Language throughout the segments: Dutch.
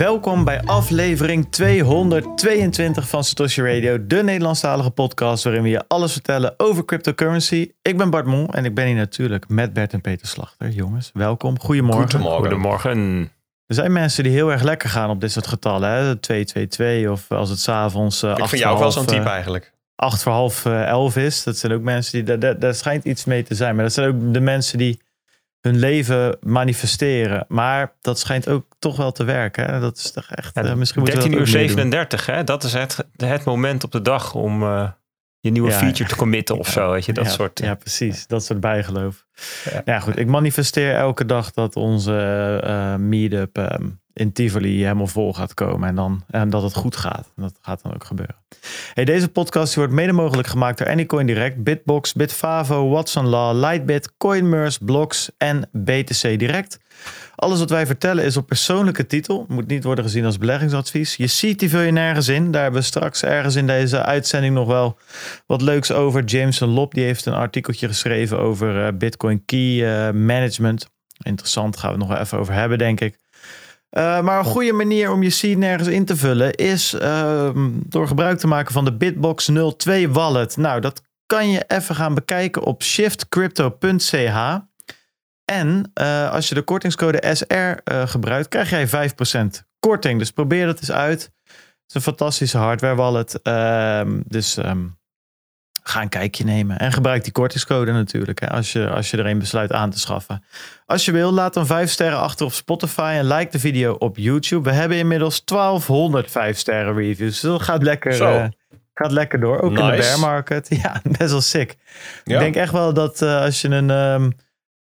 Welkom bij aflevering 222 van Satoshi Radio, de Nederlandstalige podcast waarin we je alles vertellen over cryptocurrency. Ik ben Bart Mon en ik ben hier natuurlijk met Bert en Peter Slachter. Jongens, welkom. Goedemorgen. Goedemorgen. Goedemorgen. Er zijn mensen die heel erg lekker gaan op dit soort getallen. Hè? 222 of als het s'avonds uh, Ik vind jou ook wel zo'n type uh, eigenlijk. acht voor half uh, elf is. Dat zijn ook mensen die, daar, daar, daar schijnt iets mee te zijn. Maar dat zijn ook de mensen die hun leven manifesteren. Maar dat schijnt ook toch wel te werken. Hè? Dat is toch echt, Ja, uh, misschien moeten we 13 dat uur ook meer doen. 37, hè? dat is het, het moment op de dag om eh, je nieuwe Ja, feature te committen of zo. Weet je, dat ja, soort. Ja, precies. Dat soort bijgeloof. Ja. Ja. goed. Ik manifesteer elke dag dat onze eh meetup ehm, in Tivoli helemaal vol gaat komen. En, dan, en dat het goed gaat. En dat gaat dan ook gebeuren. Hey, deze podcast wordt mede mogelijk gemaakt door Anycoin Direct, Bitbox, Bitfavo, Watson Law, Lightbit, Coinmerse, Blocks en BTC Direct. Alles wat wij vertellen is op persoonlijke titel. Moet niet worden gezien als beleggingsadvies. Je ziet die vul je nergens in. Daar hebben we straks ergens in deze uitzending nog wel wat leuks over. Jameson Lop die heeft een artikeltje geschreven over eh, Bitcoin Key eh, Management. Interessant, gaan we het nog wel even over hebben, denk ik. Uh, maar een goede manier om je seed nergens in te vullen is uh, door gebruik te maken van de Bitbox 02 wallet. Nou, dat kan je even gaan bekijken op shiftcrypto.ch. En uh, als je de kortingscode SR gebruikt, krijg jij 5% korting. Dus probeer dat eens uit. Het is een fantastische hardware wallet. Ehm, dus um, ga een kijkje nemen. En gebruik die kortingscode natuurlijk. Hè, als, je, als je er een besluit aan te schaffen. Als je wil, laat dan 5 sterren achter op Spotify. En like de video op YouTube. We hebben inmiddels 1200 5 sterren reviews. Dus dat gaat lekker, uh, gaat lekker door. Ook nice. in de bear market. Ja, best wel sick. Ja. Ik denk echt wel dat uh, als je een um,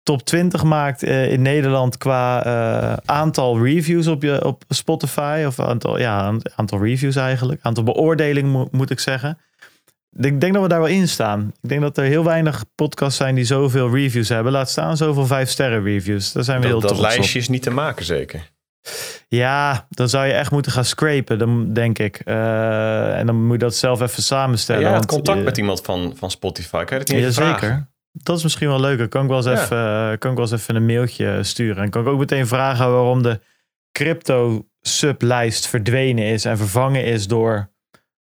top 20 maakt uh, in Nederland qua uh, aantal reviews op, je, op Spotify. Of aantal, ja, aantal reviews eigenlijk. Aantal beoordelingen mo moet ik zeggen. Ik denk dat we daar wel in staan. Ik denk dat er heel weinig podcasts zijn die zoveel reviews hebben. Laat staan zoveel vijf sterren reviews. Daar zijn we dat, heel dat lijstje op. is niet te maken zeker. Ja, dan zou je echt moeten gaan scrapen, dan denk ik. Uh, en dan moet je dat zelf even samenstellen. Ja, want contact met iemand van, van Spotify. Kan je het niet ja, zeker. Dat is misschien wel leuk. Kan ik wel eens, ja. even, uh, kan ik wel eens even een mailtje sturen. En kan ik ook meteen vragen waarom de crypto sublijst verdwenen is en vervangen is door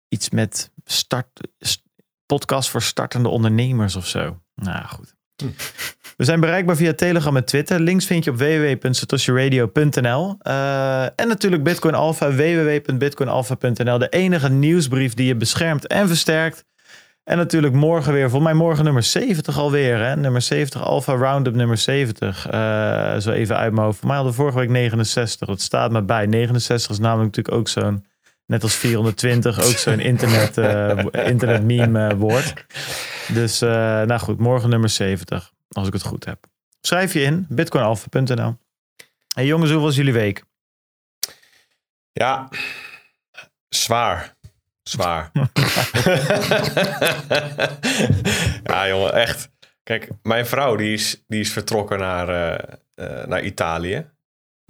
iets met start, st podcast voor startende ondernemers of zo. Nou goed. We zijn bereikbaar via Telegram en Twitter. Links vind je op www.satoshiradio.nl. Uh, en natuurlijk Bitcoin Alpha, www.bitcoinalpha.nl. De enige nieuwsbrief die je beschermt en versterkt. En natuurlijk morgen weer, volgens mij morgen nummer 70 alweer. Hè? Nummer 70, Alpha Roundup nummer 70. Uh, zo even uit mijn hoofd. Voor mij hadden vorige week 69. Dat staat me bij. 69 is namelijk natuurlijk ook zo'n net als 420 ook zo'n internet, uh, internet meme uh, woord. Dus uh, nou goed, morgen nummer 70, als ik het goed heb. Schrijf je in, bitcoinalpha.nl. Hey jongens, hoe was jullie week? Ja, zwaar. Zwaar. ja, jongen, echt. Kijk, mijn vrouw die is, die is vertrokken naar, naar Italië.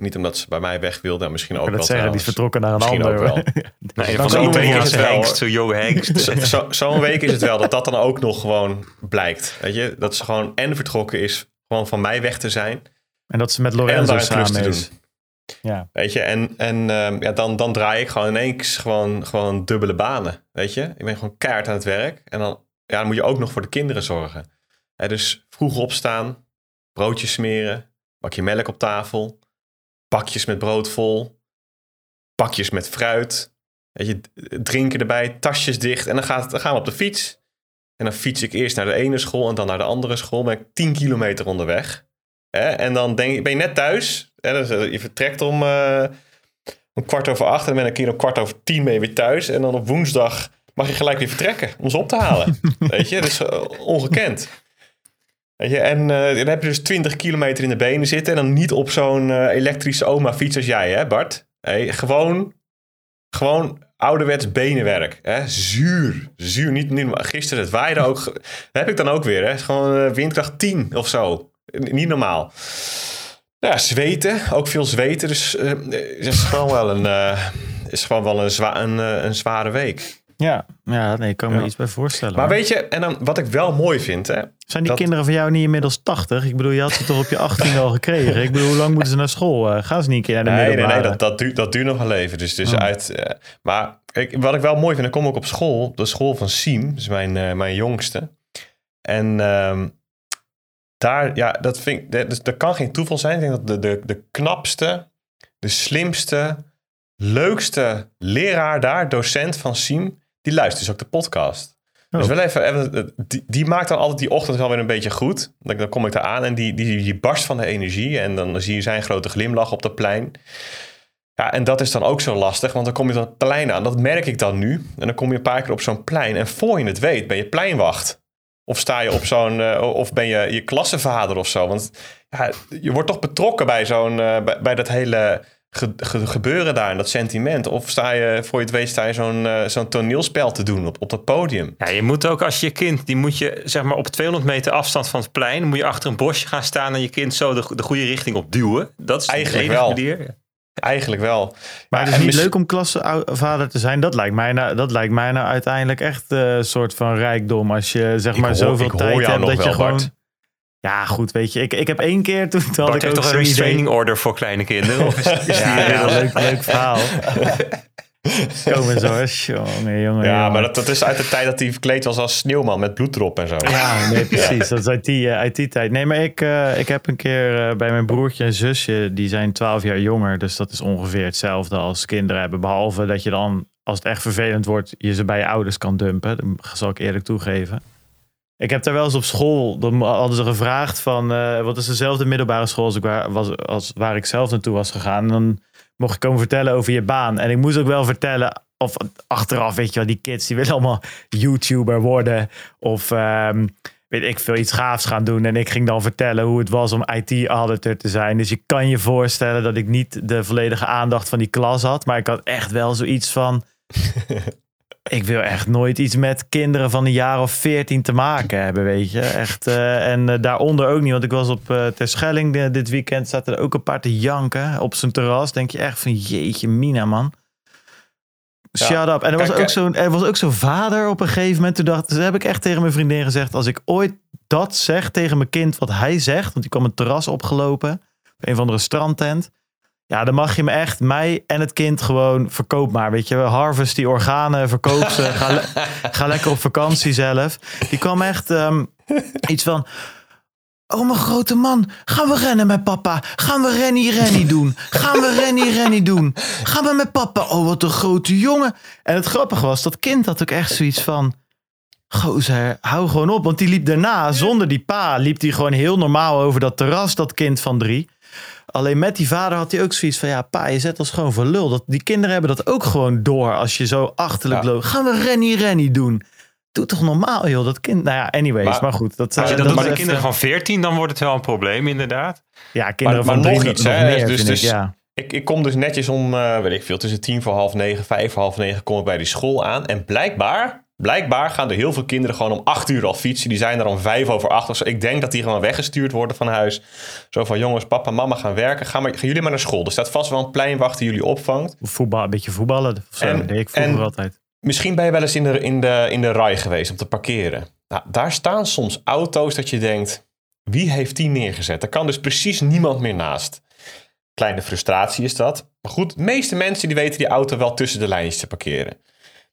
Niet omdat ze bij mij weg wilde, en misschien ook dat wel. zeggen, die is vertrokken naar een misschien ander. Ook wel. nee, van zo'n week is het wel. Hengst, zo Joe Hengst. Zo'n zo, zo week is het wel dat dat dan ook nog gewoon blijkt. Weet je, dat ze gewoon en vertrokken is, gewoon van mij weg te zijn. En dat ze met Lorenzo samen is. Ja. Weet je, en, en um, ja, dan, dan draai ik gewoon ineens gewoon, gewoon dubbele banen. Weet je, ik ben gewoon keihard aan het werk. En dan, ja, dan moet je ook nog voor de kinderen zorgen. He, dus vroeg opstaan, broodjes smeren, bakje melk op tafel bakjes met brood vol, bakjes met fruit, weet je, drinken erbij, tasjes dicht en dan, gaat, dan gaan we op de fiets. En dan fiets ik eerst naar de ene school en dan naar de andere school. Ben ik 10 kilometer onderweg. En dan denk, ben je net thuis. Dus je vertrekt om, uh, om kwart over acht en dan ben ik hier om kwart over tien mee weer thuis. En dan op woensdag mag je gelijk weer vertrekken om ze op te halen. Weet je, dat is uh, ongekend. Weet je, en uh, dan heb je dus 20 kilometer in de benen zitten. En dan niet op zo'n uh, elektrische oma-fiets als jij, hè, Bart? Hey, gewoon, gewoon ouderwets benenwerk. Hè? Zuur. Zuur. Niet, niet, gisteren, het waaide ook. Heb ik dan ook weer. Hè? Gewoon uh, windkracht 10 of zo. Niet normaal. Ja, zweten. Ook veel zweten. Dus het is gewoon wel een, is gewoon wel een, zwa een, een zware week. Ja, ja nee, ik kan me Ja. iets bij voorstellen. Maar weet je, en dan, wat ik wel mooi vind, hè, Zijn die dat- kinderen van jou niet inmiddels 80? Ik bedoel, je had ze toch op je 18 al gekregen? Ik bedoel, hoe lang moeten ze naar school? Eh, gaan ze niet een keer naar de Nee, nee, middelbare? nee, dat, dat, duurt, dat duurt nog wel even. Dus, dus Oh. uit, eh, maar ik, wat ik wel mooi vind, ik kom ook op school, de school van Siem, dus mijn, eh, mijn jongste. En ehm, daar, ja, dat vind ik, dat, dat kan geen toeval zijn. Ik denk dat de, de, de knapste, de slimste, leukste leraar daar, docent van Siem, die luistert dus ook de podcast. Oh. Dus wel even, die, die maakt dan altijd die ochtend wel weer een beetje goed. Dan, dan kom ik daar aan en die, die, die barst van de energie. En dan zie je zijn grote glimlach op dat plein. Ja, en dat is dan ook zo lastig, want dan kom je op dat plein aan. Dat merk ik dan nu. En dan kom je een paar keer op zo'n plein. En voor je het weet, ben je pleinwacht. Of sta je op zo'n, eh, of ben je je klassenvader of zo. Want ja, je wordt toch betrokken bij zo'n, eh, bij, bij dat hele ge- ge- gebeuren daar en dat sentiment. Of sta je, voor je het weet, sta je zo'n, eh, zo'n toneelspel te doen op, op dat podium. Ja, je moet ook als je kind, die moet je zeg maar op 200 meter afstand van het plein, moet je achter een bosje gaan staan en je kind zo de, de goede richting op duwen. Dat is Eigenlijk de enige wel. manier. Eigenlijk wel. Maar het is niet leuk om klassenvader te zijn. Dat lijkt mij nou, dat lijkt mij nou uiteindelijk echt eh, een soort van rijkdom. Als je zeg Ik maar hoor- zoveel tijd hebt dat je gewoon... Ja, goed, weet je. Ik, ik heb één keer toen, toen had ik heeft ook toch een idee. restraining order voor kleine kinderen? Of is, is die Ja, leuk, leuk verhaal. Kom eens hoor. Jongen, jongen, Ja, jongen. maar dat, dat is uit de tijd dat hij verkleed was als sneeuwman met bloed erop en zo. Ja, nee, precies. Dat is uit die, eh, uit die tijd. Nee, maar ik, eh, ik heb een keer eh, bij mijn broertje en zusje, die zijn 12 jaar jonger. Dus dat is ongeveer hetzelfde als kinderen hebben. Behalve dat je dan, als het echt vervelend wordt, je ze bij je ouders kan dumpen. Dat zal ik eerlijk toegeven. Ik heb daar wel eens op school, dan hadden ze gevraagd van, eh, wat is dezelfde middelbare school als, ik waar, was, als waar ik zelf naartoe was gegaan. En dan mocht ik komen vertellen over je baan. En ik moest ook wel vertellen, of achteraf, weet je wel, die kids die willen allemaal YouTuber worden. Of ehm, weet ik veel, iets gaafs gaan doen. En ik ging dan vertellen hoe het was om IT-auditor te zijn. Dus je kan je voorstellen dat ik niet de volledige aandacht van die klas had. Maar ik had echt wel zoiets van... ik wil echt nooit iets met kinderen van een jaar of veertien te maken hebben, weet je. Echt, eh, en eh, daaronder ook niet, want ik was op uh, Terschelling eh, dit weekend. Zaten er ook een paar te janken op zijn terras. Denk je echt van, jeetje mina, man. Shut Ja. up. En er was, Kijk, ook zo'n, er was ook zo'n vader op een gegeven moment. Toen dacht, toen heb ik echt tegen mijn vriendin gezegd... als ik ooit dat zeg tegen mijn kind wat hij zegt... want die kwam een terras opgelopen... op een van de strandtent... ja, dan mag je me echt, mij en het kind gewoon... verkoop maar, weet je. Harvest die organen, verkoop ze. ga, le- ga lekker op vakantie zelf. Die kwam echt ehm, iets van... Oh, mijn grote man, gaan we rennen met papa? Gaan we rennie rennie doen? Gaan we rennie rennie doen? Gaan we met papa? Oh, wat een grote jongen. En het grappige was, dat kind had ook echt zoiets van... Gozer, hou gewoon op. Want die liep daarna, zonder die pa, liep hij gewoon heel normaal over dat terras, dat kind van drie. Alleen met die vader had hij ook zoiets van, ja, pa, je zet ons gewoon voor lul. Dat, die kinderen hebben dat ook gewoon door als je zo achterlijk Ja. loopt. Gaan we rennie rennie doen? Doe toch normaal, joh, dat kind. Nou ja, anyways, maar, Maar- goed. Dat, Als je dat de even- kinderen van 14, dan wordt het wel een probleem, inderdaad. Ja, kinderen Maar- van maar nog drie iets, nog meer, dus- dus- ik, ja. Ik, ik kom dus netjes om, eh, weet ik veel, tussen tien voor half negen, vijf voor half negen kom ik bij die school aan. En blijkbaar, blijkbaar gaan er heel veel kinderen gewoon om acht uur al fietsen. Die zijn er om vijf over acht of zo. Ik denk dat die gewoon weggestuurd worden van huis. Zo van, jongens, papa en mama gaan werken. Gaan, maar, gaan jullie maar naar school. Er staat vast wel een pleinwacht die jullie opvangt. Voetbal, een beetje voetballen. Of zo, En- dat deed ik en- altijd. Misschien ben je wel eens in de, in, de, in de rij geweest om te parkeren. Nou, daar staan soms auto's dat je denkt, wie heeft die neergezet? Er kan dus precies niemand meer naast. Kleine frustratie is dat. Maar goed, de meeste mensen die weten die auto wel tussen de lijntjes te parkeren.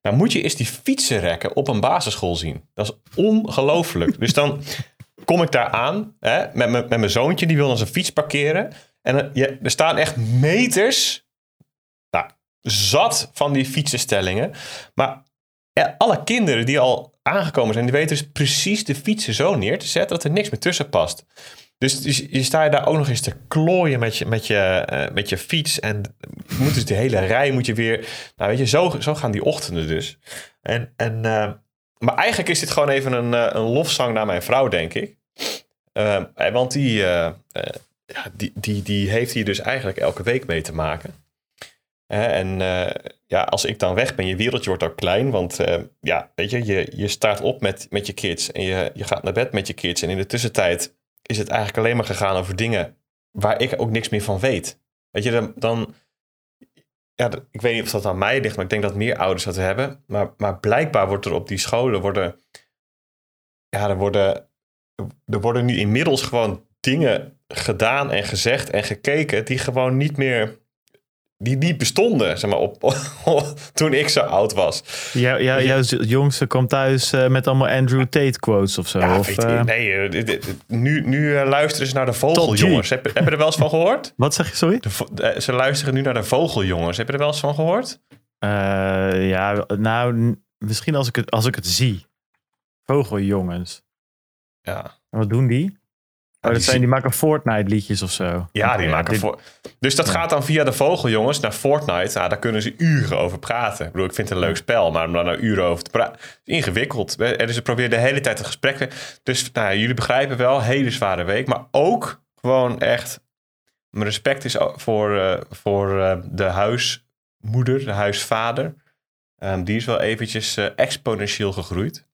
Nou moet je eens die fietsenrekken op een basisschool zien. Dat is ongelooflijk. dus dan kom ik daar aan hè, met, mijn- met mijn zoontje, die wil dan zijn fiets parkeren. En er- staan echt meters nou, zat van die fietsenstellingen. Maar alle kinderen die al aangekomen zijn, die weten dus precies de fietsen zo neer te zetten dat er niks meer tussen past. Dus, je sta je daar ook nog eens te klooien met je, met je, eh, met je fiets. En moet dus de hele rij moet je weer. Nou, weet je, zo, zo gaan die ochtenden dus. En, en, eh, maar eigenlijk is dit gewoon even een, eh, een lofzang naar mijn vrouw, denk ik. Eh, eh, want die, die, die, die heeft hier dus eigenlijk elke week mee te maken. En ja, als ik dan weg ben, je wereldje wordt ook klein. Want ja, weet je, je, je staat op met, met je kids en je, je gaat naar bed met je kids. En in de tussentijd is het eigenlijk alleen maar gegaan over dingen waar ik ook niks meer van weet. Weet je, dan, dan ja, ik weet niet of dat aan mij ligt, maar ik denk dat meer ouders dat hebben. Maar, maar blijkbaar wordt er op die scholen worden, ja, er worden, er worden nu inmiddels gewoon dingen gedaan en gezegd en gekeken die gewoon niet meer, die niet bestonden, zeg maar, op, toen ik zo oud was. Ja, ja, jouw z- jongste komt thuis eh, met allemaal Andrew Tate quotes of zo. Ja, of, je, eh, nee, eh, nu, nu luisteren ze naar de vogeljongens. Heb, heb je er wel eens van gehoord? Wat zeg je, sorry? De, ze luisteren nu naar de vogeljongens. Heb je er wel eens van gehoord? Eh, ja, nou, misschien als ik het, als ik het zie. Vogeljongens. Ja. En wat doen die? Oh, dat die zijn, die maken Fortnite liedjes of zo. Ja, die Oké, maken dit- voor. Dus dat gaat dan via de vogeljongens naar Fortnite. Nou, daar kunnen ze uren over praten. Ik bedoel, ik vind het een leuk spel, maar om daar nou uren over te praten, is ingewikkeld. En dus ze proberen de hele tijd een gesprek. te- Dus nou, ja, jullie begrijpen wel, hele zware week, maar ook gewoon echt. Mijn respect is voor, eh, voor eh, de huismoeder, de huisvader. Ehm, die is wel eventjes eh, exponentieel gegroeid.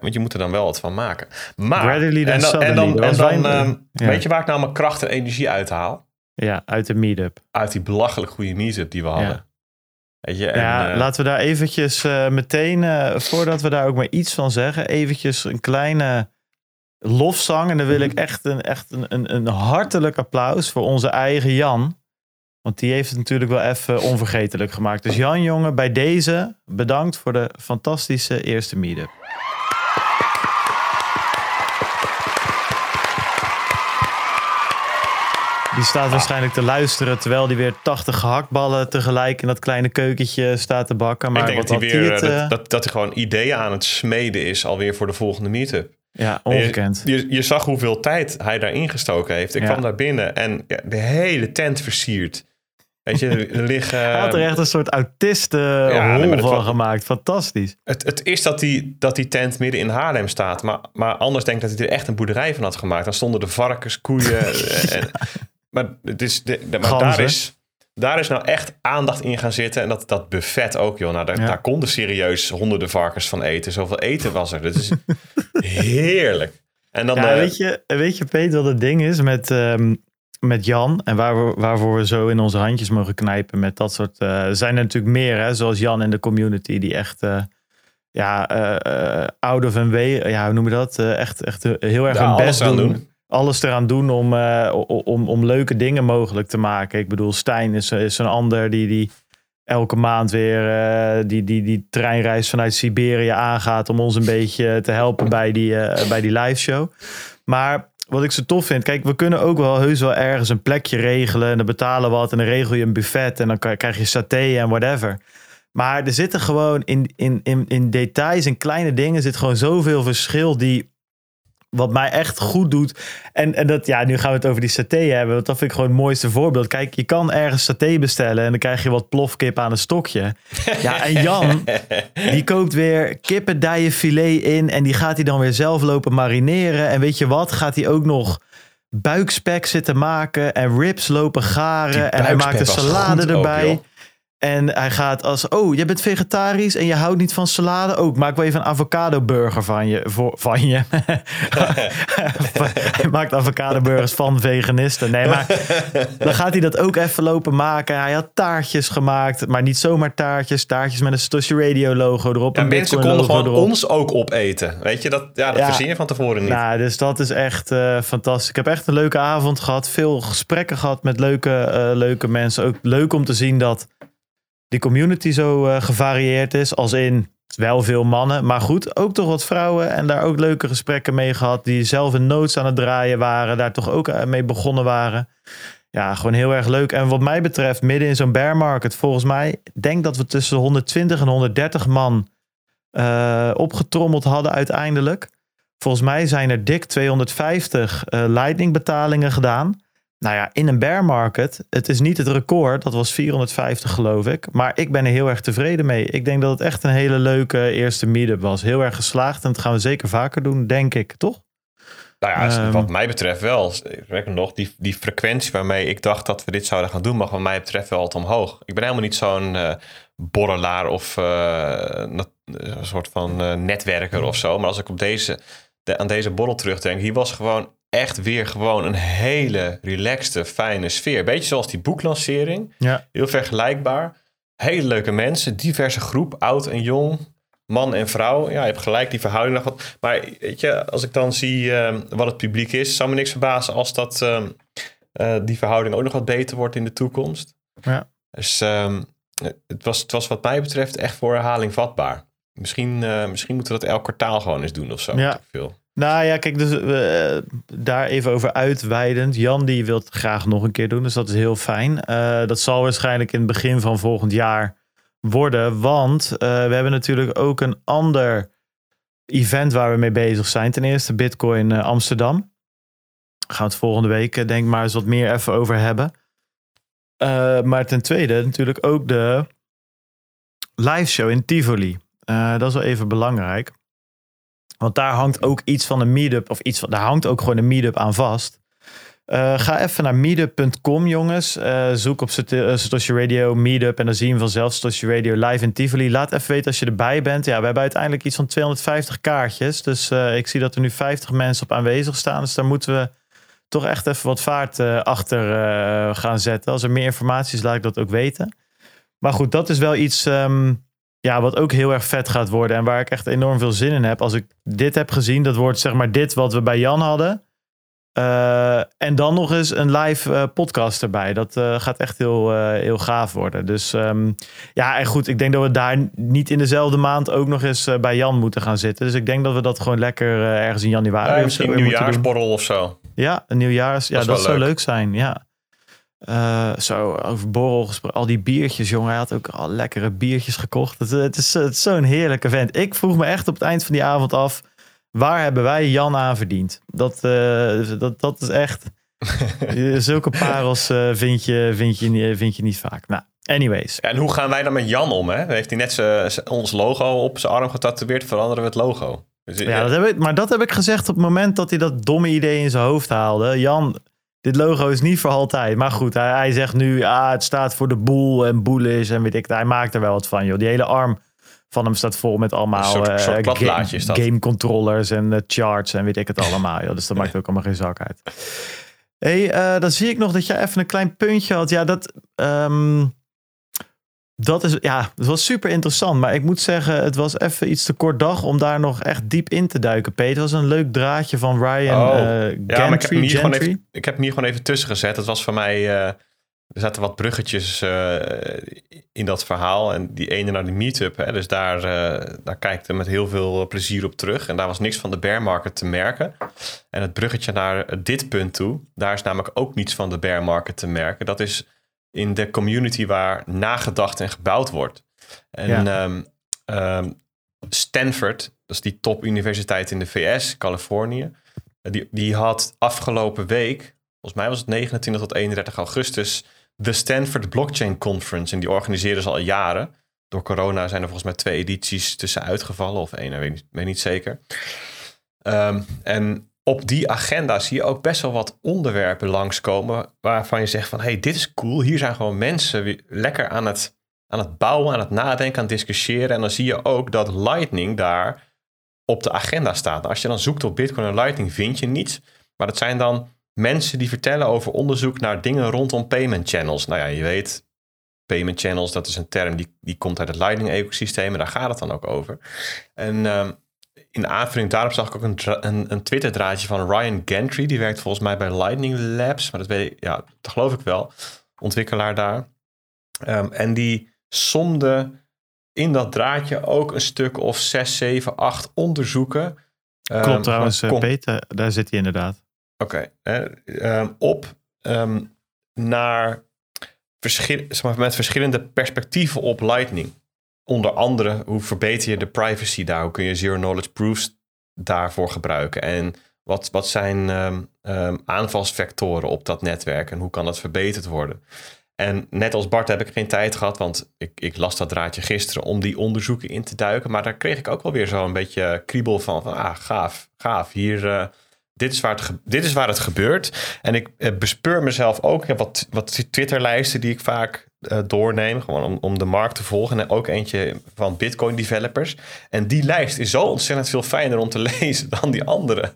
Want je moet er dan wel wat van maken. Maar, en dan, en dan, en dan ehm, ja. weet je waar ik nou mijn kracht en energie uithaal? Ja, uit de meetup. Uit die belachelijk goede meetup die we hadden. Ja. Weet je, en, ja, eh, laten we daar eventjes eh, meteen, eh, voordat we daar ook maar iets van zeggen, eventjes een kleine lofzang. En dan wil ik Mhm. echt een, echt een, een, een hartelijk applaus voor onze eigen Jan. Want die heeft het natuurlijk wel even onvergetelijk gemaakt. Dus Jan, jongen, bij deze bedankt voor de fantastische eerste meetup. Die staat waarschijnlijk te luisteren terwijl die weer 80 gehaktballen tegelijk in dat kleine keukentje staat te bakken. Maar ik denk dat hij weer het, eh, eh, dat, dat, dat hij gewoon ideeën aan het smeden is alweer voor de volgende meetup. ja, je- ongekend. Je, je, zag hoeveel tijd hij daarin gestoken heeft. Ik Ja. kwam daar binnen en ja, de hele tent versierd. Weet je, er liggen. Hij had er echt een soort autisten ja, nee, van gemaakt. Fantastisch. Het, het is dat die, dat die tent midden in Haarlem staat. Maar, maar anders denk ik dat hij er echt een boerderij van had gemaakt. Dan stonden de varkens, koeien. eh, en, maar het is, de, de- maar daar, is, daar is nou echt aandacht in gaan zitten. En dat, dat buffet ook, joh. Nou, daar, Ja. daar konden serieus honderden varkens van eten. Zoveel eten was er. Dat is heerlijk. En dan, Ja, weet, je, weet je, Peter, wat het ding is met, ehm, met Jan en waar we, waarvoor we zo in onze handjes mogen knijpen met dat soort. er zijn er natuurlijk meer, hè, zoals Jan in de community, die echt. eh, ja, eh out of een way, ja, hoe noem je dat? Echt, echt heel erg Ja, hun best doen. doen. Alles eraan doen om, eh, om, om leuke dingen mogelijk te maken. Ik bedoel, Stijn is, is een ander die, die elke maand weer eh, die, die, die treinreis vanuit Siberië aangaat om ons een beetje te helpen bij die, eh, bij die live show. Maar wat ik zo tof vind, kijk, we kunnen ook wel heus wel ergens een plekje regelen en dan betalen we wat en dan regel je een buffet en dan krijg je saté en whatever. Maar er zitten gewoon in, in, in, in details en kleine dingen zit gewoon zoveel verschil die wat mij echt goed doet. En, en dat, ja, nu gaan we het over die saté hebben. Want dat vind ik gewoon het mooiste voorbeeld. Kijk, je kan ergens saté bestellen en dan krijg je wat plofkip aan een stokje. Ja, en Jan, die koopt weer kippendijenfilet in en die gaat hij dan weer zelf lopen marineren. En weet je wat, gaat hij ook nog buikspek zitten maken en ribs lopen garen. En hij maakt een salade ook, erbij. En hij gaat als, oh, jij bent vegetarisch en je houdt niet van salade. Ook, maak wel even een avocado burger van je. Voor, van je. hij maakt avocado burgers van veganisten. Nee, maar dan gaat hij dat ook even lopen maken. Hij had taartjes gemaakt, maar niet zomaar taartjes. Taartjes met een Stoshi Radio logo erop. Ja, een mensen konden gewoon erop. ons ook opeten. Weet je, dat, ja, dat Ja. verzin je van tevoren niet. Nou, dus dat is echt eh, fantastisch. Ik heb echt een leuke avond gehad. Veel gesprekken gehad met leuke, eh, leuke mensen. Ook leuk om te zien dat die community zo eh, gevarieerd is. Als in wel veel mannen, maar goed, ook toch wat vrouwen. En daar ook leuke gesprekken mee gehad. Die zelf in notes aan het draaien waren. Daar toch ook eh, mee begonnen waren. Ja, gewoon heel erg leuk. En wat mij betreft, midden in zo'n bear market, volgens mij, denk dat we tussen de 120 en 130 man eh, opgetrommeld hadden uiteindelijk. Volgens mij zijn er dik 250 eh lightning betalingen gedaan. Nou ja, in een bear market, het is niet het record, dat was 450 geloof ik. Maar ik ben er heel erg tevreden mee. Ik denk dat het echt een hele leuke eerste meetup was. Heel erg geslaagd en dat gaan we zeker vaker doen, denk ik, toch? Nou ja, Ehm. wat mij betreft wel. Sterker nog, die, die frequentie waarmee ik dacht dat we dit zouden gaan doen, mag wat mij betreft wel altijd omhoog. Ik ben helemaal niet zo'n eh borrelaar of eh, een soort van eh, netwerker of zo. Maar als ik op deze, de, aan deze borrel terugdenk, hier was gewoon echt weer gewoon een hele relaxte, fijne sfeer. Beetje zoals die boeklancering. Ja. Heel vergelijkbaar. Hele leuke mensen, diverse groep, oud en jong, man en vrouw. Ja, je hebt gelijk die verhouding nog wat. Maar weet je, als ik dan zie ehm, wat het publiek is, zou me niks verbazen als dat, ehm, eh, die verhouding ook nog wat beter wordt in de toekomst. Ja. Dus ehm, het, was, het was wat mij betreft echt voor herhaling vatbaar. Misschien, eh, misschien moeten we dat elk kwartaal gewoon eens doen of zo. Ja. Veel. Nou ja, kijk, dus eh, daar even over uitweidend. Jan die wil het graag nog een keer doen, dus dat is heel fijn. Eh, dat zal waarschijnlijk in het begin van volgend jaar worden, want eh, we hebben natuurlijk ook een ander event waar we mee bezig zijn. Ten eerste Bitcoin Amsterdam. Daar gaan we het volgende week denk maar eens wat meer even over hebben. Maar ten tweede natuurlijk ook de live show in Tivoli. Dat is wel even belangrijk. Want daar hangt ook iets van een meetup, of iets van, daar hangt ook gewoon een meetup aan vast. Eh, ga even naar meetup.com, jongens. Eh, zoek op eh, Satoshi Radio Meetup en dan zie je hem vanzelf Satoshi Radio live in Tivoli. Laat even weten als je erbij bent. Ja, we hebben uiteindelijk iets van 250 kaartjes. Dus ik zie dat er nu 50 mensen op aanwezig staan. Dus daar moeten we toch echt even wat vaart achter gaan zetten. Als er meer informatie is, laat ik dat ook weten. Maar goed, dat is wel iets ehm, ja, wat ook heel erg vet gaat worden. En waar ik echt enorm veel zin in heb. Als ik dit heb gezien, dat wordt zeg maar dit wat we bij Jan hadden. Eh, en dan nog eens een live eh, podcast erbij. Dat eh, gaat echt heel, heel gaaf worden. Dus ehm, ja, en goed, ik denk dat we daar niet in dezelfde maand ook nog eens bij Jan moeten gaan zitten. Dus ik denk dat we dat gewoon lekker ergens in januari Ja, misschien een nieuwjaarsborrel of zo. Ja, een nieuwjaars. Ja, is dat, zou leuk. leuk zijn. Ja. Eh, zo, over borrel gesproken. Al die biertjes, jongen. Hij had ook al lekkere biertjes gekocht. Het, het is, het is zo'n heerlijke vent. Ik vroeg me echt op het eind van die avond af... waar hebben wij Jan aan verdiend? Dat, eh, dat, dat is echt... zulke parels eh, vind, je, vind, je, niet- vind je niet vaak. Nou, anyways. En hoe gaan wij dan met Jan om? Hè? Heeft hij net ons logo op zijn arm getatoeëerd? Veranderen we het logo? Dus, Ja, dat heb ik, maar dat heb ik gezegd op het moment dat hij dat domme idee in zijn hoofd haalde. Jan, dit logo is niet voor altijd. Maar goed, hij, hij zegt nu, ah, het staat voor de boel en bullish en weet ik. Hij maakt er wel wat van, joh. Die hele arm van hem staat vol met allemaal soort- eh, soort game, is controllers en eh, charts en weet ik het allemaal. Joh. Dus dat maakt ook allemaal geen zak uit. hey, eh, dan zie ik nog dat jij even een klein puntje had. Ja, dat... ehm, dat is, ja, het was super interessant. Maar ik moet zeggen, het was even iets te kort dag om daar nog echt diep in te duiken, Peter. Het was een leuk draadje van Ryan Oh, eh, Ja, maar ik heb, hem hier gewoon even, ik heb hem hier gewoon even tussen gezet. Het was voor mij... eh, er zaten wat bruggetjes eh, in dat verhaal. En die ene naar de meetup. Hè, dus daar, daar hij met heel veel plezier op terug. En daar was niks van de bear market te merken. En het bruggetje naar dit punt toe. Daar is namelijk ook niets van de bear market te merken. Dat is in de community waar nagedacht en gebouwd wordt. En Ja. ehm, ehm, Stanford, dat is die topuniversiteit in de VS, Californië. Die, die had afgelopen week, volgens mij was het 29 tot 31 augustus, de Stanford Blockchain Conference. En die organiseren ze al jaren. Door corona zijn er volgens mij twee edities tussen uitgevallen, of één, ik weet niet, weet niet zeker. Ehm, en op die agenda zie je ook best wel wat onderwerpen langskomen waarvan je zegt van, hey, dit is cool. Hier zijn gewoon mensen lekker aan het, aan het bouwen, aan het nadenken, aan het discussiëren. En dan zie je ook dat Lightning daar op de agenda staat. Als je dan zoekt op Bitcoin en Lightning, vind je niets. Maar dat zijn dan mensen die vertellen over onderzoek naar dingen rondom payment channels. Nou ja, je weet, payment channels, dat is een term die, die komt uit het Lightning-ecosysteem. En daar gaat het dan ook over. En ehm, in aanvulling daarop zag ik ook een, een, een Twitter-draadje van Ryan Gentry. Die werkt volgens mij bij Lightning Labs. Maar dat, weet ik, ja, dat geloof ik wel. Ontwikkelaar daar. Ehm, en die somde in dat draadje ook een stuk of 6, 7, 8 onderzoeken. Ehm, Klopt trouwens, eh, Peter. Daar zit hij inderdaad. Oké. ehm, op naar verschil, zeg maar, met verschillende perspectieven op Lightning. Onder andere, hoe verbeter je de privacy daar? Hoe kun je zero knowledge proofs daarvoor gebruiken? En wat, wat zijn ehm, ehm, aanvalsvectoren op dat netwerk? En hoe kan dat verbeterd worden? En net als Bart heb ik geen tijd gehad, want ik, ik las dat draadje gisteren om die onderzoeken in te duiken. Maar daar kreeg ik ook wel weer zo'n beetje kriebel van, van ah, gaaf, gaaf. Hier, eh, dit, is waar het dit is waar het gebeurt. En ik eh, bespeur mezelf ook. Ik heb wat, wat Twitterlijsten die ik vaak eh, doorneem, gewoon om, om de markt te volgen. En ook eentje van Bitcoin developers. En die lijst is zo ontzettend veel fijner om te lezen dan die andere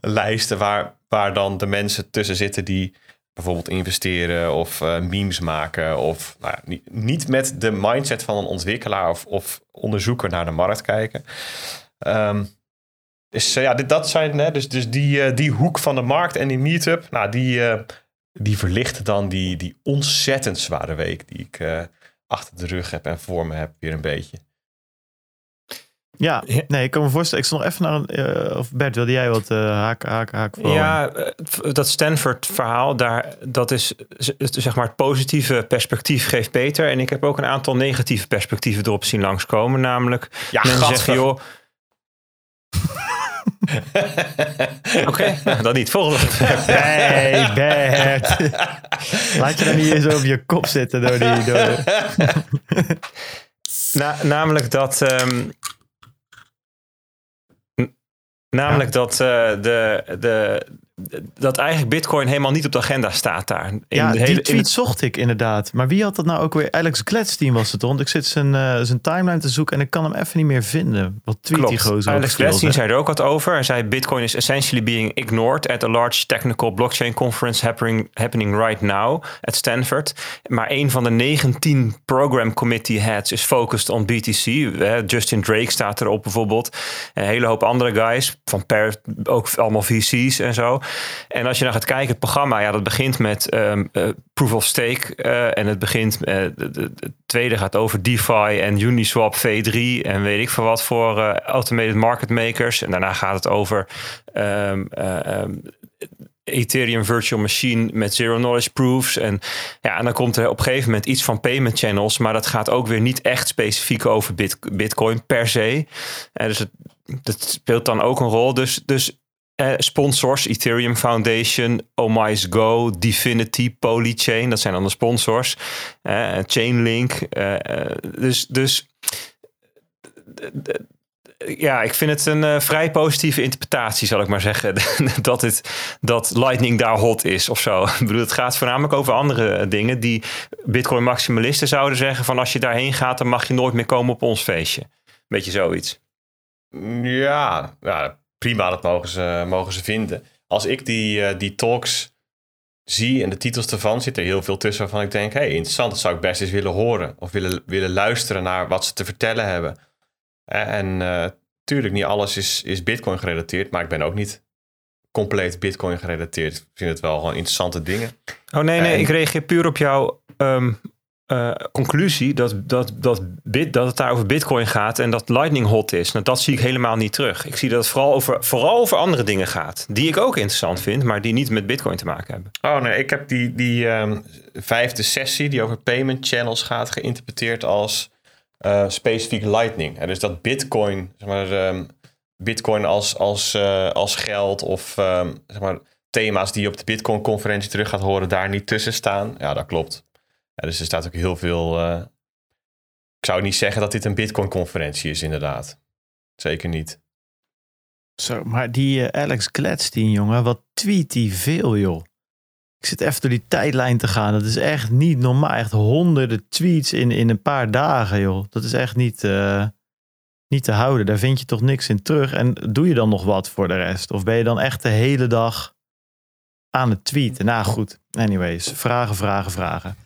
lijsten waar waar dan de mensen tussen zitten die bijvoorbeeld investeren of uh, memes maken. Of nou niet, niet, met de mindset van een ontwikkelaar of, of onderzoeker naar de markt kijken. Um, dus ja, dit, dat zijn hè, dus, dus die, die hoek van de markt en die meetup, nou, die, die verlichten dan die, die ontzettend zware week die ik achter de rug heb en voor me heb weer een beetje. Ja, nee, ik kan me voorstellen. Ik zal nog even naar een. Uh, of Bert, wilde jij wat uh, haak, haak, haak voor? Ja, eh, dat Stanford-verhaal, daar, dat is zeg maar het positieve perspectief geeft Peter. En ik heb ook een aantal negatieve perspectieven erop zien langskomen. Namelijk, ja, mensen zeggen, joh. Oké, okay, nou, dan niet. Volgende. Nee, Bert. Laat je dan niet eens over je kop zitten door die... Door... Na, namelijk dat... Um, namelijk dat uh, de, de, dat eigenlijk Bitcoin helemaal niet op de agenda staat daar. In ja, de hele, die tweet zocht ik inderdaad. Maar wie had dat nou ook weer? Alex Gladstein was het, want ik zit zijn, uh, zijn timeline te zoeken en ik kan hem even niet meer vinden. Wat tweet Klopt. die gozer Alex Gladstein zei er ook wat over. Hij zei Bitcoin is essentially being ignored at a large technical blockchain conference happening, happening right now at Stanford. Maar een van de 19 program committee heads is focused on BTC. Justin Drake staat erop bijvoorbeeld. Een hele hoop andere guys van per, ook allemaal VC's en zo. En als je dan gaat kijken, het programma, ja, dat begint met um, uh, proof of stake. Uh, en het begint, de, de, tweede gaat over DeFi en Uniswap V3 en weet ik veel wat voor automated market makers. En daarna gaat het over um, um, Ethereum Virtual Machine met zero knowledge proofs. En, ja, en dan komt er op een gegeven moment iets van payment channels, maar dat gaat ook weer niet echt specifiek over Bitcoin per se. En dus het, dat speelt dan ook een rol. Dus, dus uh, sponsors, Ethereum Foundation, Omise Go, Divinity, Polychain, dat zijn dan de sponsors. Uh, Chainlink. Uh, dus, dus ja, ik vind het een vrij positieve interpretatie, zal ik maar zeggen. dat, het, dat Lightning daar hot is of zo. ik bedoel, het gaat voornamelijk over andere dingen die Bitcoin maximalisten zouden zeggen: van als je daarheen gaat, dan mag je nooit meer komen op ons feestje. Beetje zoiets. Ja, ja prima, dat mogen ze, mogen ze vinden. Als ik die, uh, die talks zie en de titels ervan, zit er heel veel tussen waarvan ik denk, hey, interessant, dat zou ik best eens willen horen. Of willen, willen luisteren naar wat ze te vertellen hebben. En uh, tuurlijk, niet alles is, is Bitcoin gerelateerd, maar ik ben ook niet compleet Bitcoin gerelateerd. Ik vind het wel gewoon interessante dingen. Oh nee, nee, ik reageer puur op jouw um, uh, conclusie dat, dat, dat, bit, dat het daar over Bitcoin gaat en dat Lightning hot is. Nou, dat zie ik helemaal niet terug. Ik zie dat het vooral over, vooral over andere dingen gaat, die ik ook interessant vind, maar die niet met Bitcoin te maken hebben. Oh nee, ik heb die, die um, vijfde sessie die over payment channels gaat geïnterpreteerd als uh, specifiek Lightning. En dus dat Bitcoin, zeg maar, um, Bitcoin als, als, uh, als geld of zeg maar, thema's die je op de Bitcoin-conferentie terug gaat horen, daar niet tussen staan. Ja, dat klopt dus er staat ook heel veel. Uh, ik zou niet zeggen dat dit een Bitcoin-conferentie is, inderdaad. Zeker niet. Zo, maar die uh, Alex Gladstein, jongen, wat tweet die veel, joh. Ik zit even door die tijdlijn te gaan. Dat is echt niet normaal. Echt honderden tweets in, in een paar dagen, joh. Dat is echt niet, uh, niet te houden. Daar vind je toch niks in terug. En doe je dan nog wat voor de rest? Of ben je dan echt de hele dag aan het tweeten. Nou goed, anyways, vragen, vragen, vragen.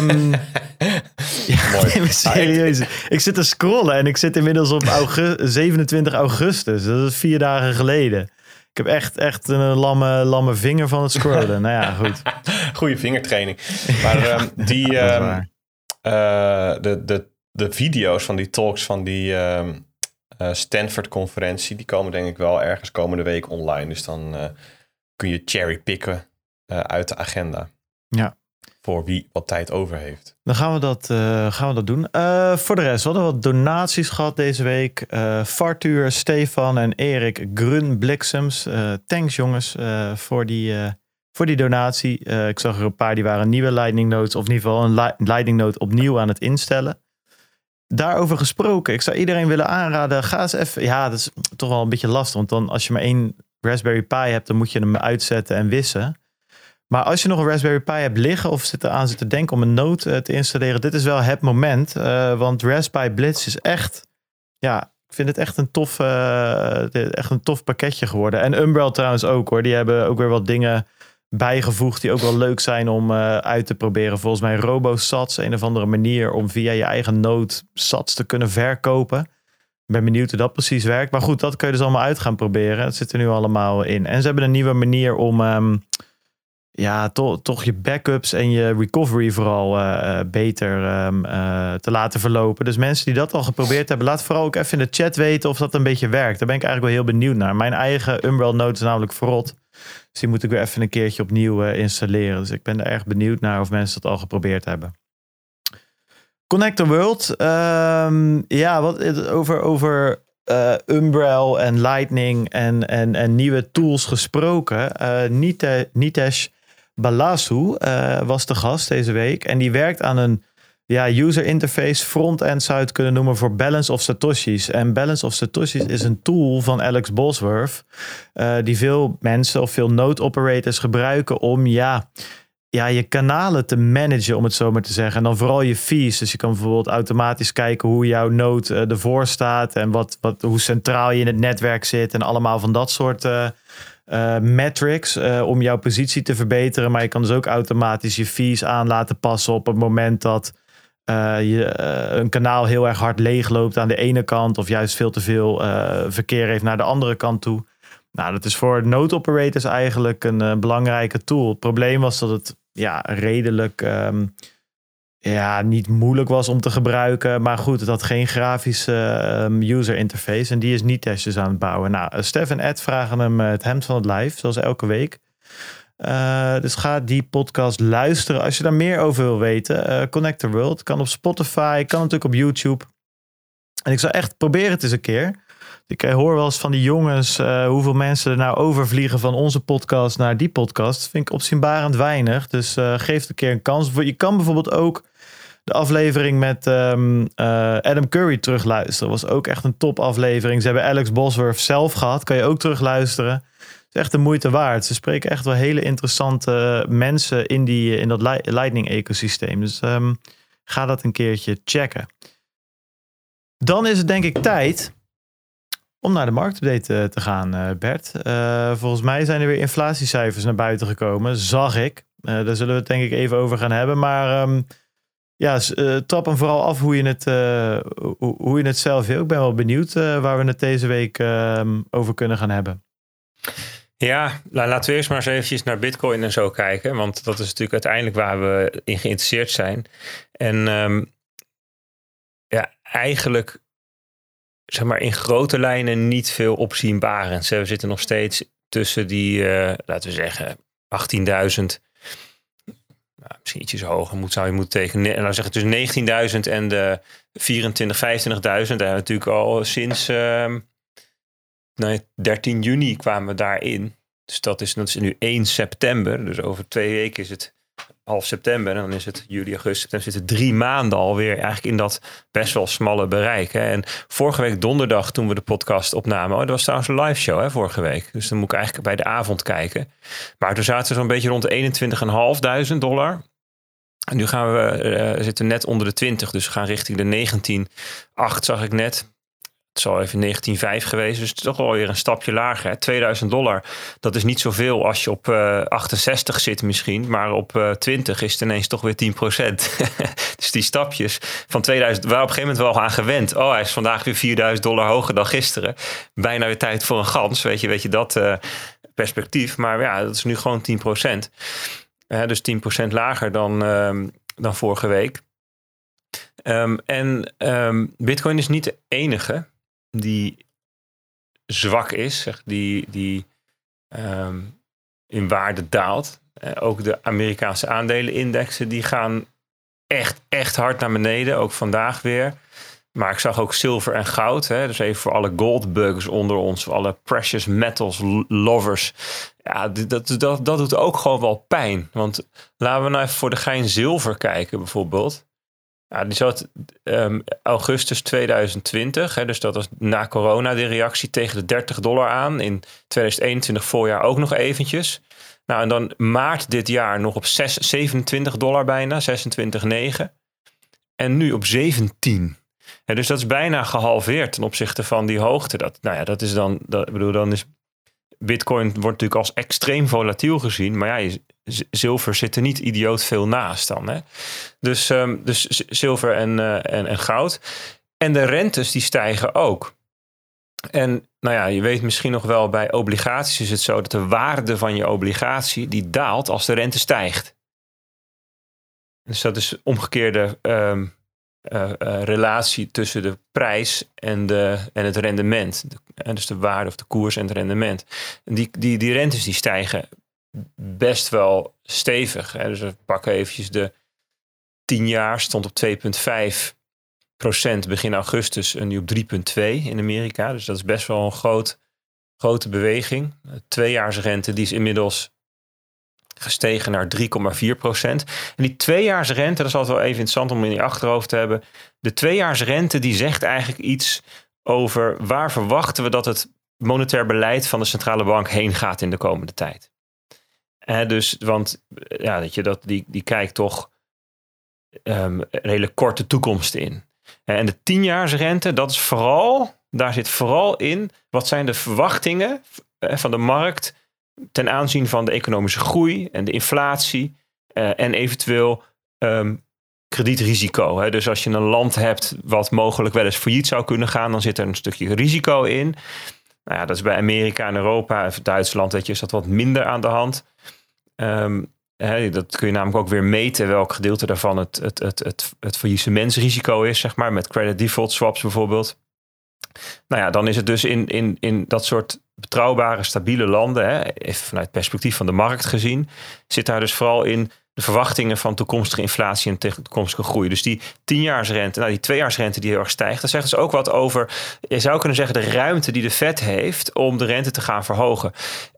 Um, ja, Mooi. serieus. Ik zit te scrollen en ik zit inmiddels op augustus, 27 augustus. Dat is vier dagen geleden. Ik heb echt, echt een lamme, lamme vinger van het scrollen. nou ja, goed. Goede vingertraining. Maar um, die, um, uh, de, de, de video's van die talks van die uh, Stanford-conferentie, die komen denk ik wel ergens komende week online. Dus dan... Uh, kun je cherrypicken uh, uit de agenda. Ja. Voor wie wat tijd over heeft. Dan gaan we dat, uh, gaan we dat doen. Uh, voor de rest, we hadden wat donaties gehad deze week. Fartuur, Stefan en Erik Grun Bliksems. thanks jongens voor, die, voor die donatie. ik zag er een paar die waren nieuwe Lightning Notes. Of in ieder geval een li Lightning Note opnieuw aan het instellen. Daarover gesproken, ik zou iedereen willen aanraden. Ga eens even. Ja, dat is toch wel een beetje lastig. Want dan als je maar één Raspberry Pi hebt, dan moet je hem uitzetten en wissen. Maar als je nog een Raspberry Pi hebt liggen of zit aan zit te denken om een Note eh, te installeren, dit is wel het moment. Uh, want Raspberry Blitz is echt, ja, ik vind het echt een tof, uh, echt een tof pakketje geworden. En Umbrel trouwens ook hoor. Die hebben ook weer wat dingen bijgevoegd die ook wel leuk zijn om uit te proberen. Volgens mij RoboSats, een of andere manier om via je eigen node sats te kunnen verkopen. Ben benieuwd hoe dat precies werkt. Maar goed, dat kun je dus allemaal uit gaan proberen. Dat zit er nu allemaal in. En ze hebben een nieuwe manier om um, ja, to toch je backups en je recovery vooral uh, beter um, uh, te laten verlopen. Dus mensen die dat al geprobeerd hebben, laat vooral ook even in de chat weten of dat een beetje werkt. Daar ben ik eigenlijk wel heel benieuwd naar. Mijn eigen Umbrel node is namelijk verrot. Dus die moet ik weer even een keertje opnieuw installeren. Dus ik ben er erg benieuwd naar of mensen dat al geprobeerd hebben. Connect the World. Um, ja, wat over, over uh, Umbrel en Lightning en, en, en nieuwe tools gesproken. Uh, Nitesh Balasu uh, was de gast deze week. En die werkt aan een ja, user interface front-end zou het kunnen noemen voor Balance of Satoshis. En Balance of Satoshis is een tool van Alex Bosworth, die veel mensen of veel node operators gebruiken om ja, ja, je kanalen te managen, om het zo maar te zeggen. En dan vooral je fees. Dus je kan bijvoorbeeld automatisch kijken hoe jouw node uh, ervoor staat en wat, wat, hoe centraal je in het netwerk zit en allemaal van dat soort uh, uh, metrics om jouw positie te verbeteren. Maar je kan dus ook automatisch je fees aan laten passen op het moment dat je een kanaal heel erg hard leegloopt aan de ene kant, of juist veel te veel verkeer heeft naar de andere kant toe. Nou, dat is voor node operators eigenlijk een belangrijke tool. Het probleem was dat het ja, redelijk um, ja, niet moeilijk was om te gebruiken. Maar goed, het had geen grafische um, user interface. En die is niet testjes aan het bouwen. Nou, Stef en Ed vragen hem het hemd van het lijf, zoals elke week. Uh, dus ga die podcast luisteren als je daar meer over wil weten. Uh, Connect the World kan op Spotify, kan natuurlijk op YouTube. En ik zou echt proberen het eens een keer. Ik hoor wel eens van die jongens uh, hoeveel mensen er nou overvliegen van onze podcast naar die podcast. Vind ik opzienbarend weinig. Dus geef het een keer een kans. Je kan bijvoorbeeld ook de aflevering met um, Adam Curry terugluisteren. Was ook echt een top aflevering. Ze hebben Alex Bosworth zelf gehad. Kan je ook terugluisteren is echt de moeite waard. Ze spreken echt wel hele interessante mensen in, die, in dat Lightning-ecosysteem. Dus um, ga dat een keertje checken. Dan is het denk ik tijd om naar de marktupdate eh, te gaan, uh, Bert. Uh, volgens mij zijn er weer inflatiecijfers naar buiten gekomen, zag ik. Uh, daar zullen we het denk ik even over gaan hebben. Maar um, ja, trap hem vooral af hoe je het, hoe, je het zelf wil. Ik ben wel benieuwd waar we het deze week um, over kunnen gaan hebben. Ja, nou, laten we eerst maar eens eventjes naar Bitcoin en zo kijken. Want dat is natuurlijk uiteindelijk waar we in geïnteresseerd zijn. En um, ja, eigenlijk zeg maar in grote lijnen niet veel opzienbarends. We zitten nog steeds tussen die, uh, laten we zeggen, 18.000. Nou, misschien ietsjes hoger moet, zou je moeten tekenen. En dan zeggen tussen 19.000 en de 24, 25.000. Daar natuurlijk al sinds... Uh, nee, 13 juni kwamen we daarin. Dus dat is, dat is nu 1 september. Dus over twee weken is het half september. En dan is het juli, augustus, september. Zitten drie maanden alweer eigenlijk in dat best wel smalle bereik. Hè. En vorige week donderdag toen we de podcast opnamen. Oh, dat was trouwens een live show hè, vorige week. Dus dan moet ik eigenlijk bij de avond kijken. Maar toen zaten we zo'n beetje rond de 21.500 dollar. En nu gaan we, uh, zitten net onder de 20. Dus we gaan richting de 19,8 zag ik net. Het zal even 1905 geweest, dus toch wel weer een stapje lager. Hè? 2000 dollar, dat is niet zoveel als je op uh, 68 zit misschien, maar op uh, 20 is het ineens toch weer 10% dus die stapjes van 2000, waar op een gegeven moment wel aan gewend. Oh, hij is vandaag weer 4000 dollar hoger dan gisteren. Bijna weer tijd voor een gans, weet je, weet je dat uh, perspectief. Maar ja, dat is nu gewoon 10% dus 10% lager dan, uh, dan vorige week. Um, en um, Bitcoin is niet de enige die zwak is, zeg, die, die um, in waarde daalt. Uh, ook de Amerikaanse aandelenindexen die gaan echt, echt hard naar beneden. Ook vandaag weer. Maar ik zag ook zilver en goud. Hè? Dus even voor alle goldbuggers onder ons, voor alle precious metals lovers. Ja, dat, dat, dat doet ook gewoon wel pijn. Want laten we nou even voor de gein zilver kijken bijvoorbeeld. Ja, die zat um, augustus 2020, hè, dus dat was na corona de reactie tegen de 30 dollar aan. In 2021 voorjaar ook nog eventjes. Nou, en dan maart dit jaar nog op 6, 27 dollar bijna, 26,9. En nu op 17. En dus dat is bijna gehalveerd ten opzichte van die hoogte. Dat, nou ja, dat is dan, dat, ik bedoel, dan is Bitcoin wordt natuurlijk als extreem volatiel gezien. Maar ja, je, zilver zit er niet idioot veel naast dan. Hè? Dus, ehm, dus zilver en, uh, en, en goud. En de rentes die stijgen ook. En nou ja, je weet misschien nog wel, bij obligaties is het zo dat de waarde van je obligatie die daalt als de rente stijgt. Dus dat is omgekeerde um, uh, uh, relatie tussen de prijs en, de, en het rendement. De, dus de waarde of de koers en het rendement. En die, die, die rentes die stijgen best wel stevig. Hè. Dus we pakken eventjes de 10 jaar, stond op 2,5 procent begin augustus en nu op 3,2 in Amerika. Dus dat is best wel een groot, grote beweging. Tweejaarsrente die is inmiddels gestegen naar 3,4 procent. En die tweejaarsrente, dat is altijd wel even interessant om in je achterhoofd te hebben. De tweejaarsrente die zegt eigenlijk iets over waar verwachten we dat het monetair beleid van de centrale bank heen gaat in de komende tijd. Eh, dus, want ja, dat je dat, die, die kijkt toch um, een hele korte toekomst in. En de tienjaarsrente, dat is vooral, daar zit vooral in, wat zijn de verwachtingen eh, van de markt ten aanzien van de economische groei en de inflatie uh, en eventueel um, kredietrisico. Hè. Dus als je een land hebt wat mogelijk wel eens failliet zou kunnen gaan, dan zit er een stukje risico in. Nou ja, dat is bij Amerika en Europa, Duitsland, weet je, is dat wat minder aan de hand. Um, dat kun je namelijk ook weer meten welk gedeelte daarvan het, het, het, het, het is, zeg maar, met credit default swaps bijvoorbeeld. Nou ja, dan is het dus in, in, in dat soort betrouwbare, stabiele landen, hè, even vanuit het perspectief van de markt gezien, zit daar dus vooral in de verwachtingen van toekomstige inflatie en toekomstige groei. Dus die tienjaarsrente, nou die tweejaarsrente die heel erg stijgt, dat zegt dus ook wat over, je zou kunnen zeggen, de ruimte die de Fed heeft om de rente te gaan verhogen.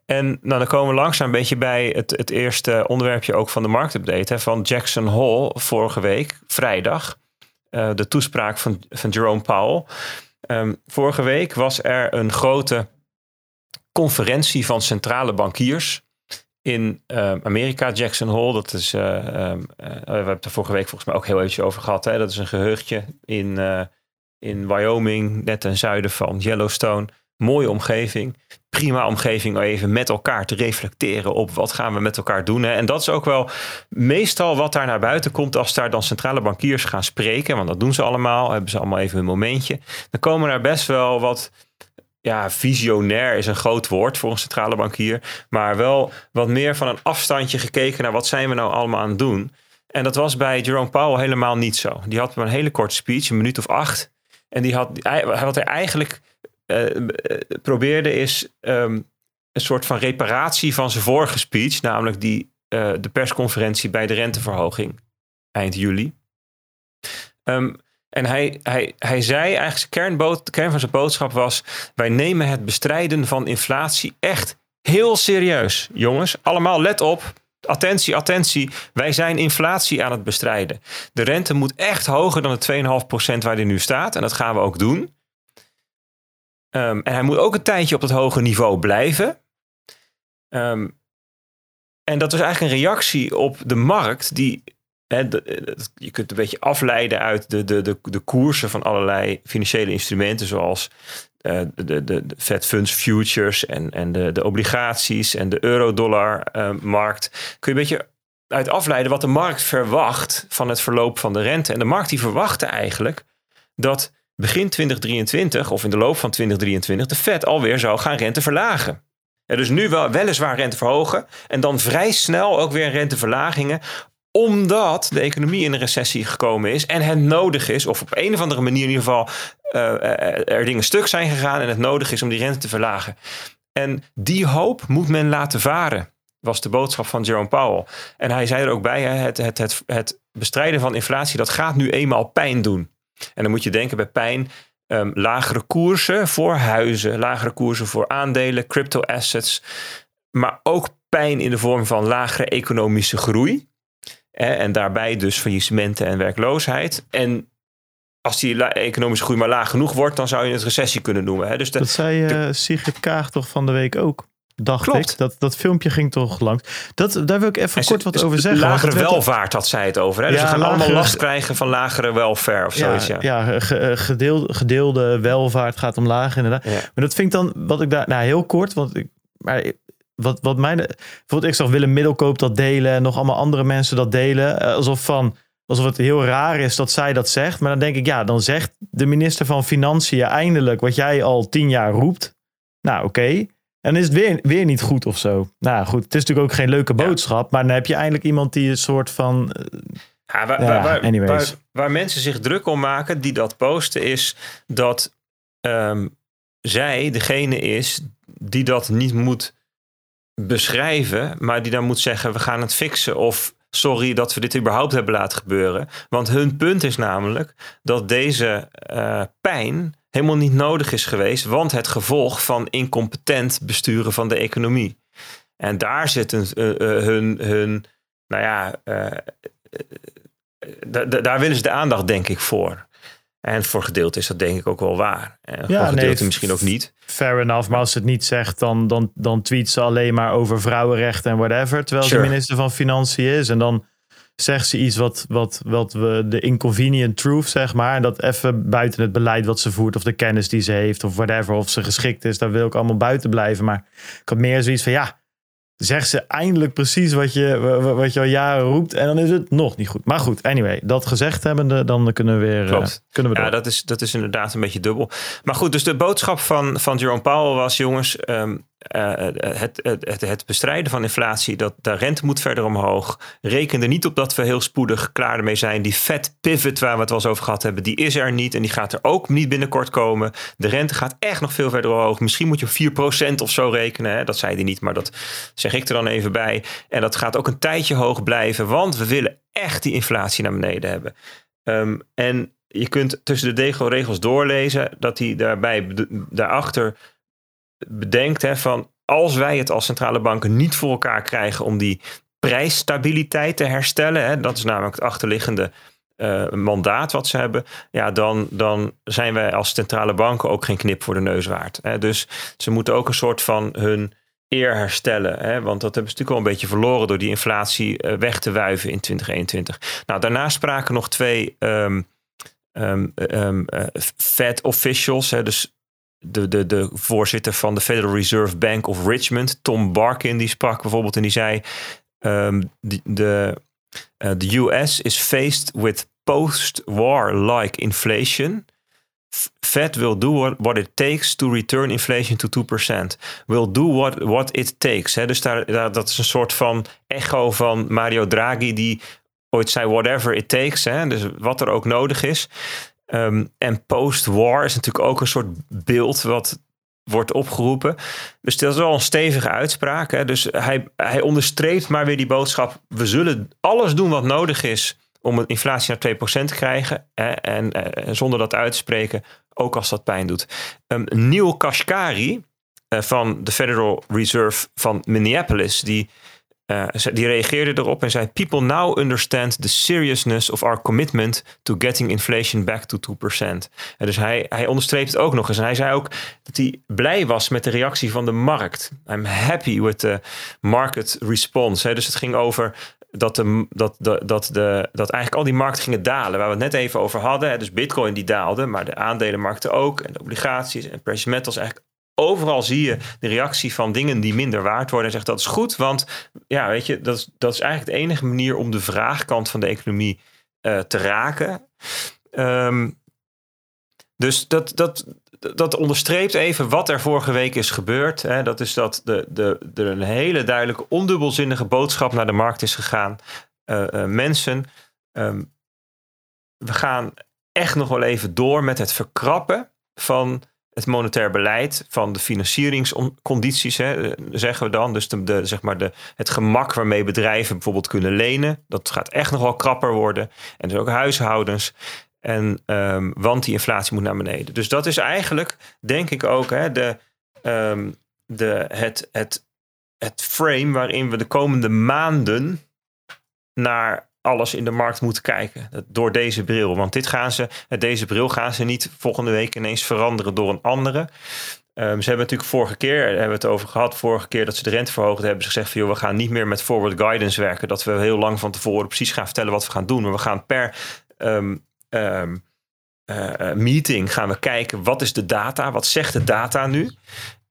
En nou, dan komen we langzaam een beetje bij het, het eerste onderwerpje ook van de marktupdate van Jackson Hole vorige week, vrijdag. Uh, de toespraak van, van Jerome Powell. Um, vorige week was er een grote conferentie van centrale bankiers in uh, Amerika, Jackson Hole. Dat is, uh, um, we hebben het er vorige week volgens mij ook heel eventjes over gehad. Hè? Dat is een geheugdje in, in Wyoming, net ten zuiden van Yellowstone. Mooie omgeving. Prima omgeving om even met elkaar te reflecteren op wat gaan we met elkaar doen. Hè? En dat is ook wel meestal wat daar naar buiten komt als daar dan centrale bankiers gaan spreken. Want dat doen ze allemaal. Hebben ze allemaal even een momentje. Dan komen er best wel wat ja, visionair is een groot woord voor een centrale bankier. Maar wel wat meer van een afstandje gekeken naar wat zijn we nou allemaal aan het doen. En dat was bij Jerome Powell helemaal niet zo. Die had een hele korte speech, een minuut of acht. En die had, wat hij eigenlijk uh, probeerde is um, een soort van reparatie van zijn vorige speech. Namelijk die, uh, de persconferentie bij de renteverhoging eind juli. Um, en hij, hij, hij zei eigenlijk, de kern van zijn boodschap was: wij nemen het bestrijden van inflatie echt heel serieus. Jongens, allemaal let op. Attentie, attentie. Wij zijn inflatie aan het bestrijden. De rente moet echt hoger dan de 2,5% waar die nu staat. En dat gaan we ook doen. Um, en hij moet ook een tijdje op het hoge niveau blijven. Um, en dat is eigenlijk een reactie op de markt, die je kunt een beetje afleiden uit de, de, de, de koersen van allerlei financiële instrumenten, zoals uh, de, de, de Fed Funds Futures en, en de, de obligaties en de euro-dollar-markt. Uh, kun je een beetje uit afleiden wat de markt verwacht van het verloop van de rente. En de markt die verwachtte eigenlijk dat begin 2023 of in de loop van 2023 de Fed alweer zou gaan rente verlagen. Ja, dus nu wel, weliswaar rente verhogen en dan vrij snel ook weer renteverlagingen omdat de economie in een recessie gekomen is en het nodig is, of op een of andere manier in ieder geval uh, er dingen stuk zijn gegaan en het nodig is om die rente te verlagen. En die hoop moet men laten varen, was de boodschap van Jerome Powell. En hij zei er ook bij, het, het, het, het bestrijden van inflatie, dat gaat nu eenmaal pijn doen. En dan moet je denken bij pijn, um, lagere koersen voor huizen, lagere koersen voor aandelen, crypto assets, maar ook pijn in de vorm van lagere economische groei. En daarbij dus faillissementen en werkloosheid. En als die economische groei maar laag genoeg wordt, dan zou je het recessie kunnen noemen. Dus dat zei uh, Sigrid Kaag toch van de week ook. dacht Klopt. ik. Dat, dat filmpje ging toch langs. Dat, daar wil ik even En kort ze- wat over zeggen. Lagere welvaart had zij het over. Hè? Dus we gaan allemaal last krijgen van lagere welfare of zoiets. Ja, ja, eh, gedeelde, gedeelde welvaart gaat omlaag inderdaad. Maar dat vind ik dan, wat ik daar, nou heel kort, want ik, maar wat, wat mijn, bijvoorbeeld ik zag Willem Middelkoop dat delen en nog allemaal andere mensen dat delen, eh, alsof van, alsof het heel raar is dat zij dat zegt. Maar dan denk ik, ja, dan zegt de minister van Financiën eindelijk wat jij al tien jaar roept. Nou, oké. En dan is het weer, weer niet goed of zo. Nou goed, het is natuurlijk ook geen leuke Ja. boodschap. Maar dan heb je eindelijk iemand die een soort van... Ja, waar, Ja, waar, waar, anyways. waar- waar mensen zich druk om maken die dat posten, is dat ehm, zij degene is die dat niet moet beschrijven, maar die dan moet zeggen: we gaan het fixen. Of sorry dat we dit überhaupt hebben laten gebeuren. Want hun punt is namelijk dat deze eh, pijn helemaal niet nodig is geweest, want het gevolg van incompetent besturen van de economie. En daar zit een, eh, eh, hun, hun, nou ja, da- da- daar willen ze de aandacht, denk ik, voor. En voor gedeelte is dat denk ik ook wel waar. En voor nee, gedeelte misschien ook niet. Fair enough, maar als ze het niet zegt, dan, dan, dan tweet ze alleen maar over vrouwenrechten en whatever. Terwijl Sure. ze minister van Financiën is. En dan zegt ze iets wat, wat, wat we de inconvenient truth, zeg maar. En dat even buiten het beleid wat ze voert, of de kennis die ze heeft, of whatever. Of ze geschikt is, daar wil ik allemaal buiten blijven. Maar ik had meer zoiets van, ja, zegt ze eindelijk precies wat je, wa- wat je al jaren roept. En dan is het nog niet goed. Maar goed, anyway, dat gezegd hebbende, dan kunnen we weer Klopt. eh, kunnen we door. Ja, dat is, dat is inderdaad een beetje dubbel. Maar goed, dus de boodschap van, van Jerome Powell was: jongens, ehm, eh, het, het, het, het bestrijden van inflatie, dat de rente moet verder omhoog. Reken er niet op dat we heel spoedig klaar ermee zijn. Die Fed pivot waar we het wel eens over gehad hebben, die is er niet. En die gaat er ook niet binnenkort komen. De rente gaat echt nog veel verder omhoog. Misschien moet je op 4% of zo rekenen. Hè? Dat zei hij niet, maar dat zeg ik er dan even bij. En dat gaat ook een tijdje hoog blijven, want we willen echt die inflatie naar beneden hebben. Ehm, en je kunt tussen de dego- regels doorlezen dat hij daarbij daarachter bedenkt hè, van als wij het als centrale banken niet voor elkaar krijgen om die prijsstabiliteit te herstellen, hè, dat is namelijk het achterliggende eh, mandaat wat ze hebben, ja, dan, dan zijn wij als centrale banken ook geen knip voor de neus waard. Hè. Dus ze moeten ook een soort van hun eer herstellen. Hè? Want dat hebben ze natuurlijk al een beetje verloren door die inflatie eh, weg te wuiven in 2021. Nou, daarna spraken nog twee eh, Fed officials, hè, dus de, de, de voorzitter van de Federal Reserve Bank of Richmond, Tom Barkin, die sprak bijvoorbeeld en die zei: die- de, eh, the US is faced with post-war-like inflation. Fed will do what, it takes to return inflation to 2%. Will do what, what it takes. Hè? Dus daar, daar, dat is een soort van echo van Mario Draghi, die ooit zei whatever it takes. Hè? Dus wat er ook nodig is. Ehm, en post-war is natuurlijk ook een soort beeld wat wordt opgeroepen. Dus dat is wel een stevige uitspraak. Hè? Dus hij, hij onderstreept maar weer die boodschap. We zullen alles doen wat nodig is om een inflatie naar 2% te krijgen. Hè? En eh, zonder dat uit te spreken, ook als dat pijn doet. Um, Neil Kashkari eh, van de Federal Reserve van Minneapolis, die, ze- die reageerde erop en zei: People now understand the seriousness of our commitment to getting inflation back to 2%. En dus hij, hij onderstreept het ook nog eens. En hij zei ook dat hij blij was met de reactie van de markt. I'm happy with the market response. Dus het ging over dat, de, dat, de, dat, de, dat eigenlijk al die markten gingen dalen. Waar we het net even over hadden. Dus bitcoin die daalde, maar de aandelenmarkten ook. En de obligaties en precious metals. Eigenlijk overal zie je de reactie van dingen die minder waard worden. En zegt dat is goed, want ja, weet je, dat is, dat is eigenlijk de enige manier om de vraagkant van de economie eh, te raken. Ehm, dus dat, dat, dat onderstreept even wat er vorige week is gebeurd. Hè. Dat is dat de, de, er een hele duidelijke ondubbelzinnige boodschap naar de markt is gegaan. Eh, eh, mensen, ehm, we gaan echt nog wel even door met het verkrappen van het monetair beleid, van de financieringscondities, hè, eh, zeggen we dan. Dus de, zeg maar de, het gemak waarmee bedrijven bijvoorbeeld kunnen lenen. Dat gaat echt nog wel krapper worden. En dus ook huishoudens. En, ehm, want die inflatie moet naar beneden. Dus dat is eigenlijk, denk ik ook, hè, de, ehm, de, het, het, het frame waarin we de komende maanden naar alles in de markt moeten kijken. Door deze bril. Want dit gaan ze, deze bril gaan ze niet volgende week ineens veranderen door een andere. Ehm, ze hebben natuurlijk vorige keer, hebben we het over gehad, vorige keer dat ze de rente verhoogden, hebben ze gezegd van joh, we gaan niet meer met forward guidance werken. Dat we heel lang van tevoren precies gaan vertellen wat we gaan doen. Maar we gaan per ehm, ehm, eh, eh, meeting gaan we kijken wat is de data, wat zegt de data nu.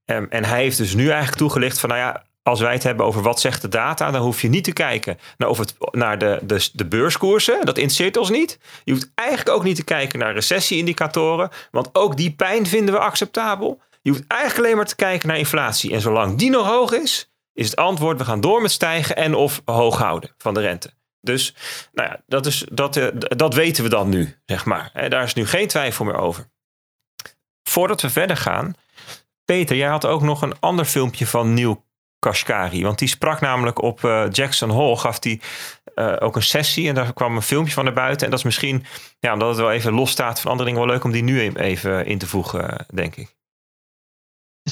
en hij heeft dus nu eigenlijk toegelicht van nou ja, als wij het hebben over wat zegt de data, dan hoef je niet te kijken naar, of het, naar de, de, de beurskoersen. Dat interesseert ons niet. Je hoeft eigenlijk ook niet te kijken naar recessieindicatoren, want ook die pijn vinden we acceptabel. Je hoeft eigenlijk alleen maar te kijken naar inflatie. En zolang die nog hoog is, is het antwoord: we gaan door met stijgen en of hoog houden van de rente. Dus nou ja, dat, is, dat, eh, dat weten we dan nu, zeg maar. Daar is nu geen twijfel meer over. Voordat we verder gaan, Peter, jij had ook nog een ander filmpje van Neil Kashkari. Want die sprak namelijk op uh, Jackson Hole, gaf die uh, ook een sessie. En daar kwam een filmpje van naar buiten. En dat is misschien, ja, omdat het wel even los staat van andere dingen, wel leuk om die nu even in te voegen, denk ik.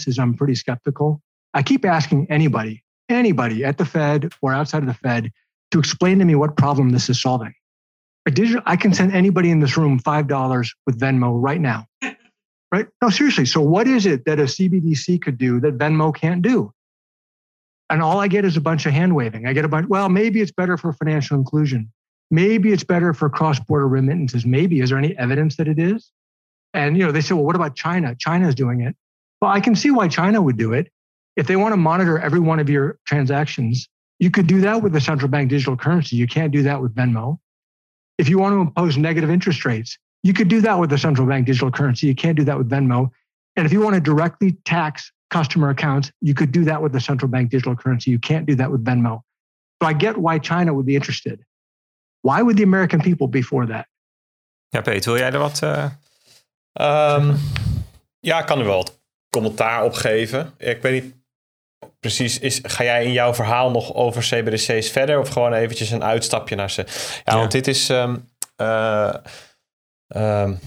Is I'm pretty skeptical. I keep asking anybody, anybody at the Fed or outside of the Fed to explain to me what problem this is solving. A digital, I can send anybody in this room $5 with Venmo right now. Right? No, seriously. So, what is it that a CBDC could do that Venmo can't do? And all I get is a bunch of hand waving. I get a bunch, well, maybe it's better for financial inclusion. Maybe it's better for cross border remittances. Maybe. Is there any evidence that it is? And, you know, they say, well, what about China? China is doing it. Well, I can see why China would do it. If they want to monitor every one of your transactions, you could do that with the central bank digital currency. You can't do that with Venmo. If you want to impose negative interest rates, you could do that with the central bank digital currency. You can't do that with Venmo. And if you want to directly tax customer accounts. You could do that with the central bank digital currency. You can't do that with Venmo. So I get why China would be interested. Why would the American people be for that? Ja, Peter, wil jij er wat? Uh... Um, ja, ik kan er wel wat commentaar op geven. Ik weet niet precies, is, ga jij in jouw verhaal nog over CBDC's verder of gewoon eventjes een uitstapje naar ze? Ja, ja. want dit is um, uh, um,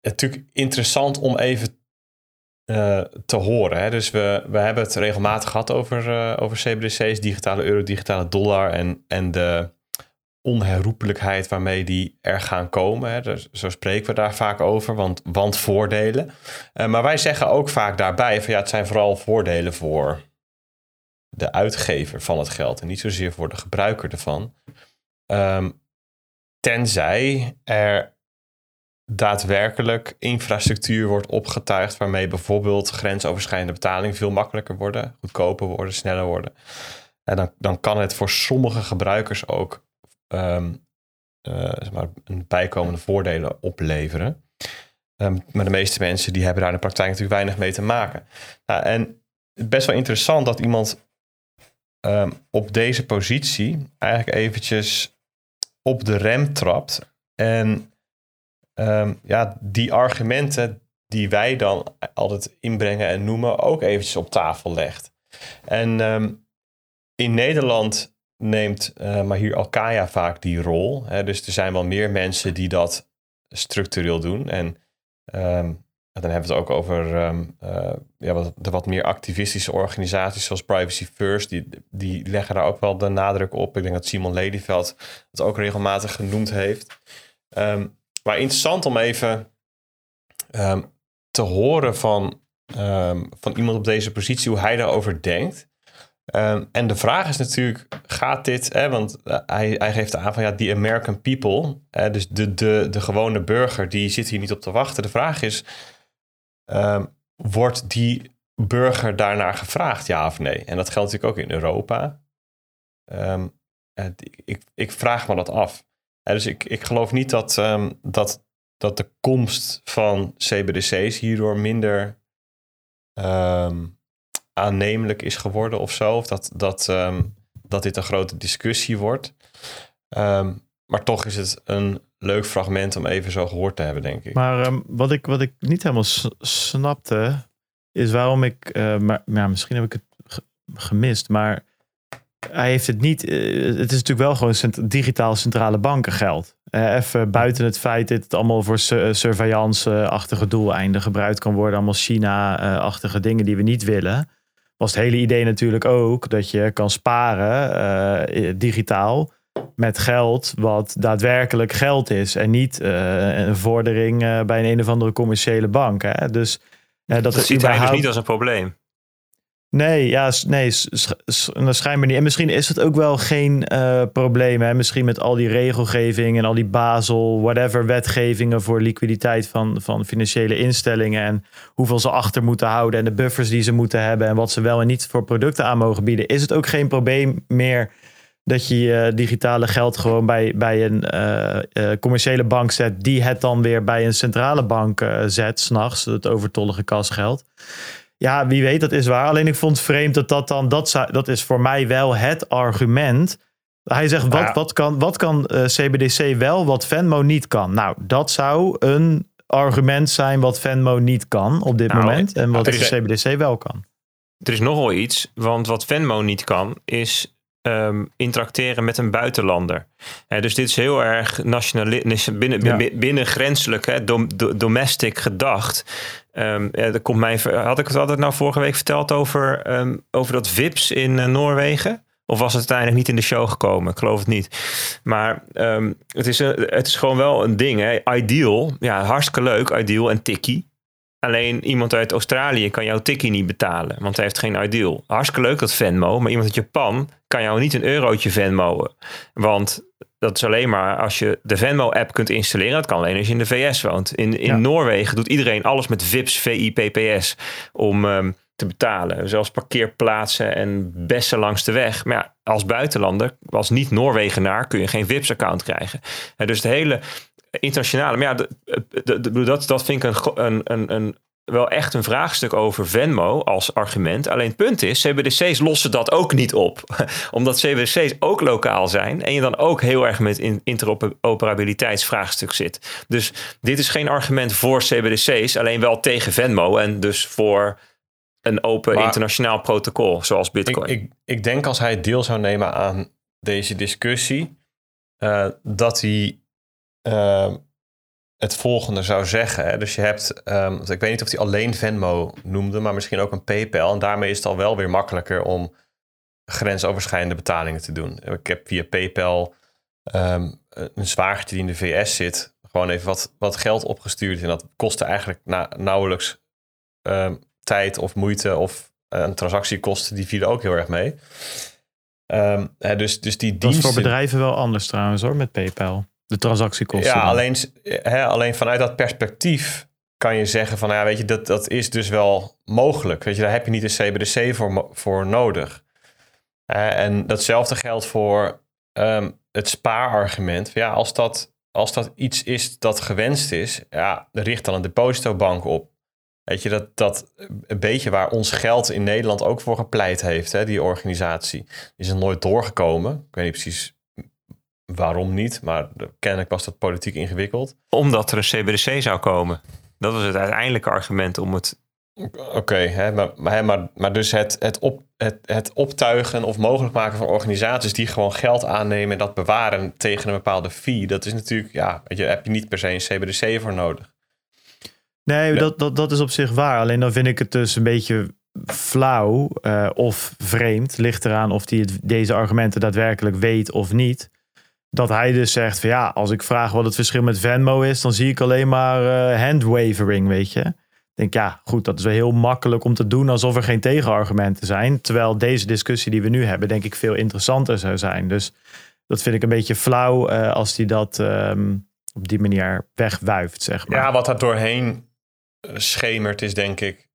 natuurlijk interessant om even uh, te horen. Hè? Dus we, we hebben het regelmatig gehad over, uh, over CBDC's, digitale euro, digitale dollar en, en de onherroepelijkheid waarmee die er gaan komen. Hè? Dus, zo spreken we daar vaak over, want, want voordelen. Uh, maar wij zeggen ook vaak daarbij van ja, het zijn vooral voordelen voor de uitgever van het geld en niet zozeer voor de gebruiker ervan. Um, tenzij er daadwerkelijk infrastructuur wordt opgetuigd waarmee bijvoorbeeld grensoverschrijdende betalingen veel makkelijker worden, goedkoper worden, sneller worden. En dan, dan kan het voor sommige gebruikers ook um, zeg maar een bijkomende voordelen opleveren. Um, maar de meeste mensen die hebben daar in de praktijk natuurlijk weinig mee te maken. Nou, en best wel interessant dat iemand um, op deze positie eigenlijk eventjes op de rem trapt en um, ja, die argumenten die wij dan altijd inbrengen en noemen, ook eventjes op tafel legt. En um, in Nederland neemt uh, Mahir Alkaya vaak die rol. Hè? Dus er zijn wel meer mensen die dat structureel doen. En um, dan hebben we het ook over uh, ja, wat, de wat meer activistische organisaties zoals Privacy First. Die, die leggen daar ook wel de nadruk op. Ik denk dat Simon Ladyveld het ook regelmatig genoemd heeft. Um, maar interessant om even um, te horen van, um, van iemand op deze positie, hoe hij daarover denkt. Um, en de vraag is natuurlijk, gaat dit, hè, want uh, hij, hij geeft aan van ja, die American people, hè, dus de, de, de gewone burger, die zit hier niet op te wachten. De vraag is, wordt die burger daarnaar gevraagd, ja of nee? En dat geldt natuurlijk ook in Europa. ik, ik vraag me dat af dus ik, ik geloof niet dat, um, dat, dat de komst van CBDC's hierdoor minder um, aannemelijk is geworden of zo. Of dat, dat, um, dat dit een grote discussie wordt. maar toch is het een leuk fragment om even zo gehoord te hebben, denk ik. Maar wat, ik, wat ik niet helemaal snapte, is waarom ik, uh, maar, ja, misschien heb ik het gemist, maar hij heeft het niet. Eh, het is natuurlijk wel gewoon digitaal centrale bankengeld. Uh, even buiten het feit dat het allemaal voor surveillance-achtige doeleinden gebruikt kan worden. Allemaal China-achtige dingen die we niet willen. Was het hele idee natuurlijk ook dat je kan sparen uh, digitaal met geld wat daadwerkelijk geld is. En niet een vordering bij een een of andere commerciële bank. Hè? Dus Dat, is ziet hij dus niet als een probleem. Nee, ja, nee, schijnbaar niet. En misschien is het ook wel geen eh, probleem. Hè? Misschien met al die regelgeving en al die Basel, whatever, wetgevingen voor liquiditeit van, van financiële instellingen. En hoeveel ze achter moeten houden en de buffers die ze moeten hebben. En wat ze wel en niet voor producten aan mogen bieden. Is het ook geen probleem meer dat je je digitale geld gewoon bij, bij een eh, eh, commerciële bank zet. Die het dan weer bij een centrale bank zet, s'nachts, het overtollige kasgeld. Ja, wie weet, dat is waar. Alleen ik vond het vreemd dat dat dan, dat, dat is voor mij wel het argument. Hij zegt, wat, Ja. wat kan, wat kan eh, CBDC wel, wat Venmo niet kan? Nou, dat zou een argument zijn wat Venmo niet kan op dit Nou, moment. En wat is- CBDC wel kan. Er is nog wel iets, want wat Venmo niet kan, is ehm, interacteren met een buitenlander. Dus dit is heel erg nationali- binnen, Ja. binnen, dom- do- domestic gedacht. Ehm ja, er komt mij, had ik het altijd nou vorige week verteld over, ehm, over dat VIPS in eh, Noorwegen? Of was het uiteindelijk niet in de show gekomen? Ik geloof het niet. Maar ehm, het, is een, het is gewoon wel een ding. Hè? Ideal, ja, hartstikke leuk, Ideal en Tikkie. Alleen iemand uit Australië kan jouw tikkie niet betalen, want hij heeft geen ideal. Hartstikke leuk dat Venmo, maar iemand uit Japan kan jou niet een eurotje Venmo'en. Want dat is alleen maar als je de Venmo-app kunt installeren. Dat kan alleen als je in de VS woont. In, in Ja. Noorwegen doet iedereen alles met VIPS, VIPPS om ehm, te betalen. Zelfs parkeerplaatsen en bessen langs de weg. Maar ja, als buitenlander, als niet-Noorwegenaar, kun je geen VIPS-account krijgen. En dus de hele internationale. Maar ja, de- de- de- dat, dat vind ik een, een, een, een, wel echt een vraagstuk over Venmo als argument. Alleen het punt is, CBDC's lossen dat ook niet op. Omdat CBDC's ook lokaal zijn en je dan ook heel erg met in- interoperabiliteitsvraagstuk zit. Dus dit is geen argument voor CBDC's, alleen wel tegen Venmo en dus voor een open Maar- internationaal protocol zoals Ik, Bitcoin. ik, ik denk als hij deel zou nemen aan deze discussie, eh, dat hij eh, het volgende zou zeggen. Hè. Dus je hebt, ehm, ik weet niet of hij alleen Venmo noemde, maar misschien ook een PayPal. En daarmee is het al wel weer makkelijker om grensoverschrijdende betalingen te doen. Ik heb via PayPal ehm, een zwagertje die in de VS zit, gewoon even wat, wat geld opgestuurd. En dat kostte eigenlijk na, nauwelijks ehm, tijd of moeite of eh, een transactiekosten, die vielen ook heel erg mee. Ehm, hè, dus, dus die Dat is diensten... voor bedrijven wel anders trouwens hoor, met PayPal. De transactiekosten. Ja, dan. alleen, hè, alleen vanuit dat perspectief kan je zeggen van, nou ja, weet je, dat, dat is dus wel mogelijk. Weet je, daar heb je niet een CBDC voor, voor nodig. En datzelfde geldt voor ehm, het spaarargument. Ja, als dat, als dat iets is dat gewenst is, ja, richt dan een depositobank op. Weet je, dat, dat een beetje waar ons geld in Nederland ook voor gepleit heeft, hè, die organisatie, is er nooit doorgekomen. Ik weet niet precies waarom niet, maar de- kennelijk was dat politiek ingewikkeld. Omdat er een CBDC zou komen. Dat was het uiteindelijke argument om het Oké, hè, maar, maar, hè, maar, maar dus het, het, op, het, het optuigen of mogelijk maken van organisaties die gewoon geld aannemen en dat bewaren tegen een bepaalde fee, dat is natuurlijk, ja, weet je, heb je niet per se een CBDC voor nodig. Nee, Ja. dat, dat, dat is op zich waar. Alleen dan vind ik het dus een beetje flauw eh, of vreemd. Ligt eraan of hij het, deze argumenten daadwerkelijk weet of niet. Dat hij dus zegt van ja, als ik vraag wat het verschil met Venmo is, dan zie ik alleen maar eh handwavering, weet je. Ik denk ja, goed, dat is wel heel makkelijk om te doen alsof er geen tegenargumenten zijn. Terwijl deze discussie die we nu hebben, denk ik veel interessanter zou zijn. Dus dat vind ik een beetje flauw eh, als hij dat ehm, op die manier wegwuift, zeg maar. Ja, wat er doorheen eh, schemert is denk ik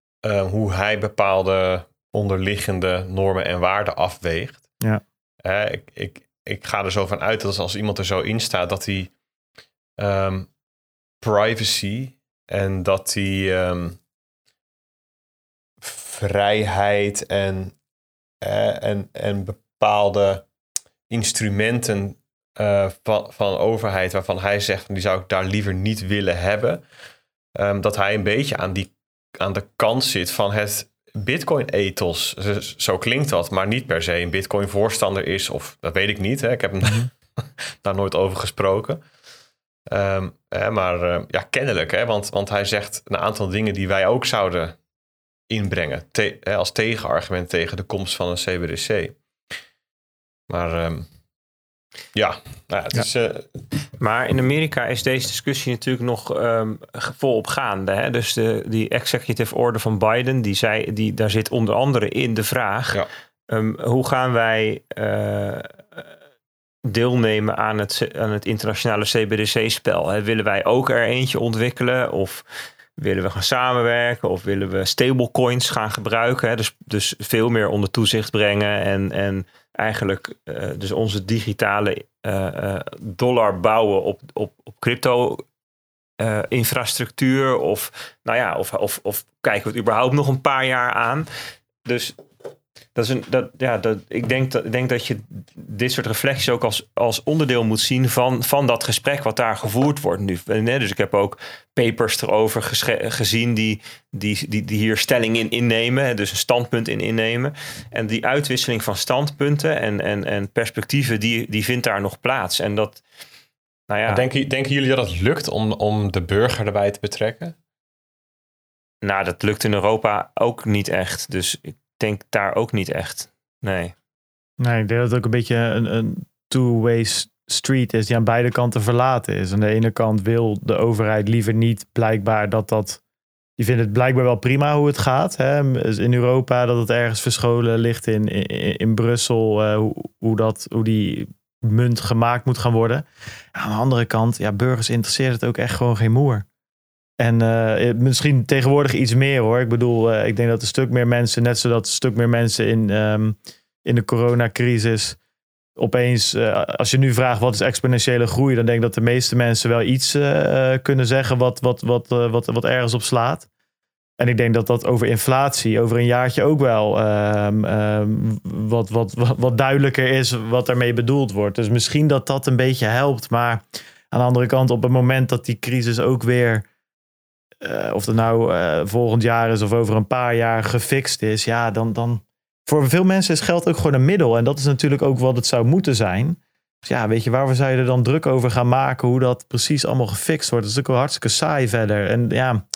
hoe hij bepaalde onderliggende normen en waarden afweegt. Ja. Eh, ik, ik, ik ga er zo van uit dat als iemand er zo in staat dat hij ehm, privacy en dat hij ehm, vrijheid en, eh, en, en bepaalde instrumenten eh, van, van overheid waarvan hij zegt, die zou ik daar liever niet willen hebben. Ehm, dat hij een beetje aan, die, aan de kant zit van het Bitcoin-ethos. Zo, zo klinkt dat, maar niet per se een Bitcoin-voorstander is. Of dat weet ik niet. Hè. Ik heb hem daar nooit over gesproken. Ehm, hè, maar eh, ja, kennelijk. Hè, want, want hij zegt een aantal dingen die wij ook zouden inbrengen. te- hè, als tegenargument tegen de komst van een CBDC. Maar ehm, Ja, nou ja, het is... eh, Maar in Amerika is deze discussie natuurlijk nog ehm, volop gaande. Hè? Dus de, die executive order van Biden, die zei, die, daar zit onder andere in de vraag: Ja. ehm, hoe gaan wij eh, deelnemen aan het, aan het internationale CBDC-spel? Willen wij ook er eentje ontwikkelen? Of willen we gaan samenwerken? Of willen we stablecoins gaan gebruiken? Hè? Dus, dus veel meer onder toezicht brengen en, en eigenlijk eh, dus onze digitale eh, eh, dollar bouwen op, op, op crypto infrastructuur of nou ja of, of, of kijken we het überhaupt nog een paar jaar aan. Dus dat is een, dat, ja, dat, ik, denk dat, ik denk dat je dit soort reflecties ook als, als onderdeel moet zien van, van dat gesprek wat daar gevoerd wordt nu. Dus ik heb ook papers erover gezien die, die, die, die hier stelling in innemen, dus een standpunt in innemen. En die uitwisseling van standpunten en, en, en perspectieven, die, die vindt daar nog plaats. En dat, nou ja, denken, denken jullie dat het lukt om, om de burger erbij te betrekken? nou, dat lukt in Europa ook niet echt. Dus ik denk daar ook niet echt. Nee. Nee, ik denk dat het ook een beetje een, een two-way street is die aan beide kanten verlaten is. Aan de ene kant wil de overheid liever niet blijkbaar dat dat... Die vindt het blijkbaar wel prima hoe het gaat. Hè? Dus In Europa dat het ergens verscholen ligt in, in, in Brussel. eh, hoe, hoe, dat, hoe die munt gemaakt moet gaan worden. Aan de andere kant, ja, burgers interesseert het ook echt gewoon geen moer. En eh, misschien tegenwoordig iets meer hoor. Ik bedoel, eh, ik denk dat een stuk meer mensen, net zodat een stuk meer mensen in, ehm, in de coronacrisis opeens, eh, als je nu vraagt wat is exponentiële groei, dan denk ik dat de meeste mensen wel iets eh, eh, kunnen zeggen wat, wat, wat, eh, wat, wat ergens op slaat. En ik denk dat dat over inflatie over een jaartje ook wel ehm, ehm, wat, wat, wat, wat duidelijker is wat ermee bedoeld wordt. Dus misschien dat dat een beetje helpt. Maar aan de andere kant, op het moment dat die crisis ook weer, eh, of het nou eh, volgend jaar is of over een paar jaar gefixt is, ja, dan, dan voor veel mensen is geld ook gewoon een middel. En dat is natuurlijk ook wat het zou moeten zijn. Dus ja, weet je, waarom zou je er dan druk over gaan maken hoe dat precies allemaal gefixt wordt? Dat is natuurlijk wel hartstikke saai verder. En ja,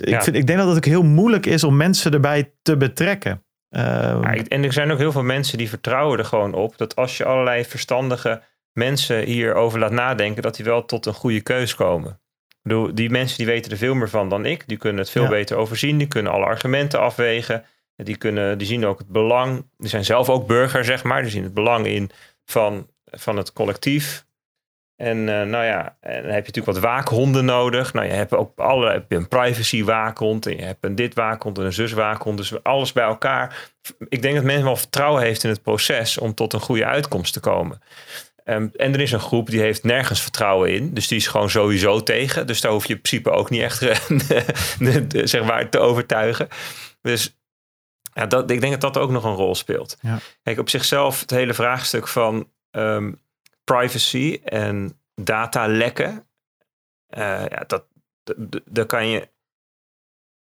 ik, Ja. Vind, ik denk dat het ook heel moeilijk is om mensen erbij te betrekken. Ehm, Ja, en er zijn ook heel veel mensen die vertrouwen er gewoon op dat als je allerlei verstandige mensen hierover laat nadenken, dat die wel tot een goede keus komen. Bedoel, die mensen die weten er veel meer van dan ik. Die kunnen het veel Ja. beter overzien. Die kunnen alle argumenten afwegen. Die, kunnen, die zien ook het belang. Die zijn zelf ook burger, zeg maar. Die zien het belang in van, van het collectief. En eh, nou ja, en dan heb je natuurlijk wat waakhonden nodig. Nou, je hebt ook alle, heb je een privacy waakhond. En je hebt een dit waakhond en een zus waakhond. Dus alles bij elkaar. Ik denk dat mensen wel vertrouwen heeft in het proces om tot een goede uitkomst te komen. Ehm, en er is een groep die heeft nergens vertrouwen in. Dus die is gewoon sowieso tegen. Dus daar hoef je in principe ook niet echt eh, zeg maar, te overtuigen. Dus ja, dat, ik denk dat dat ook nog een rol speelt. Ja. Kijk, op zichzelf het hele vraagstuk van ehm, privacy en datalekken. eh ja, dat, daar kan je.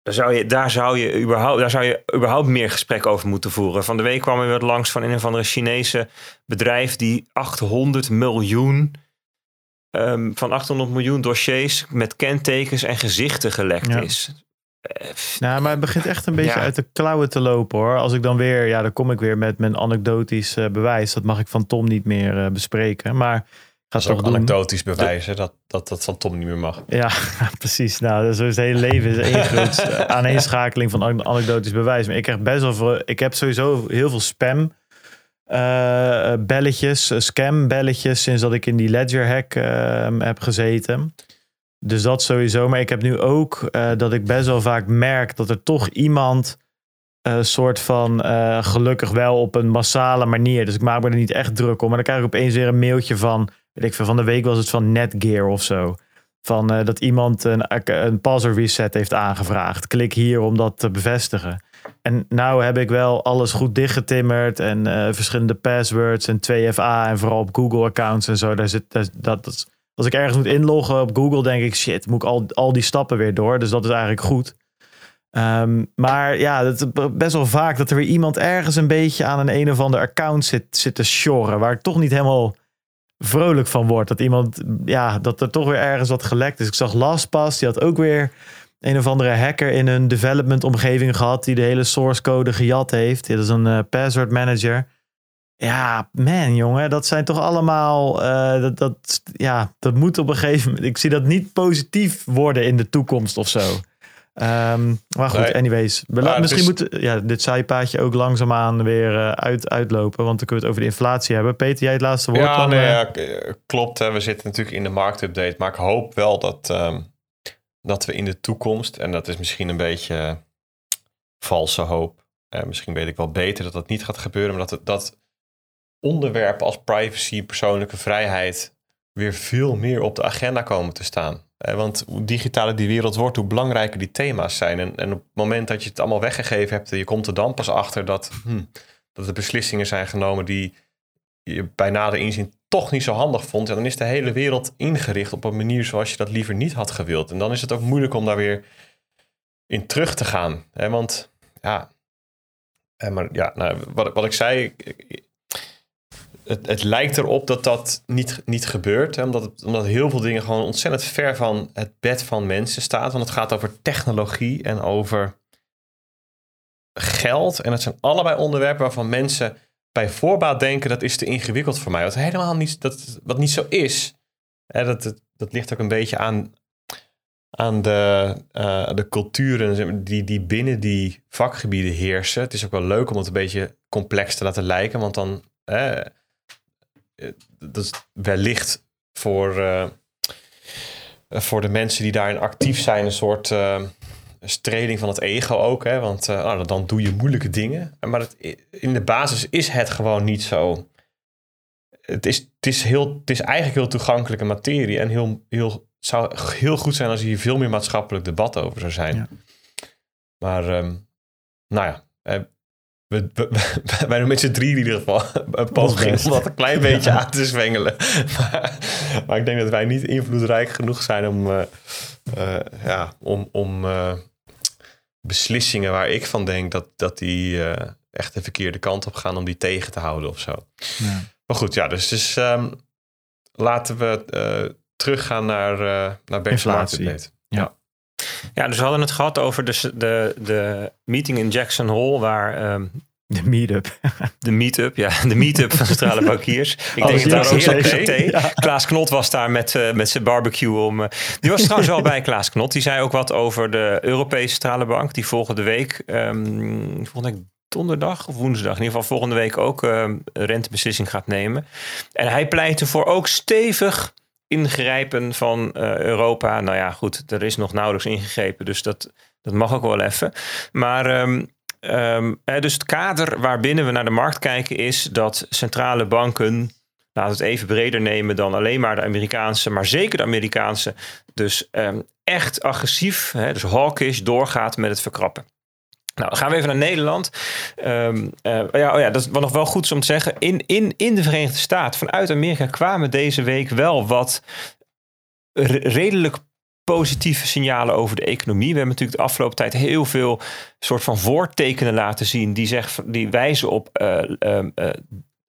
Daar zou je, daar, zou je überhaupt, daar zou je überhaupt meer gesprek over moeten voeren. Van de week kwam er wat langs van een of andere Chinese bedrijf die 800 miljoen ehm, van 800 miljoen dossiers met kentekens en gezichten gelekt Ja. is. Eh, Nou, maar het begint echt een beetje Ja. uit de klauwen te lopen hoor. Als ik dan weer, ja, dan kom ik weer met mijn anekdotisch eh, bewijs. Dat mag ik van Tom niet meer eh, bespreken. Maar ik ga Dat het is ook doen. anekdotisch bewijzen dat, dat dat van Tom niet meer mag. Ja, precies. Nou, zo is het hele leven is één groot aaneenschakeling van an- anekdotisch bewijs. Maar ik krijg best wel veel, ik heb sowieso heel veel spam eh, belletjes, eh, scam belletjes sinds dat ik in die Ledger hack eh, heb gezeten. Dus dat sowieso. Maar ik heb nu ook eh, dat ik best wel vaak merk dat er toch iemand een soort van eh, gelukkig wel op een massale manier. Dus ik maak me er niet echt druk om. Maar dan krijg ik opeens weer een mailtje van, weet ik veel, van de week was het van Netgear of zo. Van eh, dat iemand een, een password reset heeft aangevraagd. Klik hier om dat te bevestigen. En nou heb ik wel alles goed dichtgetimmerd en eh, verschillende passwords en 2FA en vooral op Google accounts en zo. Daar zit, dat, dat, als ik ergens moet inloggen op Google, denk ik shit, moet ik al, al die stappen weer door. Dus dat is eigenlijk goed. Ehm, maar ja, is best wel vaak dat er weer iemand ergens een beetje aan een een of ander account zit, zit te sjorren. Waar ik toch niet helemaal vrolijk van word. Dat iemand, ja, dat er toch weer ergens wat gelekt is. Ik zag LastPass, die had ook weer een of andere hacker in een development omgeving gehad. Die de hele source code gejat heeft. Dit is een eh, password manager. Ja, man, jongen, dat zijn toch allemaal. eh, dat, dat, ja, dat moet op een gegeven moment. Ik zie dat niet positief worden in de toekomst of zo. Ehm, maar goed, Nee. anyways. We misschien is- moet ja, dit zijpaadje ook langzaamaan weer eh, uit, uitlopen. Want dan kunnen we het over de inflatie hebben. Peter, jij het laatste woord? Ja, dan, nee, eh? ja, klopt. Hè. We zitten natuurlijk in de marktupdate. Maar ik hoop wel dat, ehm, dat we in de toekomst, en dat is misschien een beetje valse hoop. misschien weet ik wel beter dat dat niet gaat gebeuren. Maar dat, het- dat onderwerpen als privacy, persoonlijke vrijheid weer veel meer op de agenda komen te staan. Eh, want hoe digitaler die wereld wordt, hoe belangrijker die thema's zijn. En, en op het moment dat je het allemaal weggegeven hebt, je komt er dan pas achter dat, hm, dat er beslissingen zijn genomen die je bij nader inzien toch niet zo handig vond. En dan is de hele wereld ingericht op een manier zoals je dat liever niet had gewild. En dan is het ook moeilijk om daar weer in terug te gaan. Want ja, eh, maar ja, nou, wat, wat ik zei, het, het lijkt erop dat dat niet, niet gebeurt. Hè? Omdat, omdat heel veel dingen gewoon ontzettend ver van het bed van mensen staat. Want het gaat over technologie en over geld. En het zijn allebei onderwerpen waarvan mensen bij voorbaat denken dat is te ingewikkeld voor mij. Wat helemaal niet, dat, wat niet zo is. Hè, dat, dat, dat ligt ook een beetje aan, aan de, eh, de culturen die, die binnen die vakgebieden heersen. Het is ook wel leuk om het een beetje complex te laten lijken, want dan dat is wellicht voor, eh, voor de mensen die daarin actief zijn een soort eh, streling van het ego ook. Hè? Want eh, nou, dan doe je moeilijke dingen. Maar het, in de basis is het gewoon niet zo. Het is, het is, heel, het is eigenlijk heel toegankelijke materie. En heel, heel, het zou heel goed zijn als hier veel meer maatschappelijk debat over zou zijn. Ja. Maar ehm, nou ja, eh, we, we, we- wij doen met z'n drie in ieder geval een poging om dat een klein beetje aan te zwengelen. Maar, maar ik denk dat wij niet invloedrijk genoeg zijn om, eh, eh, ja, om, om eh, beslissingen waar ik van denk dat, dat die echt de verkeerde kant op gaan om die tegen te houden of zo. Ja. Maar goed, ja, dus, dus ehm, laten we teruggaan naar, naar Inflatie. Update. Ja, dus we hadden het gehad over de, de, de meeting in Jackson Hole, waar ehm, De meetup. de meet-up, ja, de meet-up van centrale bankiers. Ik Alles denk dat daar ook heerlijk thee. Ja. Klaas Knot was daar met, eh, met zijn barbecue om. eh, die was trouwens wel bij Klaas Knot. Die zei ook wat over de Europese Centrale Bank, die volgende week, ehm, volgende week donderdag of woensdag, in ieder geval volgende week ook ehm, een rentebeslissing gaat nemen. En hij pleitte voor ook stevig ingrijpen van eh, Europa. Nou ja, goed, er is nog nauwelijks ingegrepen, dus dat, dat mag ook wel even. Maar ehm, ehm, eh, dus het kader waarbinnen we naar de markt kijken is dat centrale banken, laten we het even breder nemen dan alleen maar de Amerikaanse, maar zeker de Amerikaanse, dus ehm, echt agressief, hè, dus hawkish, doorgaat met het verkrappen. Nou, gaan we even naar Nederland. Ehm, eh, ja, oh ja, dat is wat nog wel goed is om te zeggen. In, in, in de Verenigde Staten, vanuit Amerika, kwamen deze week wel wat re- redelijk positieve signalen over de economie. We hebben natuurlijk de afgelopen tijd heel veel soort van voortekenen laten zien die, zeggen, die wijzen op eh, ehm, eh,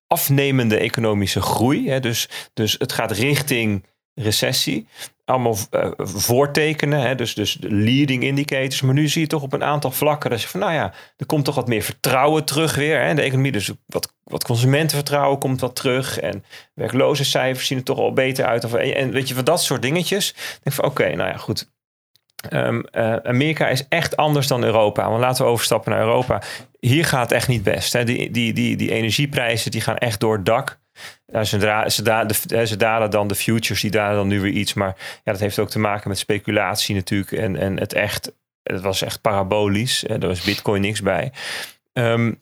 afnemende economische groei. Hè. Dus, dus het gaat richting recessie. Allemaal eh, voortekenen, hè. Dus, dus de leading indicators. Maar nu zie je toch op een aantal vlakken dat je van, nou ja, er komt toch wat meer vertrouwen terug weer. Hè. De economie, dus wat, wat consumentenvertrouwen komt wat terug. En werkloosheidscijfers zien er toch al beter uit. Of, en, weet je, van dat soort dingetjes. Ik denk van, oké, nou ja, goed. Ehm, eh, Amerika is echt anders dan Europa. Want laten we overstappen naar Europa. Hier gaat het echt niet best. Hè. Die, die, die, die energieprijzen die gaan echt door het dak. Ja, ze, de- eh, ze dalen dan de futures, die dalen dan nu weer iets. Maar ja, dat heeft ook te maken met speculatie natuurlijk. En, en het echt, het was echt parabolisch. Eh, Er was bitcoin niks bij. Ehm,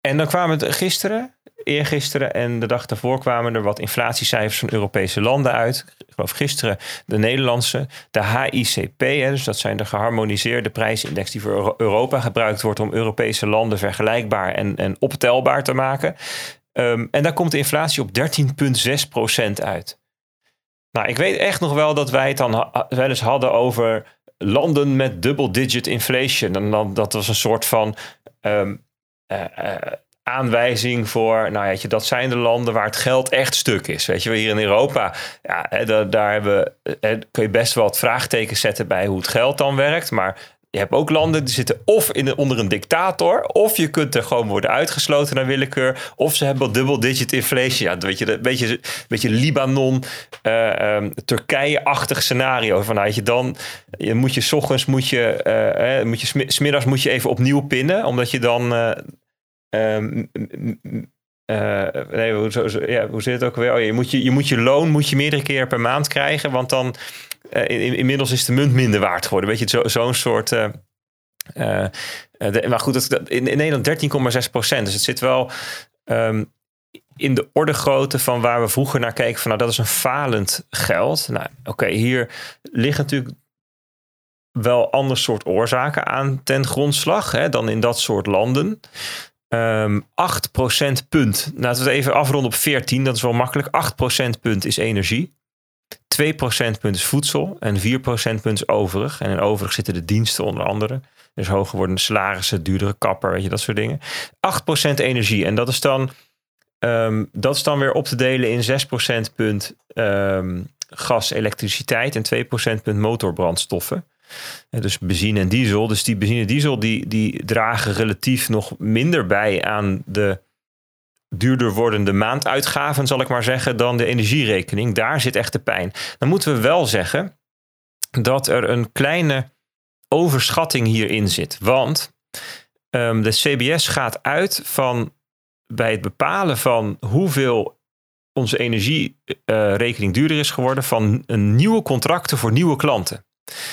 en dan kwamen het gisteren, eergisteren en de dag daarvoor kwamen er wat inflatiecijfers van Europese landen uit. Ik geloof gisteren de Nederlandse, de HICP, hè, dus dat zijn de geharmoniseerde prijsindex die voor Euro- Europa gebruikt wordt om Europese landen vergelijkbaar en, en optelbaar te maken. Ehm, en daar komt de inflatie op 13,6% uit. Nou, ik weet echt nog wel dat wij het dan wel eens hadden over landen met double-digit inflation. En dan, dat was een soort van ehm, eh, eh, aanwijzing voor, nou je, dat zijn de landen waar het geld echt stuk is. Weet je, hier in Europa, ja, daar, daar hebben, hè, kun je best wel het vraagteken zetten bij hoe het geld dan werkt. Maar je hebt ook landen die zitten of in, onder een dictator, of je kunt er gewoon worden uitgesloten naar willekeur, of ze hebben double-digit inflation. Ja, weet je, een beetje, beetje Libanon, uh, um, Turkije-achtig scenario. Vanuit je dan je moet je ochtends moet je, uh, moet je smiddags moet je even opnieuw pinnen, omdat je dan. Um, nee, hoe, zo, ja, hoe zit het ook weer? Oh, je, moet je, je moet je loon moet je meerdere keer per maand krijgen, want dan in, inmiddels is de munt minder waard geworden. Weet je, zo'n zo soort. Uh, de, maar goed, dat, in, in Nederland 13,6 procent. Dus het zit wel um, in de orde grootte van waar we vroeger naar keken. Van nou, dat is een falend geld. Nou, oké, hier liggen natuurlijk wel ander soort oorzaken aan ten grondslag hè, dan in dat soort landen. Um, 8% punt. Laten we het even afronden op 14. Dat is wel makkelijk. 8% punt is energie. 2 procentpunt is voedsel en 4 procentpunt is overig. En in overig zitten de diensten onder andere. Dus hoger worden salarissen, duurdere kapper, weet je, dat soort dingen. 8% energie. En dat is dan, um, dat is dan weer op te delen in 6 procentpunt um, gas, elektriciteit en 2 procentpunt motorbrandstoffen. En dus benzine en diesel. Dus die benzine en diesel die, die dragen relatief nog minder bij aan de duurder wordende maanduitgaven, zal ik maar zeggen, dan de energierekening. Daar zit echt de pijn. Dan moeten we wel zeggen dat er een kleine overschatting hierin zit. Want um, de CBS gaat uit van bij het bepalen van hoeveel onze energierekening uh, duurder is geworden van een nieuwe contracten voor nieuwe klanten.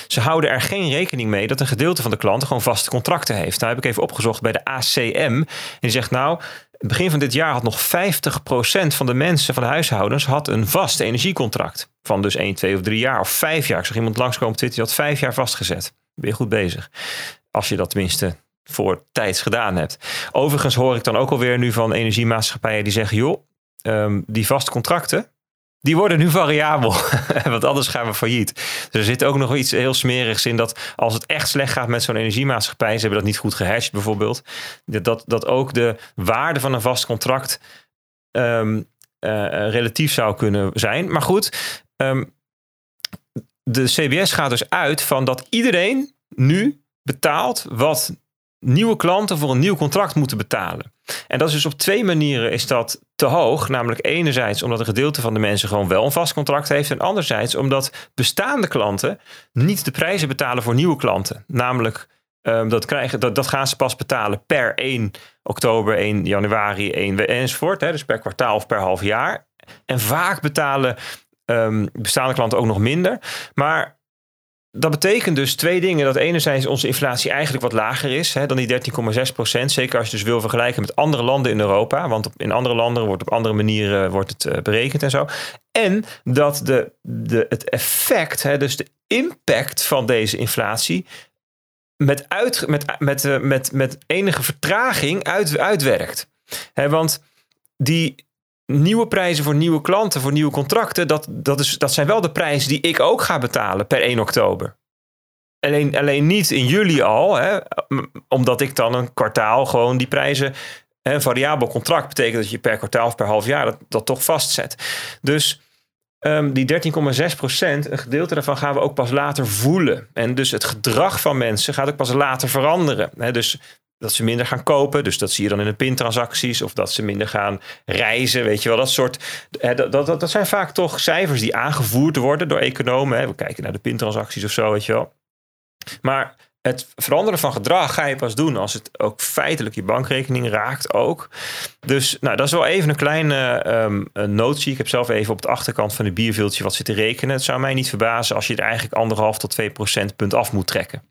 Ze houden er geen rekening mee dat een gedeelte van de klanten gewoon vaste contracten heeft. Nou heb ik even opgezocht bij de ACM. En die zegt nou, begin van dit jaar had nog 50% van de mensen, van de huishoudens, had een vast energiecontract. Van dus 1, 2 of 3 jaar of 5 jaar. Ik zag iemand langskomen op Twitter, die had 5 jaar vastgezet. Ben je goed bezig. Als je dat tenminste voor tijds gedaan hebt. Overigens hoor ik dan ook alweer nu van energiemaatschappijen die zeggen, joh, um, die vaste contracten, die worden nu variabel, want anders gaan we failliet. Dus er zit ook nog iets heel smerigs in dat als het echt slecht gaat met zo'n energiemaatschappij, ze hebben dat niet goed gehashed bijvoorbeeld, dat, dat ook de waarde van een vast contract um, uh, relatief zou kunnen zijn. Maar goed, um, de CBS gaat dus uit van dat iedereen nu betaalt wat nieuwe klanten voor een nieuw contract moeten betalen. En dat is dus op twee manieren is dat te hoog. Namelijk enerzijds omdat een gedeelte van de mensen gewoon wel een vast contract heeft. En anderzijds omdat bestaande klanten niet de prijzen betalen voor nieuwe klanten. Namelijk um, dat, krijgen, dat, dat gaan ze pas betalen per 1 oktober, 1 januari, 1 enzovoort. Hè, dus per kwartaal of per half jaar. En vaak betalen um, bestaande klanten ook nog minder. Maar dat betekent dus twee dingen. Dat enerzijds onze inflatie eigenlijk wat lager is hè, dan die 13,6 procent. Zeker als je dus wil vergelijken met andere landen in Europa. Want in andere landen wordt op andere manieren wordt het uh, berekend en zo. En dat de, de, het effect, hè, dus de impact van deze inflatie... met, uit, met, met, uh, met, met enige vertraging uit, uitwerkt. Hè, want die nieuwe prijzen voor nieuwe klanten, voor nieuwe contracten, dat, dat, is, dat zijn wel de prijzen die ik ook ga betalen per 1 oktober. Alleen, alleen niet in juli al, hè, omdat ik dan een kwartaal gewoon die prijzen. Een variabel contract betekent dat je per kwartaal of per half jaar dat, dat toch vastzet. Dus um, die 13,6 procent, een gedeelte daarvan gaan we ook pas later voelen. En dus het gedrag van mensen gaat ook pas later veranderen. Hè, dus dat ze minder gaan kopen. Dus dat zie je dan in de pintransacties. Of dat ze minder gaan reizen. Weet je wel, dat soort. Dat, dat, dat zijn vaak toch cijfers die aangevoerd worden door economen. We kijken naar de pintransacties of zo, weet je wel. Maar het veranderen van gedrag ga je pas doen als het ook feitelijk je bankrekening raakt ook. Dus nou, dat is wel even een kleine um, notie. Ik heb zelf even op de achterkant van het bierviltje wat zitten rekenen. Het zou mij niet verbazen als je er eigenlijk anderhalf tot 2 procentpunt af moet trekken.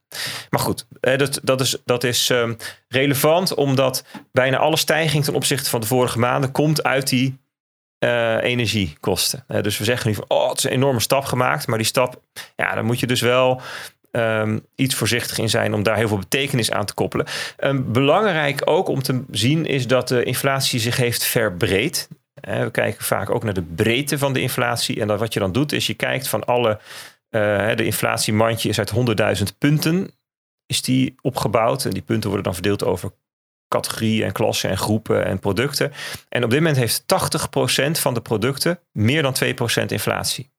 Maar goed, dat, dat is, dat is um, relevant omdat bijna alle stijging ten opzichte van de vorige maanden komt uit die uh, energiekosten. Uh, dus we zeggen nu van, oh, het is een enorme stap gemaakt. Maar die stap, ja, dan moet je dus wel um, iets voorzichtig in zijn om daar heel veel betekenis aan te koppelen. Um, belangrijk ook om te zien is dat de inflatie zich heeft verbreed. We kijken vaak ook naar de breedte van de inflatie. En dat wat je dan doet is je kijkt van alle, uh, de inflatiemandje is uit 100.000 punten is die opgebouwd. En die punten worden dan verdeeld over categorieën en klassen en groepen en producten. En op dit moment heeft 80% van de producten meer dan 2% inflatie.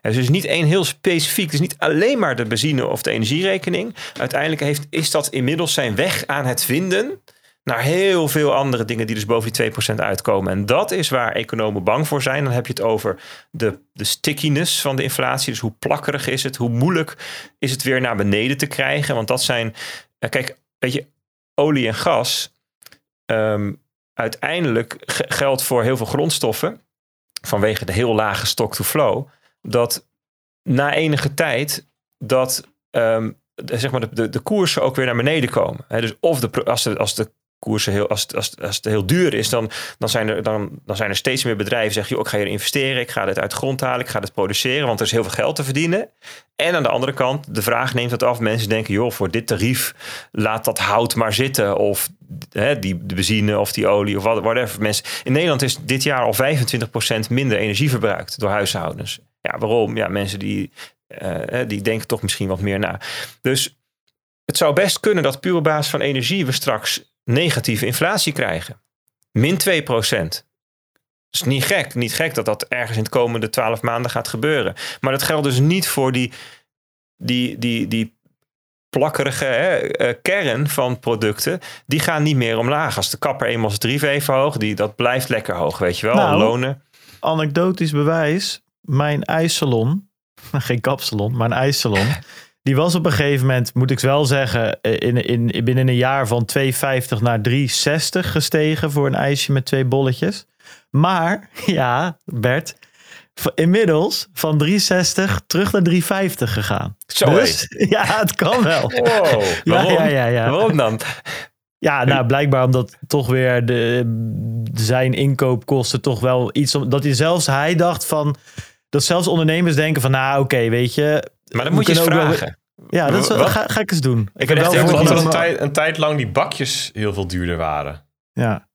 Het is dus niet één heel specifiek. Het is niet alleen maar de benzine of de energierekening. Uiteindelijk heeft, is dat inmiddels zijn weg aan het vinden naar heel veel andere dingen die dus boven die 2% uitkomen. En dat is waar economen bang voor zijn. Dan heb je het over de, de stickiness van de inflatie. Dus hoe plakkerig is het? Hoe moeilijk is het weer naar beneden te krijgen? Want dat zijn, eh, kijk, weet je, olie en gas. ehm, uiteindelijk ge- geldt voor heel veel grondstoffen, vanwege de heel lage stock-to-flow, dat na enige tijd dat ehm, de, zeg maar de, de, de koersen ook weer naar beneden komen. Dus of de, als, de, als de koersen heel, als, als, als het heel duur is, dan, dan, zijn er, dan, dan zijn er steeds meer bedrijven die zeggen, joh, ik ga hier investeren, ik ga dit uit de grond halen, ik ga dit produceren, want er is heel veel geld te verdienen. En aan de andere kant, de vraag neemt het af. Mensen denken, joh, voor dit tarief laat dat hout maar zitten. Of die de benzine of die olie of whatever. Mensen, in Nederland is dit jaar al 25% minder energie verbruikt door huishoudens. Ja, waarom? Ja, mensen die, eh, hè, die denken toch misschien wat meer na. Dus het zou best kunnen dat puur op basis van energie we straks negatieve inflatie krijgen. Min 2%. Dat is niet gek. Niet gek dat dat ergens in de komende 12 maanden gaat gebeuren. Maar dat geldt dus niet voor die, die, die, die plakkerige hè, eh, kern van producten. Die gaan niet meer omlaag. Als de kapper eenmaal zijn tarief even hoog, die, dat blijft lekker hoog, weet je wel. Nou, Lonen. Anekdotisch bewijs. Mijn ijssalon, geen kapsalon, maar een ijssalon. Die was op een gegeven moment, moet ik wel zeggen, eh, in, in, binnen een jaar van 2,50 naar 3,60 gestegen voor een ijsje met twee bolletjes. Maar, ja, Bert, inmiddels van 3,60 terug naar 3,50 gegaan. Zo, dus, ja, het kan wel. Wow, Ja, waarom? ja, ja, ja. Waarom dan? Ja, nou blijkbaar omdat toch weer de, zijn inkoopkosten toch wel iets... om- Dat hij zelfs, hij dacht van... Dat zelfs ondernemers denken van, nou oké, weet je... Maar dan moet je eens wel- vragen. Ja, dat is, ga, ga ik eens doen. Ik, heb echt wel heel dat een tijd, een tijd lang die bakjes heel veel duurder waren. Ja.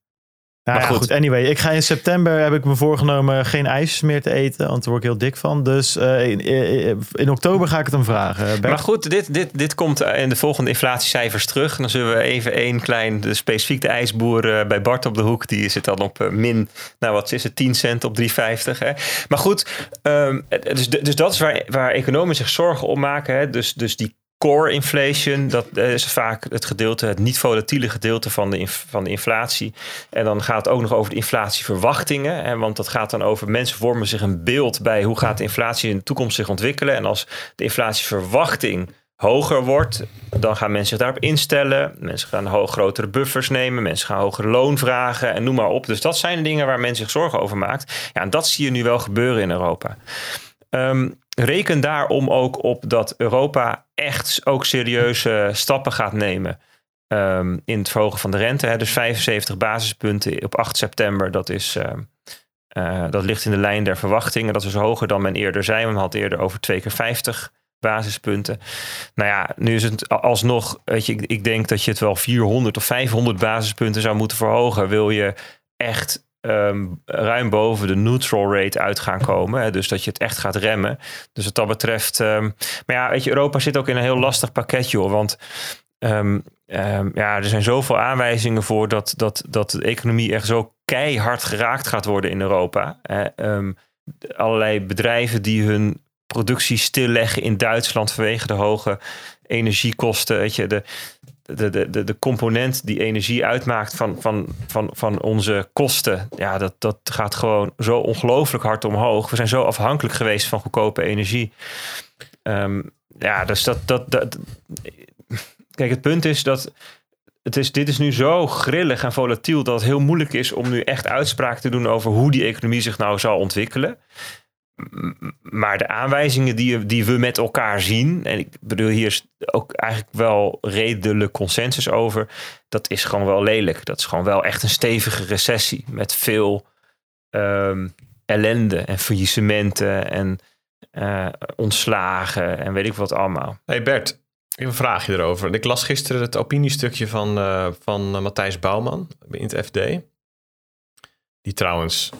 Nou Maar ja, goed. goed. Anyway, ik ga in september heb ik me voorgenomen geen ijsjes meer te eten, want daar word ik heel dik van. Dus eh, in, in, oktober ga ik het hem vragen. Bert. Maar goed, dit, dit, dit komt in de volgende inflatiecijfers terug. Dan zullen we even één klein, de specifiek de ijsboer eh, bij Bart op de hoek. Die zit dan op eh, min, nou wat is het, 10 cent op 3,50. Hè? Maar goed, ehm, dus, dus dat is waar, waar economen zich zorgen om maken. Hè? Dus, dus die core inflation, dat eh, is vaak het gedeelte, het niet volatiele gedeelte van de, van de inflatie. En dan gaat het ook nog over de inflatieverwachtingen. Want dat gaat dan over mensen vormen zich een beeld bij hoe gaat de inflatie in de toekomst zich ontwikkelen. En als de inflatieverwachting hoger wordt, dan gaan mensen zich daarop instellen. Mensen gaan grotere buffers nemen, mensen gaan hogere loon vragen en noem maar op. Dus dat zijn dingen waar men zich zorgen over maakt. Ja, en dat zie je nu wel gebeuren in Europa. Ehm, reken daarom ook op dat Europa echt ook serieuze stappen gaat nemen. ehm, in het verhogen van de rente. Hè. Dus 75 basispunten op 8 september. Dat, is, ehm, eh, dat ligt in de lijn der verwachtingen. Dat is hoger dan men eerder zei. Men had eerder over twee keer 50 basispunten. Nou ja, nu is het alsnog, weet je, ik, ik denk dat je het wel 400 of 500 basispunten zou moeten verhogen. Wil je echt ehm, ruim boven de neutral rate uit gaan komen. Hè? Dus dat je het echt gaat remmen. Dus wat dat betreft. ehm, maar ja, weet je, Europa zit ook in een heel lastig pakket, joh. Want ehm, ja, er zijn zoveel aanwijzingen voor dat, dat, dat de economie echt zo keihard geraakt gaat worden in Europa. Hè? Allerlei bedrijven die hun productie stilleggen in Duitsland vanwege de hoge energiekosten. Weet je, de, de, de, de, component die energie uitmaakt van, van, van, van onze kosten, ja, dat, dat gaat gewoon zo ongelooflijk hard omhoog. We zijn zo afhankelijk geweest van goedkope energie. Ehm, ja, dus dat, dat, dat. Kijk, het punt is dat. Het is, dit is nu zo grillig en volatiel dat het heel moeilijk is om nu echt uitspraak te doen over hoe die economie zich nou zal ontwikkelen. Maar de aanwijzingen die, die we met elkaar zien, en ik bedoel, hier is ook eigenlijk wel redelijk consensus over, dat is gewoon wel lelijk. Dat is gewoon wel echt een stevige recessie met veel ehm, ellende en faillissementen en eh, ontslagen en weet ik wat allemaal. Hey Bert, een vraagje erover. Ik las gisteren het opiniestukje van, eh, van eh, Matthijs Bouwman in het FD. Die trouwens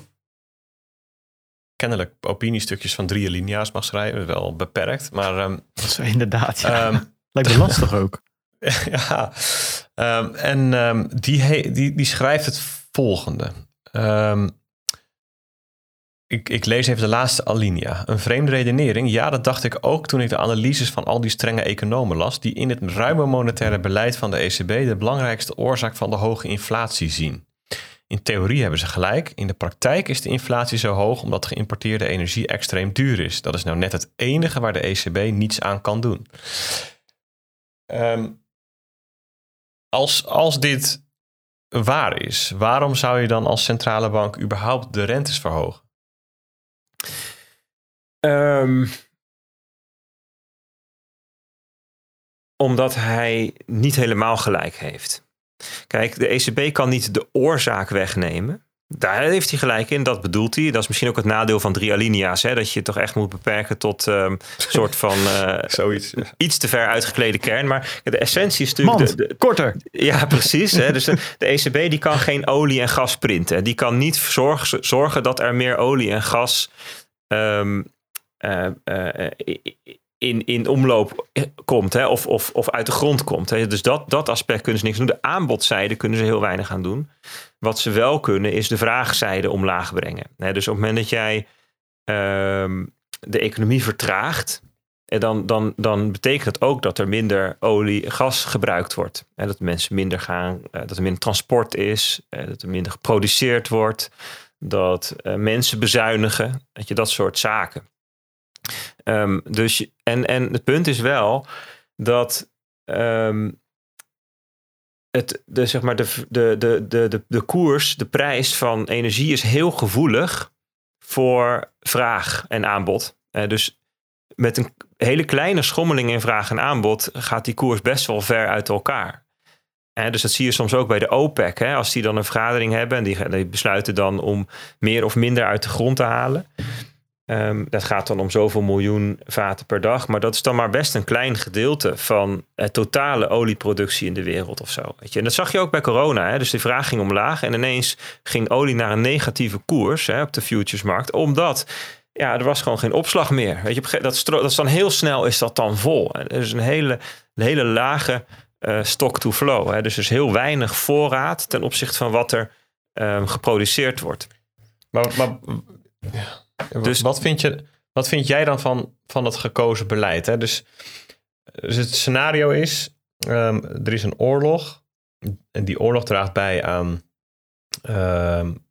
kennelijk opiniestukjes van drie linia's mag schrijven. Wel beperkt, maar Dat is inderdaad, ja. ehm, lijkt me lastig ook. ja. Ehm, en die, die, die schrijft het volgende. Ik, ik lees even de laatste alinea. Een vreemde redenering. Ja, dat dacht ik ook toen ik de analyses van al die strenge economen las, die in het ruime monetaire beleid van de ECB de belangrijkste oorzaak van de hoge inflatie zien. In theorie hebben ze gelijk. In de praktijk is de inflatie zo hoog omdat geïmporteerde energie extreem duur is. Dat is nou net het enige waar de ECB niets aan kan doen. Ehm, als, als dit waar is, waarom zou je dan als centrale bank überhaupt de rentes verhogen? Ehm, omdat hij niet helemaal gelijk heeft. Kijk, de ECB kan niet de oorzaak wegnemen. Daar heeft hij gelijk in, dat bedoelt hij. Dat is misschien ook het nadeel van drie alinea's. Hè? Dat je toch echt moet beperken tot een ehm, soort van uh, Zoiets. iets te ver uitgeklede kern. Maar de essentie is natuurlijk... de, korter. Ja, precies. Hè? Dus de, ECB die kan geen olie en gas printen. Die kan niet zorgen, zorgen dat er meer olie en gas um, uh, uh, in, in omloop komt hè, of, of, of uit de grond komt. Hè. Dus dat, dat aspect kunnen ze niks doen. De aanbodzijde kunnen ze heel weinig aan doen. Wat ze wel kunnen is de vraagzijde omlaag brengen. Hè. Dus op het moment dat jij uh, de economie vertraagt, dan, dan, dan betekent dat ook dat er minder olie gas gebruikt wordt. En dat mensen minder gaan, uh, dat er minder transport is, uh, dat er minder geproduceerd wordt, dat mensen bezuinigen, dat je dat soort zaken. Um, dus, en, en het punt is wel dat um, het, de, zeg maar de, de, de, de, de, koers, de prijs van energie is heel gevoelig voor vraag en aanbod. Uh, dus met een hele kleine schommeling in vraag en aanbod gaat die koers best wel ver uit elkaar. Uh, dus dat zie je soms ook bij de OPEC. Hè, als die dan een vergadering hebben en die besluiten dan om meer of minder uit de grond te halen. Um, dat gaat dan om zoveel miljoen vaten per dag. Maar dat is dan maar best een klein gedeelte van het totale olieproductie in de wereld of zo. Weet je? En dat zag je ook bij corona. Hè? Dus de vraag ging omlaag. En ineens ging olie naar een negatieve koers hè, op de futuresmarkt. Omdat ja, er was gewoon geen opslag meer. Weet je, dat, dat is dan heel snel is dat dan vol. Er is een hele, een hele lage uh, stock to flow. Hè? Dus er is heel weinig voorraad ten opzichte van wat er um, geproduceerd wordt. Maar, maar dus, wat, vind je, wat vind jij dan van, van het gekozen beleid? Hè? Dus, dus het scenario is, um, er is een oorlog. En die oorlog draagt bij aan um,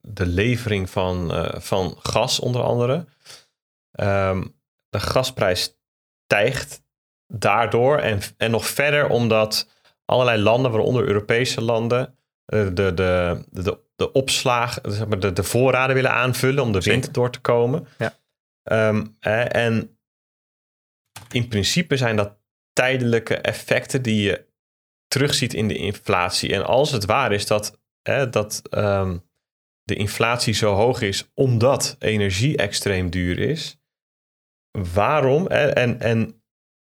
de levering van, uh, van gas onder andere. Um, de gasprijs stijgt daardoor en, en nog verder omdat allerlei landen, waaronder Europese landen, de, de, de, de de opslag, zeg maar de, de voorraden willen aanvullen om de winter door te komen. Ja. Um, en in principe zijn dat tijdelijke effecten die je terugziet in de inflatie. En als het waar is dat, hè, dat um, de inflatie zo hoog is omdat energie extreem duur is, waarom? Hè, en, en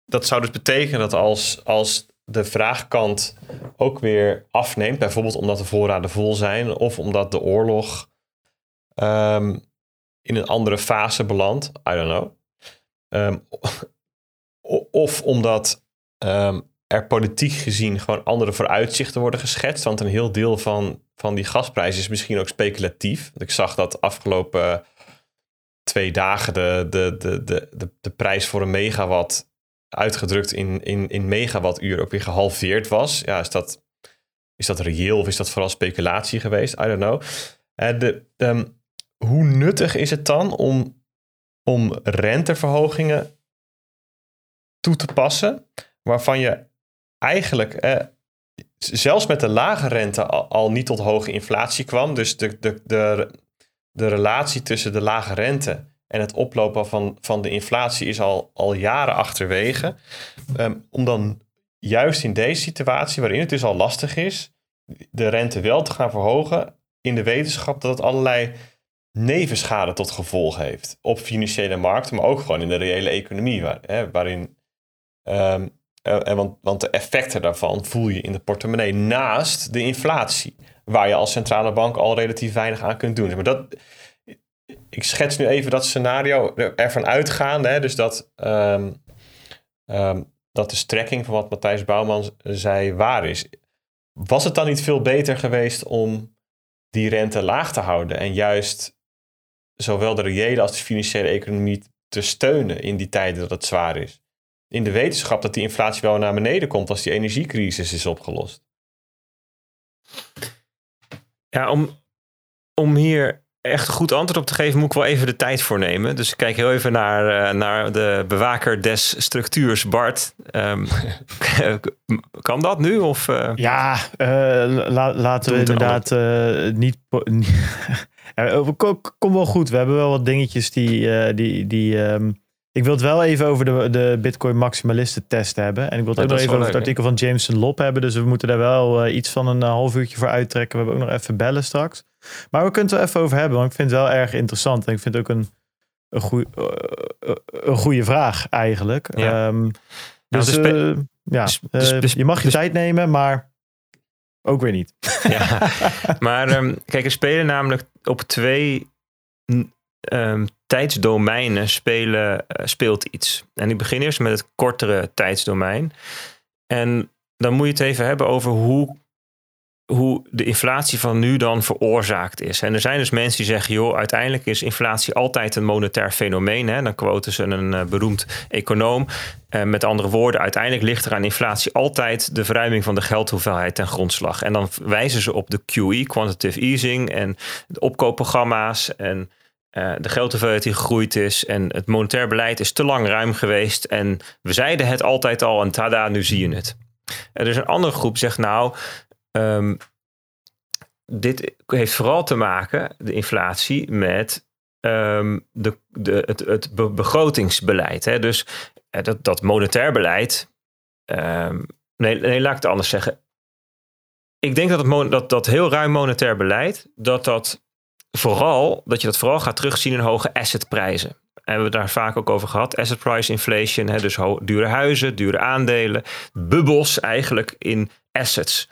dat zou dus betekenen dat als, als de vraagkant ook weer afneemt. Bijvoorbeeld omdat de voorraden vol zijn of omdat de oorlog um, in een andere fase belandt. I don't know. Um, of omdat um, er politiek gezien gewoon andere vooruitzichten worden geschetst. Want een heel deel van, van die gasprijs is misschien ook speculatief. Ik zag dat afgelopen twee dagen de, de, de, de, de, de prijs voor een megawatt uitgedrukt in, in, in megawattuur ook weer gehalveerd was. Ja, is dat, is dat reëel of is dat vooral speculatie geweest? I don't know. Uh, de, ehm, hoe nuttig is het dan om, om renteverhogingen toe te passen, waarvan je eigenlijk uh, zelfs met de lage rente al, al, niet tot hoge inflatie kwam. Dus de, de, de, de relatie tussen de lage rente en het oplopen van, van de inflatie is al, al jaren achterwege. Um, om dan juist in deze situatie, waarin het dus al lastig is, de rente wel te gaan verhogen. In de wetenschap dat het allerlei nevenschade tot gevolg heeft. Op financiële markten, maar ook gewoon in de reële economie. Waar, hè, waarin. Um, want, want de effecten daarvan voel je in de portemonnee naast de inflatie. Waar je als centrale bank al relatief weinig aan kunt doen. Maar dat, ik schets nu even dat scenario ervan uitgaande. Hè, dus dat, um, um, dat de strekking van wat Matthijs Bouwman zei waar is. Was het dan niet veel beter geweest om die rente laag te houden en juist zowel de reële als de financiële economie te steunen in die tijden dat het zwaar is. In de wetenschap dat die inflatie wel naar beneden komt als die energiecrisis is opgelost. Ja, om, om hier echt een goed antwoord op te geven, moet ik wel even de tijd voor nemen. Dus ik kijk heel even naar, uh, naar de bewaker des structuurs, Bart. Um, kan dat nu? Of, uh... Ja, uh, la, laten we inderdaad niet. Kom wel goed. We hebben wel wat dingetjes die. die, die um, ik wil het wel even over de, de Bitcoin maximalisten test hebben. En ik wil het ook nog even over het artikel van Jameson Lop hebben. Dus we moeten daar wel uh, iets van een half uurtje voor uittrekken. We hebben ook nog even bellen straks. Maar we kunnen het er even over hebben. Want ik vind het wel erg interessant. En ik vind het ook een, een, goeie, uh, een goede vraag eigenlijk. Ja. Um, dus uh, ja, je mag je tijd nemen, maar ook weer niet. Ja, maar um, kijk, er spelen namelijk op twee um, tijdsdomeinen spelen, uh, speelt iets. En ik begin eerst met het kortere tijdsdomein. En dan moet je het even hebben over hoe, hoe de inflatie van nu dan veroorzaakt is. En er zijn dus mensen die zeggen, joh, uiteindelijk is inflatie altijd een monetair fenomeen. Hè? Dan quoten ze een uh, beroemd econoom. Uh, met andere woorden, uiteindelijk ligt er aan inflatie altijd de verruiming van de geldhoeveelheid ten grondslag. En dan wijzen ze op de QE, quantitative easing, en de opkoopprogramma's en uh, de geldhoeveelheid die gegroeid is en het monetair beleid is te lang ruim geweest. En we zeiden het altijd al en tada, nu zie je het. Er is een andere groep zegt nou, um, dit heeft vooral te maken, de inflatie, met um, de, de, het, het begrotingsbeleid. Hè? Dus uh, dat, dat monetair beleid, um, nee, nee, laat ik het anders zeggen. Ik denk dat, het, dat, dat heel ruim monetair beleid, dat dat vooral dat je dat vooral gaat terugzien in hoge assetprijzen. En we hebben daar vaak ook over gehad. Asset price inflation, hè, dus dure huizen, dure aandelen, bubbels eigenlijk in assets.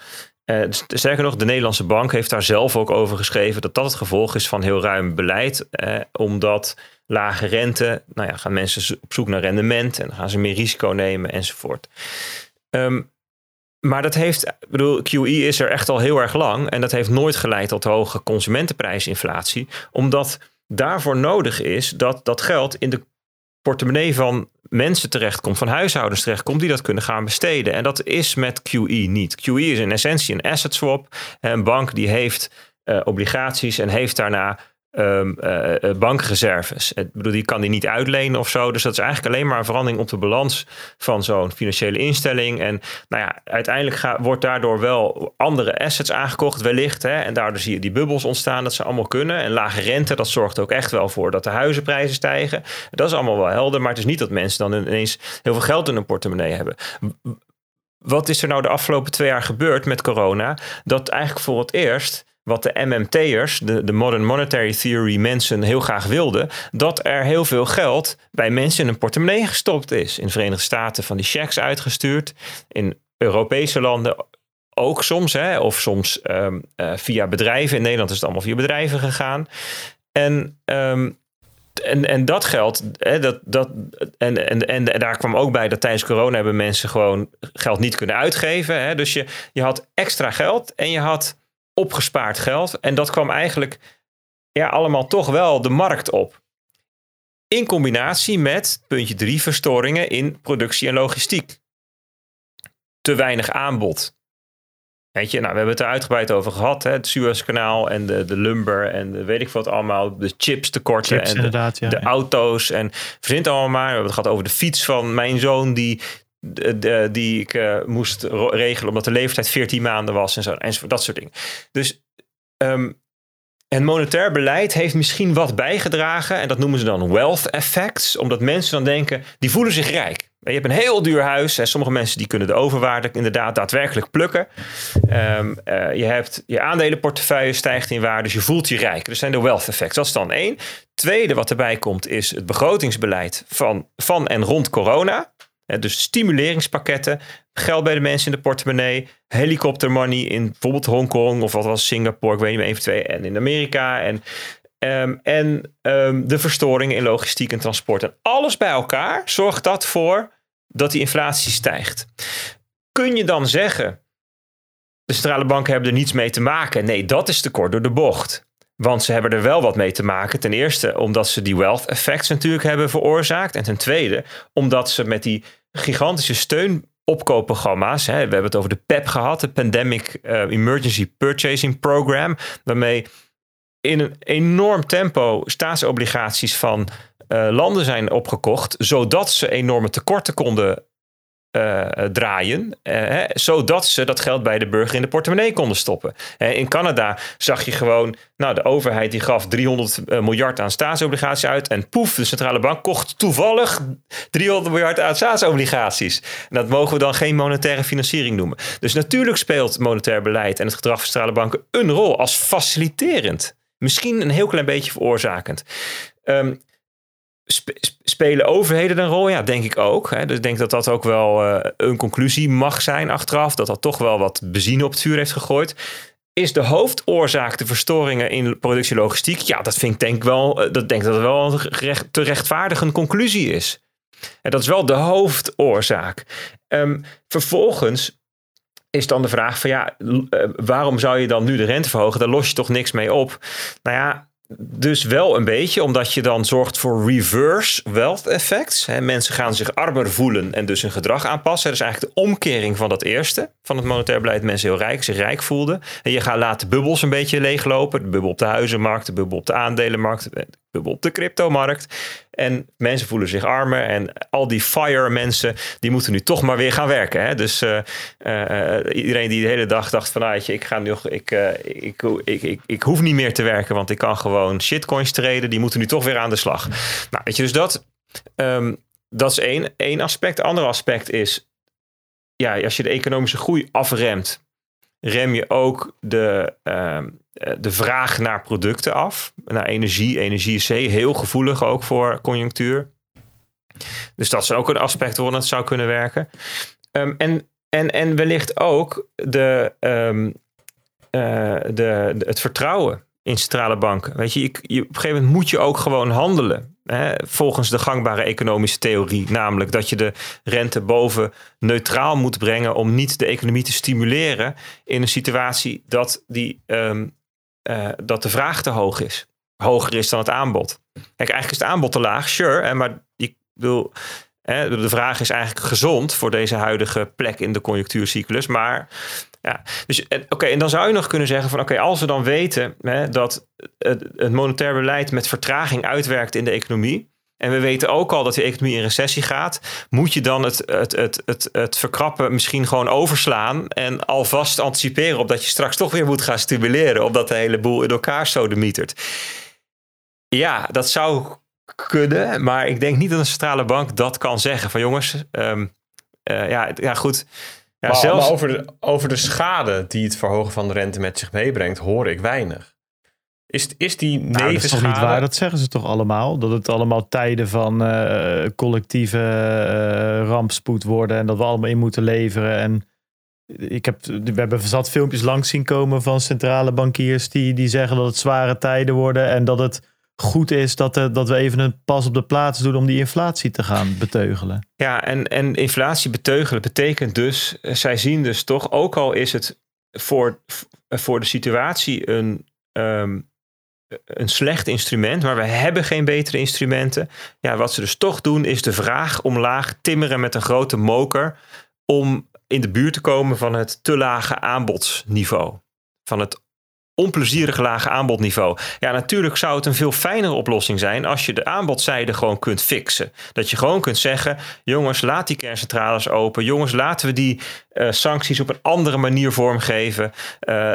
Uh, sterker nog, de Nederlandse bank heeft daar zelf ook over geschreven dat dat het gevolg is van heel ruim beleid. Eh, omdat lage rente, nou ja, gaan mensen op zoek naar rendement en dan gaan ze meer risico nemen enzovoort. Um, maar dat heeft, ik bedoel, QE is er echt al heel erg lang. En dat heeft nooit geleid tot hoge consumentenprijsinflatie. Omdat daarvoor nodig is dat dat geld in de portemonnee van mensen terechtkomt, van huishoudens terechtkomt, die dat kunnen gaan besteden. En dat is met QE niet. QE is in essentie een asset swap. Een bank die heeft uh, obligaties en heeft daarna um, bankreserves. Ik bedoel, die kan die niet uitlenen of zo. Dus dat is eigenlijk alleen maar een verandering op de balans van zo'n financiële instelling. En nou ja, uiteindelijk wordt daardoor wel andere assets aangekocht, wellicht. Hè? En daardoor zie je die bubbels ontstaan, dat ze allemaal kunnen. En lage rente, dat zorgt ook echt wel voor dat de huizenprijzen stijgen. Dat is allemaal wel helder, maar het is niet dat mensen dan ineens heel veel geld in hun portemonnee hebben wat is er nou de afgelopen twee jaar gebeurd met corona? Dat eigenlijk voor het eerst wat de MMT'ers, de, de Modern Monetary Theory mensen heel graag wilden, dat er heel veel geld bij mensen in een portemonnee gestopt is. In de Verenigde Staten van die checks uitgestuurd, in Europese landen ook soms, hè, of soms um, uh, via bedrijven. In Nederland is het allemaal via bedrijven gegaan. En um, en, en dat geld, hè, dat, dat, en, en, en, daar kwam ook bij dat tijdens corona hebben mensen gewoon geld niet kunnen uitgeven. Hè. Dus je, je had extra geld en je had opgespaard geld. En dat kwam eigenlijk ja, allemaal toch wel de markt op. In combinatie met, puntje drie, verstoringen in productie en logistiek. Te weinig aanbod. Weet je, nou, we hebben het er uitgebreid over gehad. Hè? Het Suezkanaal en de, de lumber en de weet ik wat allemaal. De chips tekorten en de, ja, de auto's. En verzint allemaal maar. We hebben het gehad over de fiets van mijn zoon die die ik uh, moest regelen omdat de leeftijd 14 maanden was en zo. Enzovoort, dat soort dingen. Dus um, en monetair beleid heeft misschien wat bijgedragen. En dat noemen ze dan wealth effects. Omdat mensen dan denken, die voelen zich rijk. Je hebt een heel duur huis. En sommige mensen die kunnen de overwaarde inderdaad daadwerkelijk plukken. Um, uh, je hebt je aandelenportefeuille stijgt in waarde. Dus je voelt je rijk. Dus zijn de wealth effects. Dat is dan één. Tweede wat erbij komt is het begrotingsbeleid van, van en rond corona. Dus stimuleringspakketten, geld bij de mensen in de portemonnee, helikoptermoney in bijvoorbeeld Hongkong of wat was Singapore, ik weet niet meer, even twee, en in Amerika. En, um, en um, de verstoringen in logistiek en transport. En alles bij elkaar zorgt dat voor dat die inflatie stijgt. Kun je dan zeggen, de centrale banken hebben er niets mee te maken? Nee, dat is te kort door de bocht. Want ze hebben er wel wat mee te maken. Ten eerste omdat ze die wealth effects natuurlijk hebben veroorzaakt. En ten tweede omdat ze met die gigantische steunopkoopprogramma's. Hè, we hebben het over de PEP gehad, de Pandemic eh, Emergency Purchasing Program. Waarmee in een enorm tempo staatsobligaties van uh, landen zijn opgekocht. Zodat ze enorme tekorten konden uh, draaien, uh, zodat ze dat geld bij de burger in de portemonnee konden stoppen. In Canada zag je gewoon, nou, de overheid die gaf 300 miljard aan staatsobligaties uit en poef, de centrale bank kocht toevallig 300 miljard aan staatsobligaties. Dat mogen we dan geen monetaire financiering noemen. Dus natuurlijk speelt monetair beleid en het gedrag van centrale banken een rol als faciliterend. Misschien een heel klein beetje veroorzakend. Um, spelen overheden een rol? Ja, denk ik ook. Hè. Dus ik denk dat dat ook wel uh, een conclusie mag zijn achteraf. Dat dat toch wel wat benzine op het vuur heeft gegooid. Is de hoofdoorzaak de verstoringen in productielogistiek? Ja, dat vind ik denk wel, uh, dat denk dat wel een te rechtvaardige conclusie is. En dat is wel de hoofdoorzaak. Um, vervolgens is dan de vraag van ja, uh, waarom zou je dan nu de rente verhogen? Daar los je toch niks mee op. Nou ja, dus wel een beetje, omdat je dan zorgt voor reverse wealth effects. mensen gaan zich armer voelen en dus hun gedrag aanpassen. Dat is eigenlijk de omkering van dat eerste, van het monetair beleid. Mensen heel rijk, zich rijk voelden. En je gaat laten bubbels een beetje leeglopen. De bubbel op de huizenmarkt, de bubbel op de aandelenmarkt, op de cryptomarkt. En mensen voelen zich armer. En al die fire mensen, die moeten nu toch maar weer gaan werken. Hè? Dus uh, uh, iedereen die de hele dag dacht van... Ah, ik, ga nu, ik, uh, ik, ik, ik, ik, hoef niet meer te werken... want ik kan gewoon shitcoins treden. Die moeten nu toch weer aan de slag. Nou, weet je, dus dat, um, dat is één, één aspect. Ander aspect is... Ja, als je de economische groei afremt... rem je ook de... Um, eh, de vraag naar producten af, naar energie. Energie is heel gevoelig ook voor conjunctuur. Dus dat is ook een aspect waarom het zou kunnen werken. Um, en, en, en wellicht ook de, um, uh, de, de, het vertrouwen in centrale banken. Weet je, je, je, op een gegeven moment moet je ook gewoon handelen. Hè, volgens de gangbare economische theorie. Namelijk dat je de rente boven neutraal moet brengen om niet de economie te stimuleren in een situatie dat die um, uh, dat de vraag te hoog is. Hoger is dan het aanbod. Kijk, eigenlijk is het aanbod te laag, sure. maar ik bedoel, hè, de vraag is eigenlijk gezond voor deze huidige plek in de conjunctuurcyclus. Maar ja, dus oké, en dan zou je nog kunnen zeggen van oké, als we dan weten hè, dat het, monetair beleid met vertraging uitwerkt in de economie. En we weten ook al dat de economie in recessie gaat. Moet je dan het, het, het, het, het verkrappen misschien gewoon overslaan en alvast anticiperen op dat je straks toch weer moet gaan stimuleren, omdat de hele boel in elkaar sodemietert. Ja, dat zou kunnen, maar ik denk niet dat een centrale bank dat kan zeggen. Van jongens, um, uh, ja, ja, goed. Ja, maar, zelfs... maar over, de, over de schade die het verhogen van de rente met zich meebrengt, hoor ik weinig. Is, is die nou, dat is toch niet waar? Dat zeggen ze toch allemaal? Dat het allemaal tijden van uh, collectieve uh, rampspoed worden en dat we allemaal in moeten leveren. En ik heb, we hebben zat filmpjes langs zien komen van centrale bankiers die, die zeggen dat het zware tijden worden en dat het goed is dat, er, dat we even een pas op de plaats doen om die inflatie te gaan beteugelen. Ja, en, en inflatie beteugelen betekent dus, eh, zij zien dus toch, ook al is het voor, voor de situatie een, um, een slecht instrument, maar we hebben geen betere instrumenten. Ja, wat ze dus toch doen, is de vraag omlaag timmeren met een grote moker om in de buurt te komen van het te lage aanbodsniveau. Van het onplezierig lage aanbodniveau. Ja, natuurlijk zou het een veel fijnere oplossing zijn als je de aanbodzijde gewoon kunt fixen. Dat je gewoon kunt zeggen: jongens, laat die kerncentrales open. Jongens, laten we die uh, sancties op een andere manier vormgeven. Uh,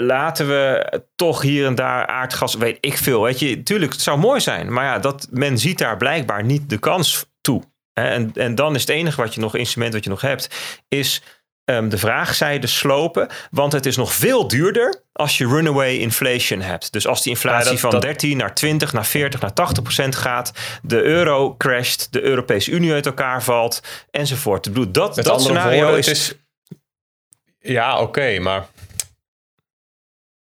laten we toch hier en daar aardgas, weet ik veel. Weet je, tuurlijk, het zou mooi zijn, maar ja, dat men ziet daar blijkbaar niet de kans toe. En, en dan is het enige wat je nog, instrument wat je nog hebt, is um, de vraagzijde slopen. Want het is nog veel duurder als je runaway inflation hebt. Dus als die inflatie ja, dat, van dat... 13 naar 20, naar 40, naar 80 procent gaat. De euro crasht, de Europese Unie uit elkaar valt, enzovoort. Ik bedoel, dat, dat scenario woorden, is... is... Ja, oké, okay, maar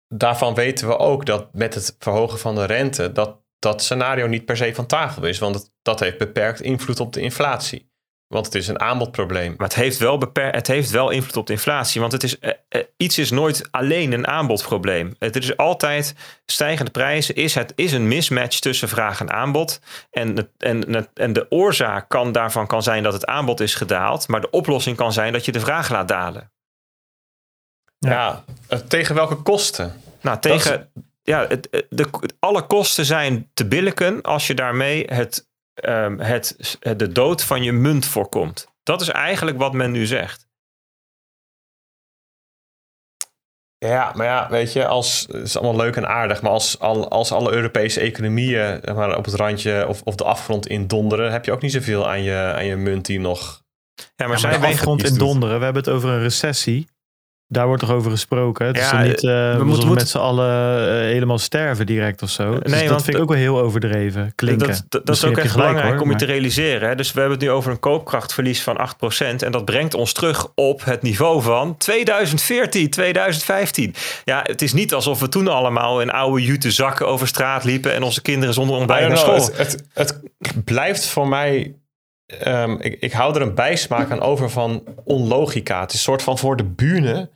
daarvan weten we ook dat met het verhogen van de rente... dat dat scenario niet per se van tafel is. Want het, dat heeft beperkt invloed op de inflatie. Want het is een aanbodprobleem. Maar het heeft wel, beper het heeft wel invloed op de inflatie. Want het is, eh, eh, iets is nooit alleen een aanbodprobleem. Het is altijd stijgende prijzen. Is, het, is een mismatch tussen vraag en aanbod. En, het- en, en- en de oorzaak kan, daarvan kan zijn dat het aanbod is gedaald. Maar de oplossing kan zijn dat je de vraag laat dalen. Ja. Ja, eh, tegen welke kosten? Nou, tegen. Ja, het, de, alle kosten zijn te billijken als je daarmee het, ehm, het, de dood van je munt voorkomt. Dat is eigenlijk wat men nu zegt. Ja, maar ja, weet je, als, het is allemaal leuk en aardig, maar als, al, als alle Europese economieën zeg maar, op het randje of, of de afgrond in donderen, heb je ook niet zoveel aan je, aan je munt die nog... Ja, maar Maar zij de wegen. afgrond iets in doet. donderen. We hebben het over een recessie. Daar wordt toch over gesproken? Het is Ja, niet eh, we moeten- moeten moeten- met z'n allen eh, helemaal sterven direct of zo. Dus Nee, dat want vind ik ook wel heel overdreven klinken. Dat, dat, dat is ook echt gelijk, belangrijk hoor, om je te realiseren. Hè? Dus we hebben het nu over een koopkrachtverlies van 8%. En dat brengt ons terug op het niveau van 2014, 2015. Ja, het is niet alsof we toen allemaal in oude jute zakken over straat liepen. En onze kinderen zonder ontbijt naar school. het, het, het blijft voor mij... ehm, ik, ik hou er een bijsmaak aan over van onlogica. Het is een soort van voor de buren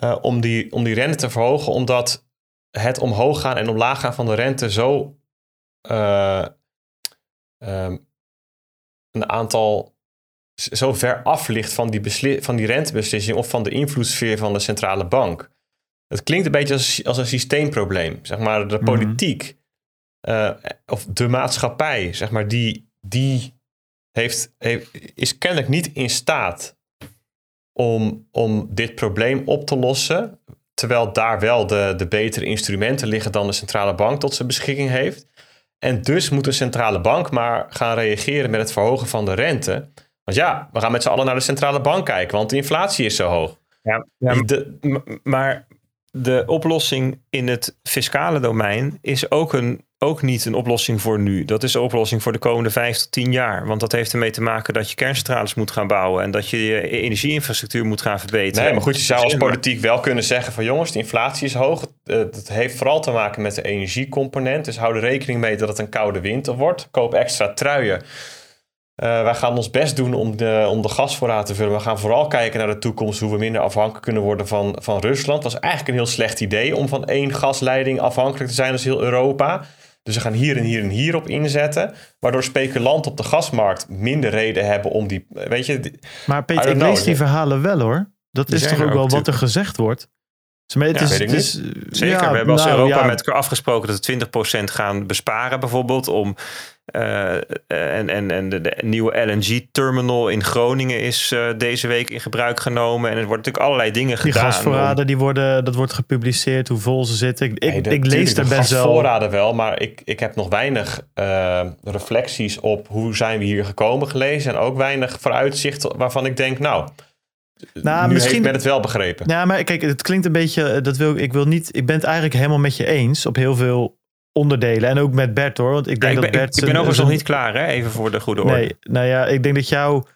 eh, om, die, om die rente te verhogen, omdat het omhoog gaan en omlaag gaan van de rente zo eh, ehm, een aantal zo ver af ligt van die, van die rentebeslissing of van de invloedssfeer van de centrale bank. Het klinkt een beetje als, als een systeemprobleem. Zeg maar de Mhm. politiek eh, of de maatschappij, zeg maar, die, die heeft, heeft, is kennelijk niet in staat om, om dit probleem op te lossen. Terwijl daar wel de, de betere instrumenten liggen dan de centrale bank tot zijn beschikking heeft. En dus moet de centrale bank maar gaan reageren met het verhogen van de rente. Want ja, we gaan met z'n allen naar de centrale bank kijken, want de inflatie is zo hoog. Ja, de- M- Maar de oplossing in het fiscale domein is ook, een, ook niet een oplossing voor nu. Dat is een oplossing voor de komende vijf tot tien jaar. Want dat heeft ermee te maken dat je kerncentrales moet gaan bouwen en dat je je energieinfrastructuur moet gaan verbeteren. Nee, maar goed, je zou als maar- politiek wel kunnen zeggen van jongens, de inflatie is hoog. Eh, Dat heeft vooral te maken met de energiecomponent. Dus hou er rekening mee dat het een koude winter wordt. Koop extra truien. Eh, wij gaan ons best doen om de, om de gasvoorraad te vullen. We gaan vooral kijken naar de toekomst, hoe we minder afhankelijk kunnen worden van, van Rusland. Dat was eigenlijk een heel slecht idee om van één gasleiding afhankelijk te zijn als heel Europa. Dus we gaan hier en hier en hier op inzetten. Waardoor speculanten op de gasmarkt minder reden hebben om die. Weet je, die- Maar Peter, ik know. lees die verhalen wel hoor. Dat Die is toch ook wel wat er gezegd wordt? Maar het Ja, is, weet ik het is, Zeker, ja, we hebben als nou, Europa ja, met elkaar afgesproken dat we 20% gaan besparen bijvoorbeeld om eh, en, en, en de, de nieuwe LNG-terminal in Groningen is eh, deze week in gebruik genomen. En er wordt natuurlijk allerlei dingen Die gedaan. om- gasvoorraden, die worden, dat wordt gepubliceerd, hoe vol ze zitten. Ik, de- ik lees er de best wel... gasvoorraden wel, maar ik, ik heb nog weinig eh, reflecties op hoe zijn we hier gekomen gelezen. En ook weinig vooruitzicht waarvan ik denk, nou, Nou, nu misschien- men het wel begrepen. Ja, maar kijk, het klinkt een beetje. eh, Dat wil, ik wil niet. Ik ben het eigenlijk helemaal met je eens op heel veel onderdelen. En ook met Bert hoor. Want ik Ja, denk ik, dat ben, Bert. ik, ik ben overigens nog niet klaar, hè? even voor de goede orde. Nee, nou ja, ik denk dat jouw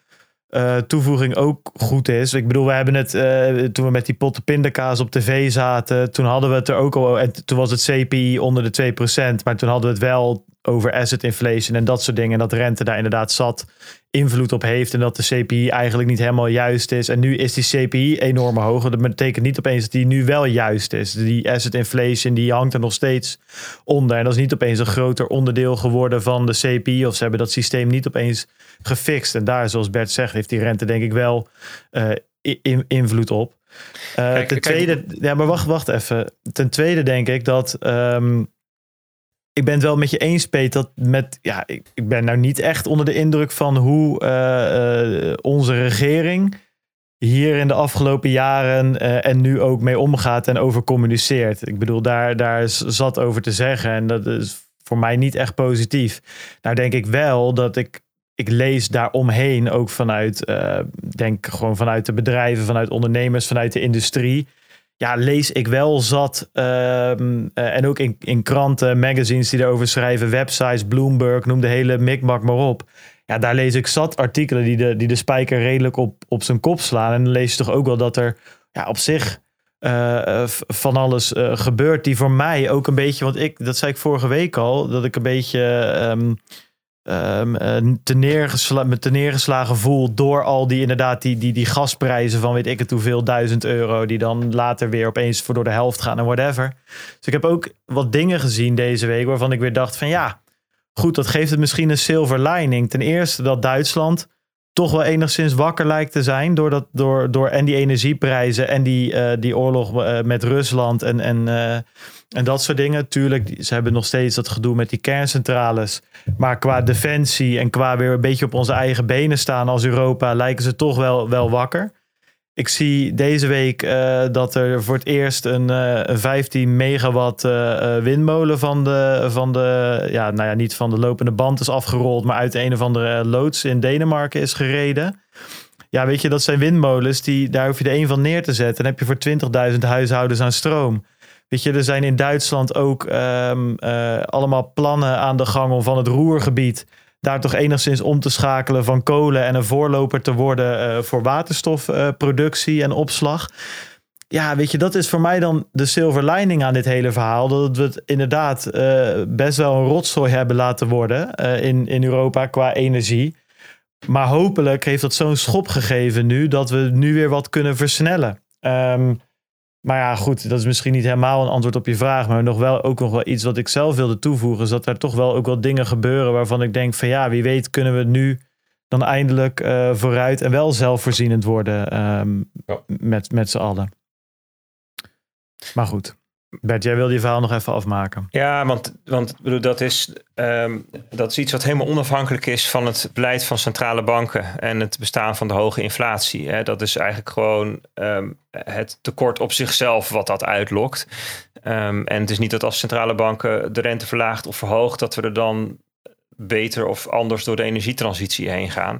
eh, toevoeging ook goed is. Ik bedoel, we hebben het eh, toen we met die potten pindakaas op tv zaten. Toen hadden we het er ook al. En toen was het CPI onder de 2%. Maar toen hadden we het wel over asset inflation en dat soort dingen. En dat rente daar inderdaad zat invloed op heeft. En dat de CPI eigenlijk niet helemaal juist is. En nu is die CPI enorm hoog. Dat betekent niet opeens dat die nu wel juist is. Die asset inflation die hangt er nog steeds onder. En dat is niet opeens een groter onderdeel geworden van de CPI. Of ze hebben dat systeem niet opeens gefixt. En daar, zoals Bert zegt, heeft die rente denk ik wel eh, in- invloed op. Kijk, ten kijk- tweede, ja, maar wacht, wacht even. Ten tweede denk ik dat. ehm, ik ben het wel met je eens, Peet, dat met. Ja, ik, ik ben nou niet echt onder de indruk van hoe eh, eh, onze regering hier in de afgelopen jaren eh, en nu ook mee omgaat en over communiceert. Ik bedoel, daar, daar is zat over te zeggen en dat is voor mij niet echt positief. Nou denk ik wel dat ik, ik lees daaromheen ook vanuit, denk gewoon vanuit de bedrijven, vanuit ondernemers, vanuit de industrie. Ja, lees ik wel zat. ehm, eh, en ook in, in kranten, magazines die erover schrijven, websites, Bloomberg, noem de hele mikmak maar op. Ja, daar lees ik zat artikelen die de, die de spijker redelijk op, op zijn kop slaan. En dan lees je toch ook wel dat er ja, op zich eh, eh, van alles gebeurt. Die voor mij ook een beetje, want ik, dat zei ik vorige week al, dat ik een beetje. ehm, te neergesla met te neergeslagen voel door al die inderdaad die, die, die gasprijzen van weet ik het hoeveel duizend euro die dan later weer opeens voor door de helft gaan en whatever. Dus ik heb ook wat dingen gezien deze week waarvan ik weer dacht van ja, goed, dat geeft het misschien een silver lining. Ten eerste dat Duitsland toch wel enigszins wakker lijkt te zijn door, dat, door, door en die energieprijzen en die, uh, die oorlog uh, met Rusland en, en, en dat soort dingen. Tuurlijk, ze hebben nog steeds dat gedoe met die kerncentrales. Maar qua defensie en qua weer een beetje op onze eigen benen staan als Europa, lijken ze toch wel, wel wakker. Ik zie deze week uh, dat er voor het eerst een, uh, een 15 megawatt uh, windmolen van de, van de, ja, nou ja, niet van de lopende band is afgerold, maar uit een of andere loods in Denemarken is gereden. Ja, weet je, dat zijn windmolens, die, daar hoef je er één van neer te zetten. Dan heb je voor 20.000 huishoudens aan stroom. Weet je, er zijn in Duitsland ook um, allemaal plannen aan de gang om van het Roergebied daar toch enigszins om te schakelen van kolen en een voorloper te worden uh, voor waterstofproductie uh, en opslag. Ja, weet je, dat is voor mij dan de silver lining aan dit hele verhaal. Dat we het inderdaad best wel een rotzooi hebben laten worden in, in Europa qua energie. Maar hopelijk heeft dat zo'n schop gegeven nu dat we nu weer wat kunnen versnellen. Um, maar ja, goed, dat is misschien niet helemaal een antwoord op je vraag. Maar nog wel ook nog wel iets wat ik zelf wilde toevoegen. Is dat er toch wel ook wel dingen gebeuren waarvan ik denk van ja, wie weet kunnen we nu dan eindelijk uh, vooruit en wel zelfvoorzienend worden um, ja. met, met z'n allen. Maar goed. Bert, jij wilde je verhaal nog even afmaken. Ja, want, want bedoel, dat, is, um, dat is iets wat helemaal onafhankelijk is van het beleid van centrale banken en het bestaan van de hoge inflatie. Hè. Dat is eigenlijk gewoon um, het tekort op zichzelf wat dat uitlokt. Um, en het is niet dat als centrale banken de rente verlaagt of verhoogt, dat we er dan beter of anders door de energietransitie heen gaan.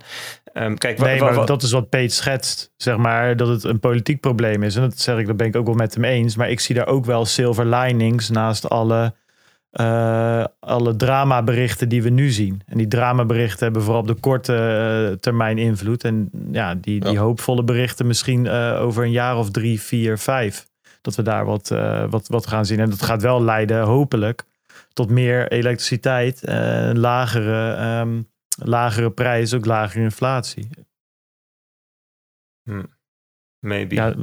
Um, kijk, nee, maar dat is wat Peet schetst, zeg maar, dat het een politiek probleem is. En dat zeg ik, dat ben ik ook wel met hem eens. Maar ik zie daar ook wel silver linings naast alle, uh, alle dramaberichten die we nu zien. En die dramaberichten hebben vooral op de korte uh, termijn invloed. En ja, die, die ja. hoopvolle berichten misschien uh, over een jaar of drie, vier, vijf. Dat we daar wat, wat, wat gaan zien. En dat gaat wel leiden, hopelijk, tot meer elektriciteit, een lagere... Um, lagere prijzen, ook lagere inflatie. Hm. Maybe. Ja,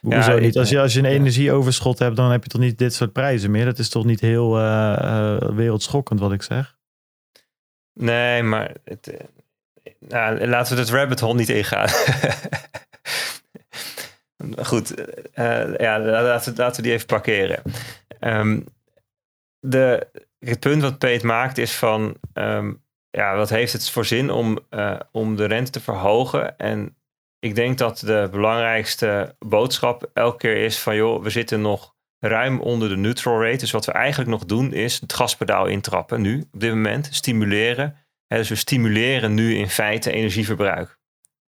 hoezo ja, niet? Als je, als je een ja. energieoverschot hebt, dan heb je toch niet dit soort prijzen meer? Dat is toch niet heel uh, uh, wereldschokkend wat ik zeg? Nee, maar het, uh, nou, laten we het rabbit hole niet ingaan. Goed, ja, laten, laten we die even parkeren. Um, de, het punt wat Peet maakt is van... Um, ja, wat heeft het voor zin om, uh, om de rente te verhogen? En ik denk dat de belangrijkste boodschap elke keer is van joh, we zitten nog ruim onder de neutral rate. Dus wat we eigenlijk nog doen is het gaspedaal intrappen nu op dit moment, stimuleren. Dus we stimuleren nu in feite energieverbruik.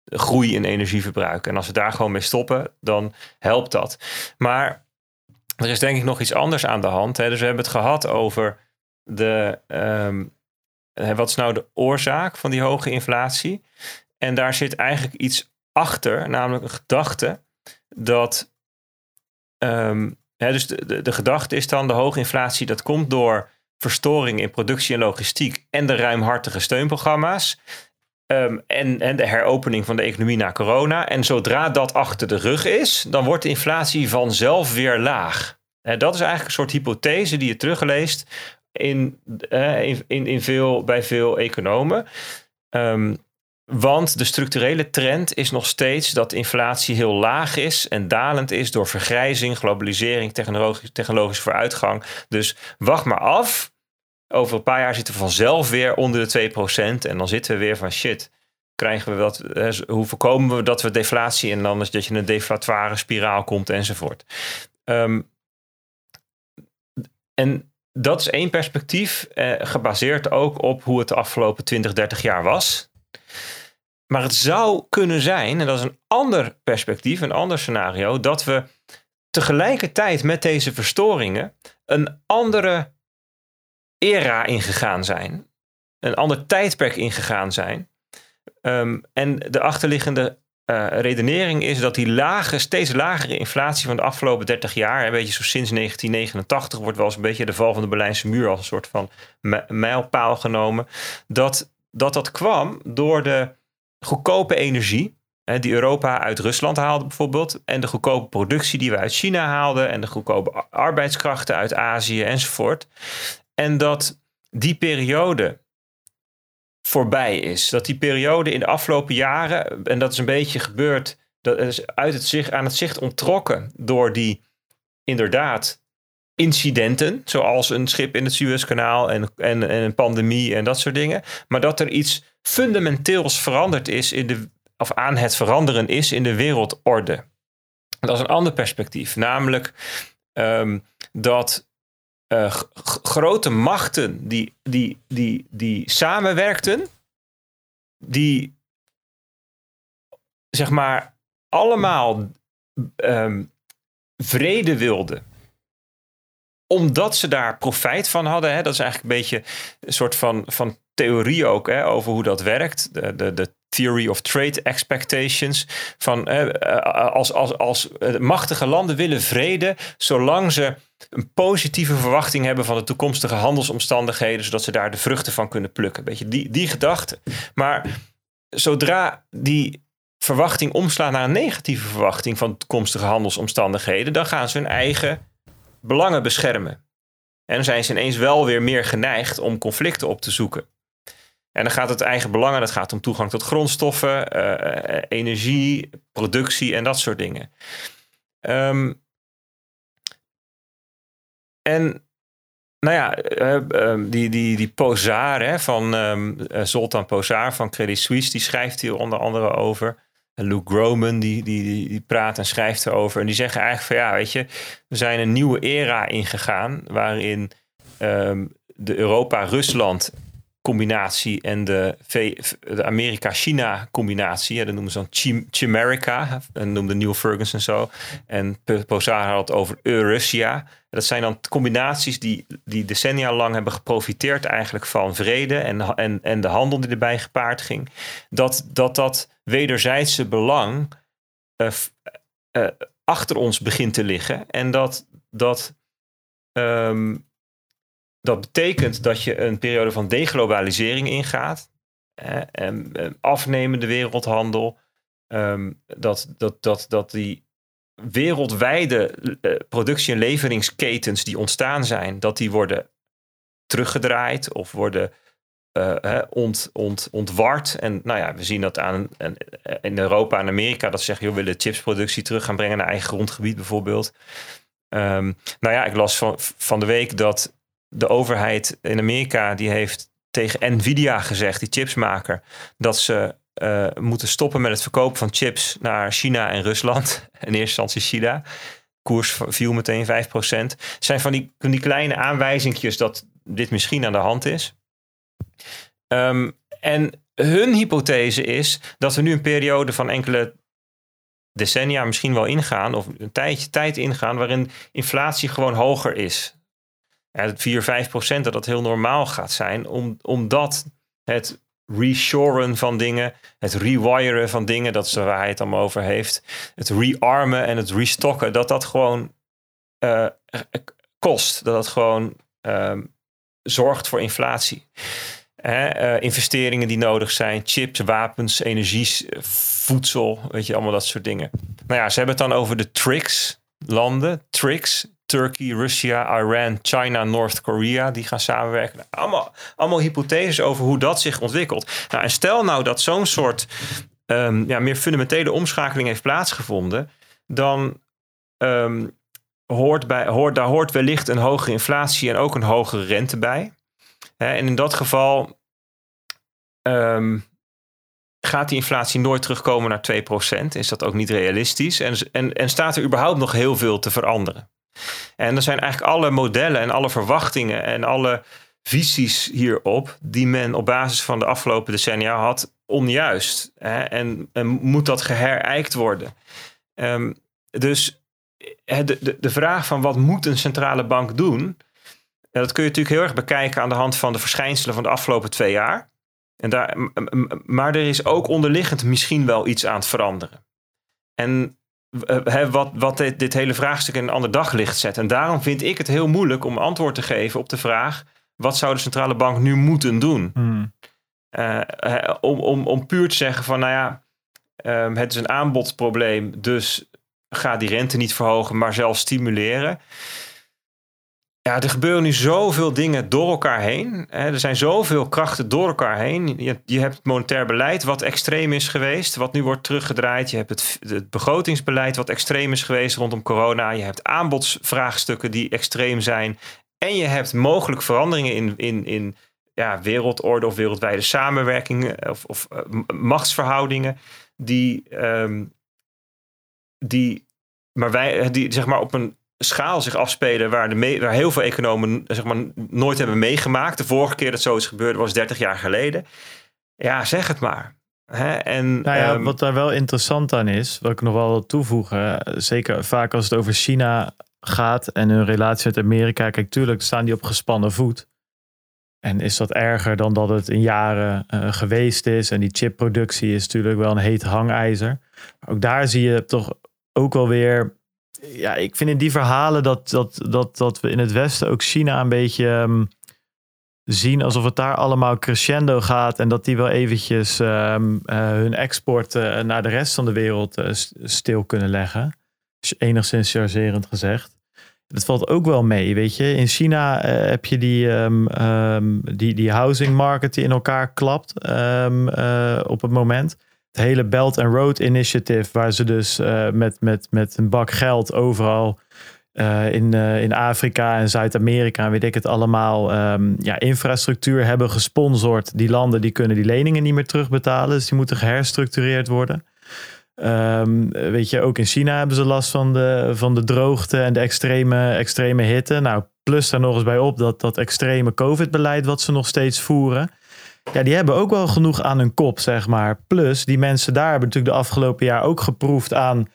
Groei in energieverbruik. En als we daar gewoon mee stoppen, dan helpt dat. Maar er is denk ik nog iets anders aan de hand. Hè. Dus we hebben het gehad over de, um, wat is nou de oorzaak van die hoge inflatie? En daar zit eigenlijk iets achter, namelijk een gedachte dat. Um, hè, dus de, de, de, gedachte is dan: de hoge inflatie dat komt door verstoring in productie en logistiek en de ruimhartige steunprogramma's. Um, en, en de heropening van de economie na corona. En zodra dat achter de rug is, dan wordt de inflatie vanzelf weer laag. En dat is eigenlijk een soort hypothese die je terugleest in, uh, in, in, veel, bij veel economen. Um, want de structurele trend is nog steeds dat inflatie heel laag is en dalend is door vergrijzing, globalisering, technologisch, technologische vooruitgang. Dus wacht maar af. Over een paar jaar zitten we vanzelf weer onder de 2%. En dan zitten we weer van shit. Krijgen we dat, hoe voorkomen we dat we deflatie en dan dat je in een deflatoire spiraal komt enzovoort. Um, en dat is één perspectief, eh, gebaseerd ook op hoe het de afgelopen 20, 30 jaar was. Maar het zou kunnen zijn, en dat is een ander perspectief, een ander scenario, dat we tegelijkertijd met deze verstoringen een andere era ingegaan zijn. Een ander tijdperk ingegaan zijn. Um, en de achterliggende uh, redenering is dat die lage, steeds lagere inflatie van de afgelopen 30 jaar, een beetje zo sinds 1989, wordt wel eens een beetje de val van de Berlijnse muur als een soort van mijlpaal genomen. Dat dat dat kwam door de goedkope energie die Europa uit Rusland haalde bijvoorbeeld. En de goedkope productie die we uit China haalden. En de goedkope arbeidskrachten uit Azië enzovoort. En dat die periode voorbij is. Dat die periode in de afgelopen jaren, en dat is een beetje gebeurd, dat is uit het zicht, aan het zicht onttrokken door die inderdaad incidenten, zoals een schip in het Suezkanaal en, en, en een pandemie en dat soort dingen. Maar dat er iets fundamenteels veranderd is in de, of aan het veranderen is in de wereldorde. Dat is een ander perspectief, namelijk ehm, dat uh, grote machten die, die, die, die samenwerkten, die zeg maar allemaal um, vrede wilden omdat ze daar profijt van hadden. Hè, dat is eigenlijk een beetje een soort van, van theorie ook hè, over hoe dat werkt. De, de, de theory of trade expectations. Van, eh, als, als, als machtige landen willen vrede, zolang ze een positieve verwachting hebben van de toekomstige handelsomstandigheden, zodat ze daar de vruchten van kunnen plukken. Beetje die, die gedachte. Maar zodra die verwachting omslaat naar een negatieve verwachting van toekomstige handelsomstandigheden, dan gaan ze hun eigen belangen beschermen. En dan zijn ze ineens wel weer meer geneigd om conflicten op te zoeken. En dan gaat het eigen belangen, dat gaat om toegang tot grondstoffen, uh, energie, productie en dat soort dingen. Um, en nou ja, uh, die, die, die Pozar hè, van um, Zoltan Pozar van Credit Suisse, die schrijft hier onder andere over. Luke Groman, die, die, die, praat en schrijft erover. En die zeggen eigenlijk van ja, weet je, we zijn een nieuwe era ingegaan waarin um, de Europa-Rusland combinatie en de, de Amerika-China combinatie. Ja, dat noemen ze dan Chim. En noemde Neil Ferguson zo. En Posar had het over Eurussia. Dat zijn dan combinaties die, die decennia lang hebben geprofiteerd eigenlijk van vrede en, en, en de handel die erbij gepaard ging. Dat dat, dat wederzijdse belang uh, uh, achter ons begint te liggen. En dat dat um, dat betekent dat je een periode van deglobalisering ingaat. en, afnemende wereldhandel. Ehm, dat, dat, dat, dat die wereldwijde eh, productie- en leveringsketens die ontstaan zijn, dat die worden teruggedraaid of worden uh, ont, ont, ontward. En nou ja, we zien dat aan in Europa en Amerika dat ze zeggen, joh, we willen chipsproductie terug gaan brengen naar eigen grondgebied bijvoorbeeld. Um, nou ja, ik las van, van de week dat de overheid in Amerika die heeft tegen Nvidia gezegd, die chipsmaker, dat ze uh, moeten stoppen met het verkopen van chips naar China en Rusland. In eerste instantie China. Koers viel meteen 5%. zijn van die, die kleine aanwijzingjes dat dit misschien aan de hand is. Um, en hun hypothese is dat we nu een periode van enkele decennia misschien wel ingaan, of een tijdje tijd ingaan, waarin inflatie gewoon hoger is ja, 4, 5 procent, dat dat heel normaal gaat zijn. Om, omdat het reshoren van dingen, het rewiren van dingen, dat is waar hij het allemaal over heeft. Het rearmen en het restocken, dat dat gewoon uh, kost. Dat dat gewoon uh, zorgt voor inflatie. uh, investeringen die nodig zijn, chips, wapens, energie, voedsel, weet je, allemaal dat soort dingen. Nou ja, ze hebben het dan over de tricks landen, tricks, Turkey, Russia, Iran, China, North Korea, die gaan samenwerken. Allemaal, allemaal hypotheses over hoe dat zich ontwikkelt. Nou, en stel nou dat zo'n soort um, ja, meer fundamentele omschakeling heeft plaatsgevonden, dan um, hoort bij, hoort, daar hoort wellicht een hogere inflatie en ook een hogere rente bij. en in dat geval um, gaat die inflatie nooit terugkomen naar 2%. Is dat ook niet realistisch? En, en, en staat er überhaupt nog heel veel te veranderen? En er zijn eigenlijk alle modellen en alle verwachtingen en alle visies hierop die men op basis van de afgelopen decennia had onjuist. Hè? En, en, moet dat geherijkt worden? Um, dus de, de, de vraag van wat moet een centrale bank doen, dat kun je natuurlijk heel erg bekijken aan de hand van de verschijnselen van de afgelopen twee jaar. En daar, maar er is ook onderliggend misschien wel iets aan het veranderen. En uh, wat, wat dit, dit, hele vraagstuk in een ander daglicht zet. En daarom vind ik het heel moeilijk om antwoord te geven op de vraag: wat zou de centrale bank nu moeten doen? Hmm. Eh, eh, om, om, om puur te zeggen van, nou ja, ehm, het is een aanbodprobleem, dus ga die rente niet verhogen, maar zelf stimuleren. Ja, er gebeuren nu zoveel dingen door elkaar heen. Er zijn zoveel krachten door elkaar heen. Je, hebt het monetair beleid wat extreem is geweest, wat nu wordt teruggedraaid. Je hebt het, het begrotingsbeleid wat extreem is geweest rondom corona. Je hebt aanbodsvraagstukken die extreem zijn. En je hebt mogelijk veranderingen in, in, in ja, wereldorde of wereldwijde samenwerking of, of uh, machtsverhoudingen die, um, die, maar wij, die zeg maar op een schaal zich afspelen waar, de me, waar heel veel economen zeg maar, nooit hebben meegemaakt. De vorige keer dat zoiets gebeurde was 30 jaar geleden. Ja, zeg het maar. Hè? En, nou ja, um, wat daar wel interessant aan is, wat ik nog wel wil toevoegen, zeker vaak als het over China gaat en hun relatie met Amerika, kijk, tuurlijk staan die op gespannen voet. En is dat erger dan dat het in jaren uh, geweest is? En die chipproductie is natuurlijk wel een heet hangijzer. Maar ook daar zie je toch ook wel weer ja, ik vind in die verhalen dat, dat, dat, dat we in het Westen ook China een beetje um, zien alsof het daar allemaal crescendo gaat. En dat die wel eventjes um, uh, hun export uh, naar de rest van de wereld uh, stil kunnen leggen. Enigszins chargerend gezegd. Dat valt ook wel mee, weet je. In China heb je die, um, die, die housing market die in elkaar klapt op het moment het hele Belt and Road Initiative, waar ze dus uh, met, met, met een bak geld overal uh, in, uh, in Afrika en Zuid-Amerika en weet ik het allemaal, um, ja, infrastructuur hebben gesponsord. Die landen die kunnen die leningen niet meer terugbetalen, dus die moeten geherstructureerd worden. Um, weet je, ook in China hebben ze last van de, van de droogte en de extreme, extreme hitte. Nou, plus daar nog eens bij op dat, dat extreme COVID-beleid wat ze nog steeds voeren. Ja, die hebben ook wel genoeg aan hun kop, zeg maar. Plus, die mensen daar hebben natuurlijk de afgelopen jaar ook geproefd aan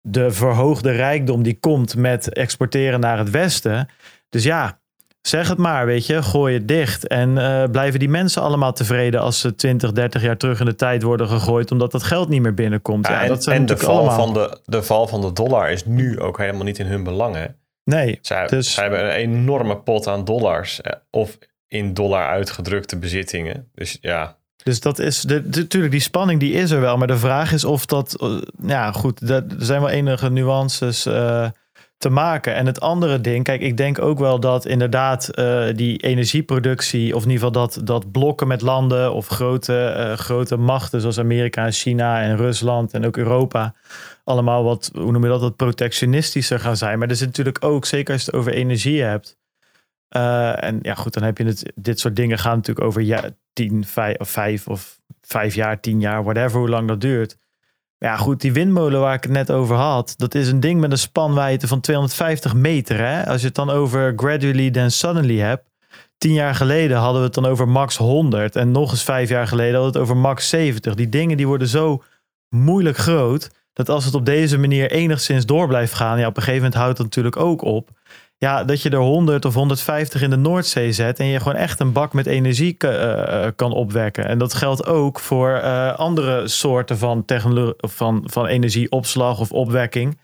de verhoogde rijkdom die komt met exporteren naar het Westen. Dus ja, zeg het maar, weet je, gooi het dicht. En uh, blijven die mensen allemaal tevreden als ze 20, 30 jaar terug in de tijd worden gegooid, omdat dat geld niet meer binnenkomt. Ja, ja, en, dat zijn en de, val allemaal... van de, de val van de dollar is nu ook helemaal niet in hun belang. Hè? Nee, zij, dus... zij hebben een enorme pot aan dollars. Of in dollar uitgedrukte bezittingen. Dus ja. Dus dat is natuurlijk die spanning die is er wel, maar de vraag is of dat uh, ja goed, er zijn wel enige nuances uh, te maken. En het andere ding, kijk, ik denk ook wel dat inderdaad uh, die energieproductie of in ieder geval dat dat blokken met landen of grote grote machten zoals Amerika en China en Rusland en ook Europa allemaal wat hoe noem je dat wat protectionistischer gaan zijn. Maar er zit natuurlijk ook zeker als je het over energie hebt. Uh, en ja, goed, dan heb je het. Dit soort dingen gaan natuurlijk over ja, tien, vijf of vijf jaar, tien jaar, whatever, hoe lang dat duurt. Ja, goed, die windmolen waar ik het net over had, dat is een ding met een spanwijdte van 250 meter. Hè? Als je het dan over gradually then suddenly hebt. Tien jaar geleden hadden we het dan over max 100. En nog eens vijf jaar geleden hadden we het over max 70. Die dingen die worden zo moeilijk groot. Dat als het op deze manier enigszins door blijft gaan. Ja, op een gegeven moment houdt het natuurlijk ook op ja, dat je er 100 of 150 in de Noordzee zet en je gewoon echt een bak met energie uh, kan opwekken. En dat geldt ook voor uh, andere soorten van, van, van energieopslag of opwekking.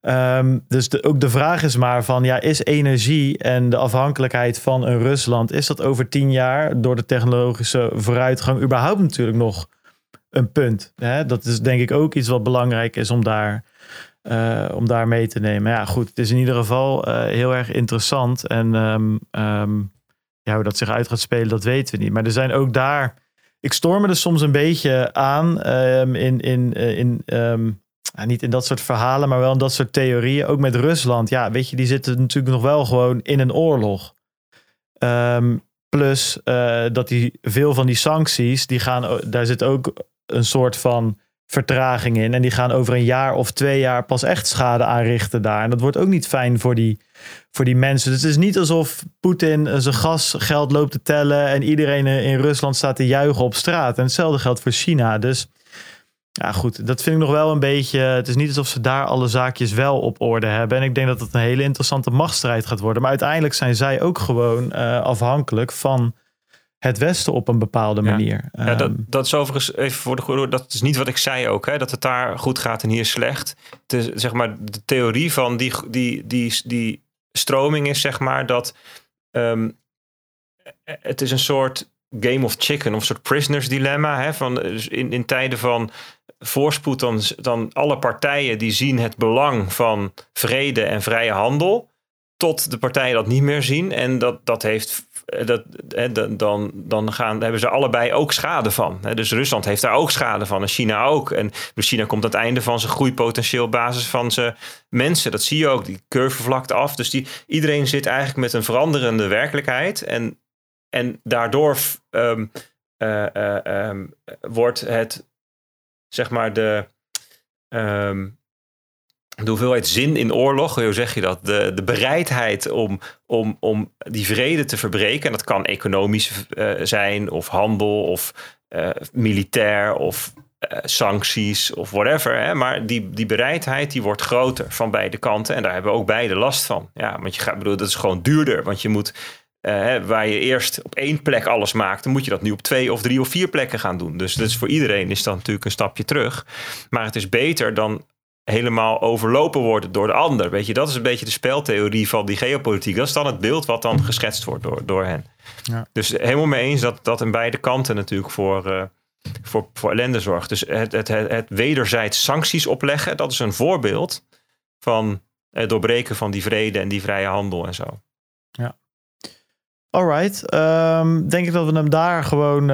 Um, dus de, ook de vraag is maar van, ja, is energie en de afhankelijkheid van een Rusland, is dat over tien jaar door de technologische vooruitgang überhaupt natuurlijk nog een punt? Hè? Dat is denk ik ook iets wat belangrijk is om daar uh, om daar mee te nemen. Ja, goed. Het is in ieder geval uh, heel erg interessant. En um, um, ja, hoe dat zich uit gaat spelen, dat weten we niet. Maar er zijn ook daar. Ik stoor me er soms een beetje aan um, in. in, in ja, niet in dat soort verhalen, maar wel in dat soort theorieën. Ook met Rusland. Ja, weet je, die zitten natuurlijk nog wel gewoon in een oorlog. plus dat die veel van die sancties, die gaan, daar zit ook een soort van vertraging in. En die gaan over een jaar of twee jaar pas echt schade aanrichten daar. En dat wordt ook niet fijn voor die, voor die mensen. Dus het is niet alsof Poetin zijn gasgeld loopt te tellen en iedereen in Rusland staat te juichen op straat. En hetzelfde geldt voor China. Dus ja, goed, dat vind ik nog wel een beetje. Het is niet alsof ze daar alle zaakjes wel op orde hebben. En ik denk dat het een hele interessante machtsstrijd gaat worden. Maar uiteindelijk zijn zij ook gewoon uh, afhankelijk van het Westen op een bepaalde manier. Ja, ja dat, dat is overigens even voor de goede. Dat is niet wat ik zei ook, hè, dat het daar goed gaat en hier slecht. De, zeg maar, de theorie van die, die, die, die stroming is zeg maar dat um, het is een soort game of chicken of soort prisoners dilemma. Hè, van, dus in, in tijden van voorspoed, dan, dan alle partijen die zien het belang van vrede en vrije handel. Tot de partijen dat niet meer zien. En dat, dat heeft dat, dan, dan gaan, hebben ze allebei ook schade van. Dus Rusland heeft daar ook schade van en China ook. En China komt aan het einde van zijn groeipotentieel basis van zijn mensen. Dat zie je ook, die curve vlakt af. Dus die, iedereen zit eigenlijk met een veranderende werkelijkheid. En, en daardoor um, um, wordt het, zeg maar, de... Um, de hoeveelheid zin in oorlog, hoe zeg je dat? De, de bereidheid om, om, om die vrede te verbreken. En dat kan economisch uh, zijn, of handel, of uh, militair, of uh, sancties, of whatever. Hè? Maar die, die bereidheid die wordt groter van beide kanten. En daar hebben we ook beide last van. Ja, want je gaat, bedoel, dat is gewoon duurder. Want je moet, waar je eerst op één plek alles maakt, dan moet je dat nu op twee of drie of vier plekken gaan doen. Dus, dus voor iedereen is dat natuurlijk een stapje terug. Maar het is beter dan helemaal overlopen worden door de ander. Weet je, dat is een beetje de speltheorie van die geopolitiek. Dat is dan het beeld wat dan geschetst wordt door, door hen. Ja. Dus helemaal mee eens dat dat aan beide kanten natuurlijk voor, uh, voor, voor ellende zorgt. Dus het, het, het, het wederzijds sancties opleggen, dat is een voorbeeld van het doorbreken van die vrede en die vrije handel en zo. Ja. Alright, um, denk ik dat we hem daar gewoon uh,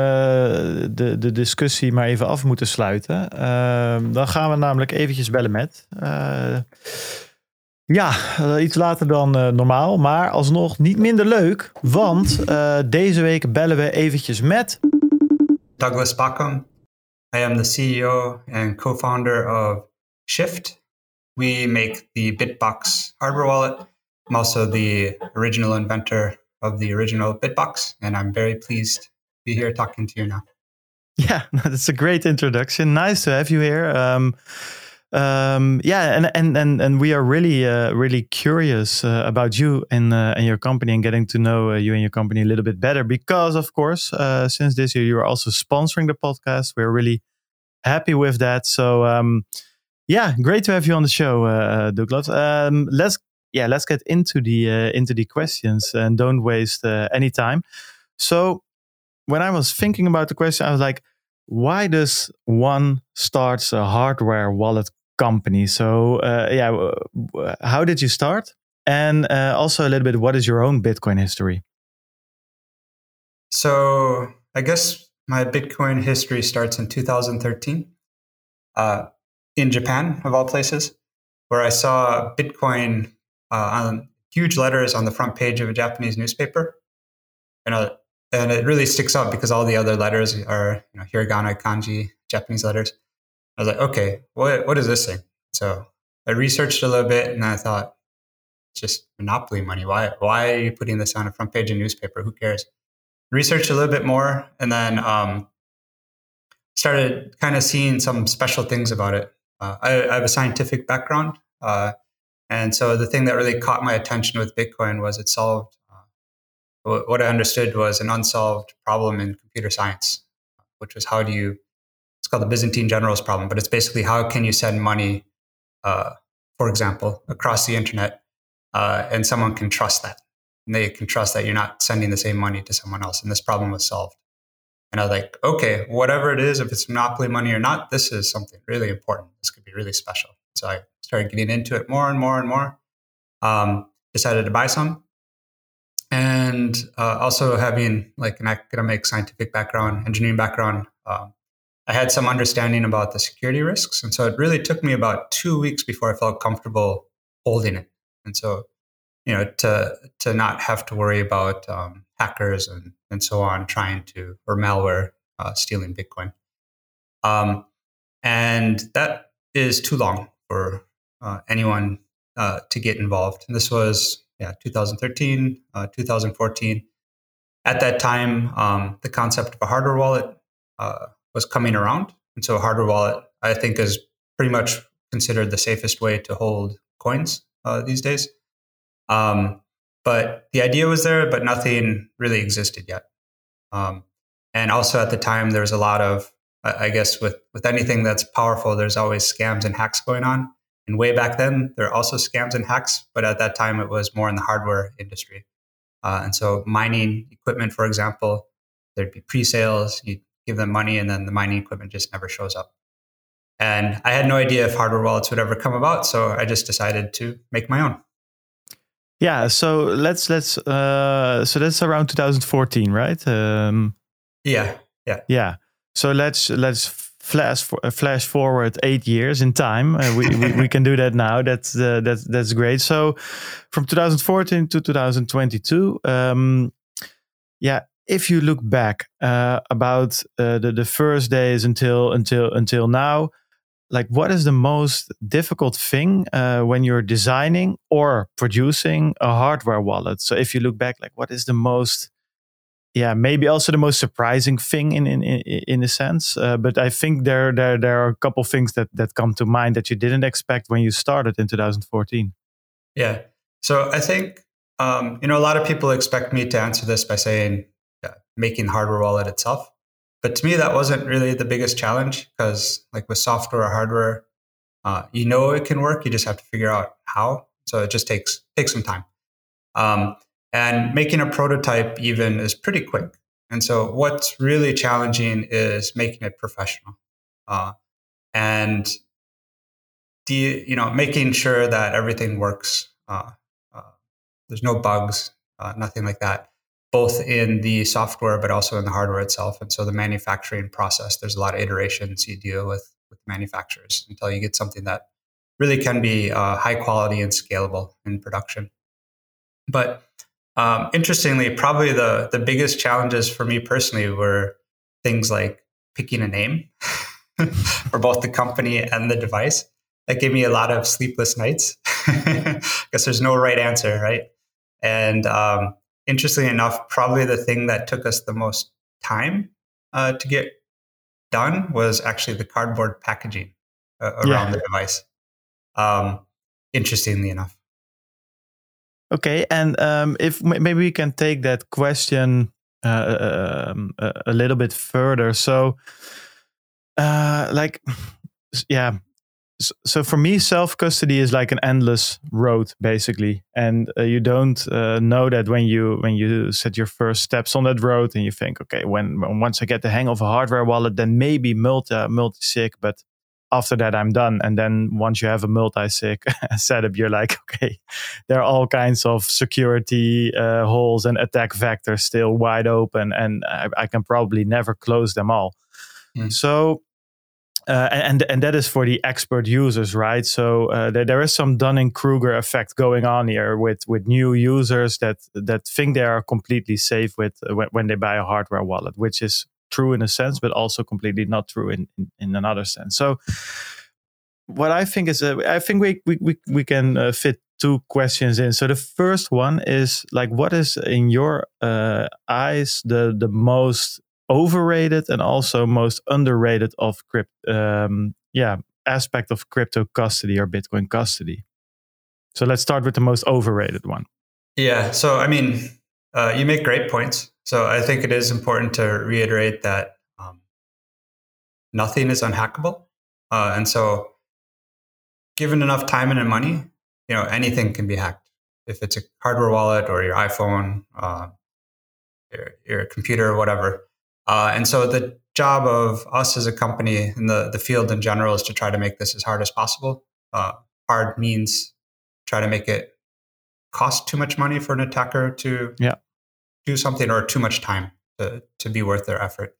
de, de discussie maar even af moeten sluiten. Uh, dan gaan we namelijk eventjes bellen met. Uh, ja, iets later dan normaal, maar alsnog niet minder leuk. Want deze week bellen we eventjes met... Douglas Backham. I am the CEO and co-founder of Shift. We make the Bitbox hardware wallet. I'm also the original inventor of the original Bitbox, and I'm very pleased to be here talking to you now. Yeah, that's a great introduction. Nice to have you here. Um, um, yeah, and and and and we are really uh, really curious uh, about you and uh, and your company and getting to know uh, you and your company a little bit better because, of course, uh, since this year you are also sponsoring the podcast. We're really happy with that. So. Um, yeah, great to have you on the show, uh, Douglas. Um, let's yeah, let's get into the uh, into the questions and don't waste uh, any time. So, when I was thinking about the question, I was like, why does one start a hardware wallet company? So, uh, yeah, how did you start? And uh, also a little bit, what is your own Bitcoin history? So, I guess my Bitcoin history starts in 2013 uh, in Japan, of all places, where I saw Bitcoin uh, on huge letters on the front page of a Japanese newspaper. And, uh, and it really sticks out because all the other letters are you know, hiragana, kanji, Japanese letters. I was like, okay, what, what is this thing? So I researched a little bit and I thought, it's just monopoly money. Why, why are you putting this on a front page of newspaper? Who cares? Researched a little bit more and then um, started kind of seeing some special things about it. Uh, I, I, have a scientific background. Uh, and so the thing that really caught my attention with Bitcoin was it solved uh, what I understood was an unsolved problem in computer science, which was how do you, it's called the Byzantine generals problem, but it's basically how can you send money, uh, for example, across the internet, uh, and someone can trust that. And they can trust that you're not sending the same money to someone else. And this problem was solved. And I was like, okay, whatever it is, if it's monopoly money or not, this is something really important. This could be really special. So I started getting into it more and more and more. Um, decided to buy some. And uh, also having like an academic scientific background, engineering background, um, I had some understanding about the security risks. And so it really took me about two weeks before I felt comfortable holding it. And so, you know, to, to not have to worry about um, hackers and, and so on trying to, or malware uh, stealing Bitcoin. Um, and that is too long for uh, anyone uh, to get involved. And this was yeah 2013, uh, 2014. At that time, um, the concept of a hardware wallet uh, was coming around, and so a hardware wallet I think is pretty much considered the safest way to hold coins uh, these days. Um, but the idea was there, but nothing really existed yet. Um, and also at the time, there was a lot of, I guess, with with anything that's powerful, there's always scams and hacks going on. And way back then, there are also scams and hacks, but at that time, it was more in the hardware industry. Uh, and so, mining equipment, for example, there'd be pre-sales. You give them money, and then the mining equipment just never shows up. And I had no idea if hardware wallets would ever come about, so I just decided to make my own. Yeah, so let's let's uh, so that's around 2014, right? Um, yeah, yeah, yeah. So let's let's flash for, uh, flash forward eight years in time. Uh, we, we, we can do that now. That's uh, that's that's great. So from 2014 to 2022, um, yeah. If you look back uh, about uh, the the first days until until until now, like what is the most difficult thing uh, when you're designing or producing a hardware wallet so if you look back like what is the most yeah maybe also the most surprising thing in in in a sense uh, but i think there there there are a couple things that that come to mind that you didn't expect when you started in 2014 yeah so i think um, you know a lot of people expect me to answer this by saying yeah, making hardware wallet itself but to me, that wasn't really the biggest challenge because, like with software or hardware, uh, you know it can work. You just have to figure out how. So it just takes takes some time. Um, and making a prototype even is pretty quick. And so what's really challenging is making it professional, uh, and you know making sure that everything works. Uh, uh there's no bugs, uh, nothing like that both in the software but also in the hardware itself. And so the manufacturing process, there's a lot of iterations you deal with with manufacturers until you get something that really can be uh, high quality and scalable in production. But um, interestingly, probably the the biggest challenges for me personally were things like picking a name for both the company and the device. That gave me a lot of sleepless nights because there's no right answer, right? And um, interestingly enough, probably the thing that took us the most time uh, to get done was actually the cardboard packaging uh, around yeah. the device. Um, interestingly enough. Okay, and um, if maybe we can take that question uh, um, a little bit further. So, uh, like, yeah, so for me self custody is like an endless road basically and uh, you don't uh, know that when you when you set your first steps on that road and you think okay when, when once i get the hang of a hardware wallet then maybe multi multi sig but after that i'm done and then once you have a multi sig setup you're like okay there are all kinds of security uh, holes and attack vectors still wide open and I, I can probably never close them all mm. so uh, and and that is for the expert users, right? So uh, there, there is some Dunning Kruger effect going on here with with new users that that think they are completely safe with uh, when, when, they buy a hardware wallet, which is true in a sense, but also completely not true in in, in another sense. So what I think is, uh, I think we we we, we can uh, fit two questions in. So the first one is like, what is in your uh, eyes the the most overrated and also most underrated of crypt um, yeah aspect of crypto custody or bitcoin custody so let's start with the most overrated one yeah so i mean uh, you make great points so i think it is important to reiterate that um, nothing is unhackable uh, and so given enough time and money you know anything can be hacked if it's a hardware wallet or your iphone uh, your, your computer whatever uh, and so the job of us as a company and the, the field in general is to try to make this as hard as possible. Uh, hard means try to make it cost too much money for an attacker to yeah. Do something or too much time to, to be worth their effort.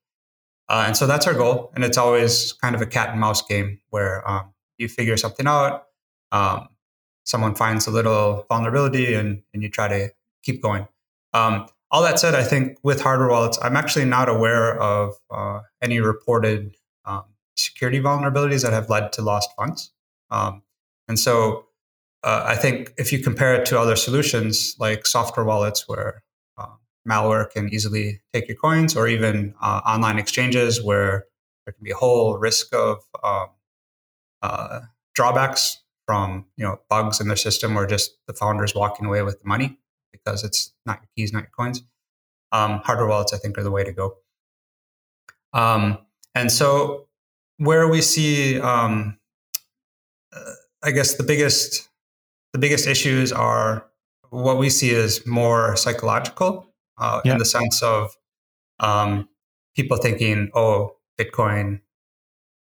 Uh, and so that's our goal. And it's always kind of a cat and mouse game where um, you figure something out, um, someone finds a little vulnerability, and, and you try to keep going. Um, all that said, I think with hardware wallets, I'm actually not aware of uh, any reported um, security vulnerabilities that have led to lost funds. Um, and so uh, I think if you compare it to other solutions like software wallets where malware can easily take your coins, or even uh, online exchanges where there can be a whole risk of um, uh, drawbacks from you know bugs in their system or just the founders walking away with the money because it's not your keys, not your coins. Um, hardware wallets, I think, are the way to go. Um, and so, where we see, um, uh, I guess, the biggest the biggest issues are what we see as more psychological, uh, yeah. in the sense of um, people thinking, oh, Bitcoin,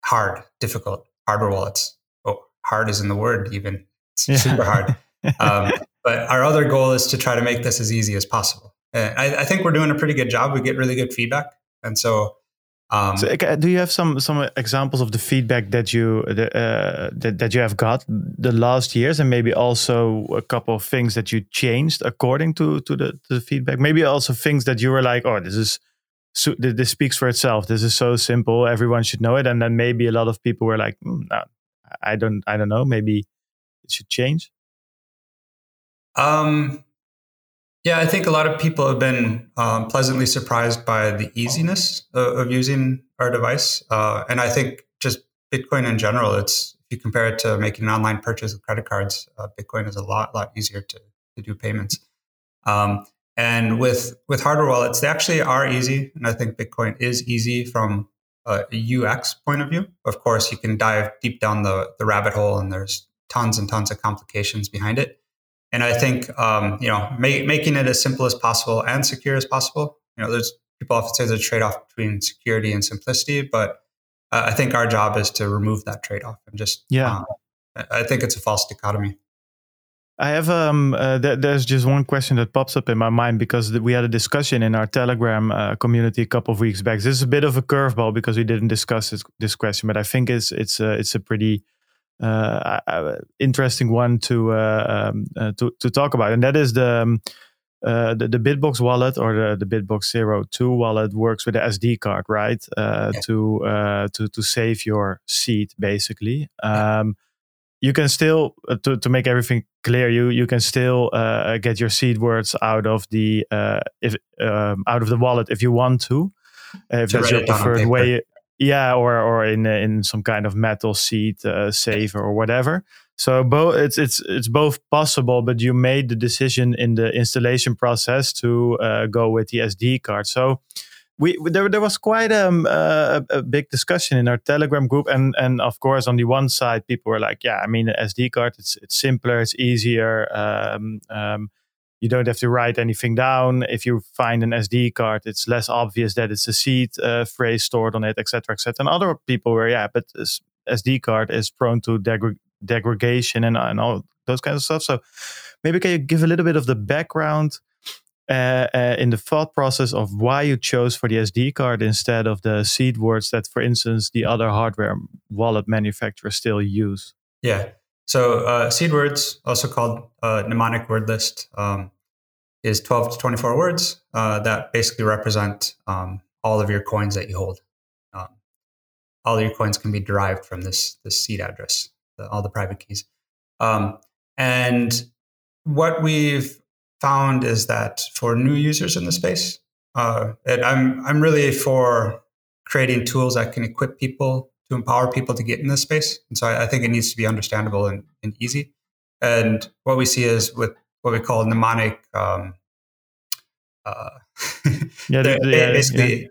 hard, difficult, hardware wallets. Oh, hard is in the word, even. It's Yeah. super hard. Um, but our other goal is to try to make this as easy as possible. And I, I think we're doing a pretty good job. We get really good feedback. And so, um, So, do you have some some examples of the feedback that you the, uh, that that you have got the last years, and maybe also a couple of things that you changed according to to the, to the feedback? Maybe also things that you were like, oh, this is so, this speaks for itself. This is so simple, everyone should know it. And then maybe a lot of people were like, "Hmm, no, I don't, I don't know, maybe it should change. Um, yeah, I think a lot of people have been um, pleasantly surprised by the easiness of, of using our device, uh, and I think just Bitcoin in general. It's if you compare it to making an online purchase with credit cards, uh, Bitcoin is a lot lot easier to to do payments. Um, and with with hardware wallets, they actually are easy, and I think Bitcoin is easy from a UX point of view. Of course, you can dive deep down the the rabbit hole, and there's tons and tons of complications behind it. And I think um, you know ma- making it as simple as possible and secure as possible. You know, there's people often say there's a trade off between security and simplicity, but uh, I think our job is to remove that trade off and just Yeah. um, I I think it's a false dichotomy. I have um. Uh, th- there's just one question that pops up in my mind because th- we had a discussion in our Telegram uh, community a couple of weeks back. This is a bit of a curveball because we didn't discuss this, this question, but I think it's it's a, it's a pretty uh, interesting one to uh, um, uh, to to talk about, and that is the. Um, uh, the, the Bitbox wallet or the, the Bitbox Zero Two wallet works with the SD card, right? Uh, Yeah. To uh, to to save your seed, basically. Um, you can still uh, to, to make everything clear you you can still uh, get your seed words out of the uh, if um, out of the wallet if you want to if that's your it down on preferred way yeah or or in in some kind of metal seed uh, saver or whatever so both it's it's it's both possible but you made the decision in the installation process to uh, go with the SD card so we there, there was quite um, uh, a, a big discussion in our Telegram group, and and of course on the one side people were like, yeah, I mean the SD card, it's it's simpler, it's easier. Um, um, you don't have to write anything down. If you find an SD card, it's less obvious that it's a seed uh, phrase stored on it, etc., etc. And other people were, yeah, but SD card is prone to degradation and, and all those kinds of stuff. So maybe can you give a little bit of the background uh, uh, in the thought process of why you chose for the SD card instead of the seed words that, for instance, the other hardware wallet manufacturers still use. Yeah. So uh, seed words, also called uh, mnemonic word list, um, is 12 to 24 words uh, that basically represent um, all of your coins that you hold. Um, all your coins can be derived from this this seed address, the, all the private keys. Um, and what we've found is that for new users in the space, uh, and I'm I'm really for creating tools that can equip people to empower people to get in this space. And so I, I think it needs to be understandable and, and easy. And what we see is with what we call mnemonic. Um, uh, Yeah, they're, the- they're yeah, basically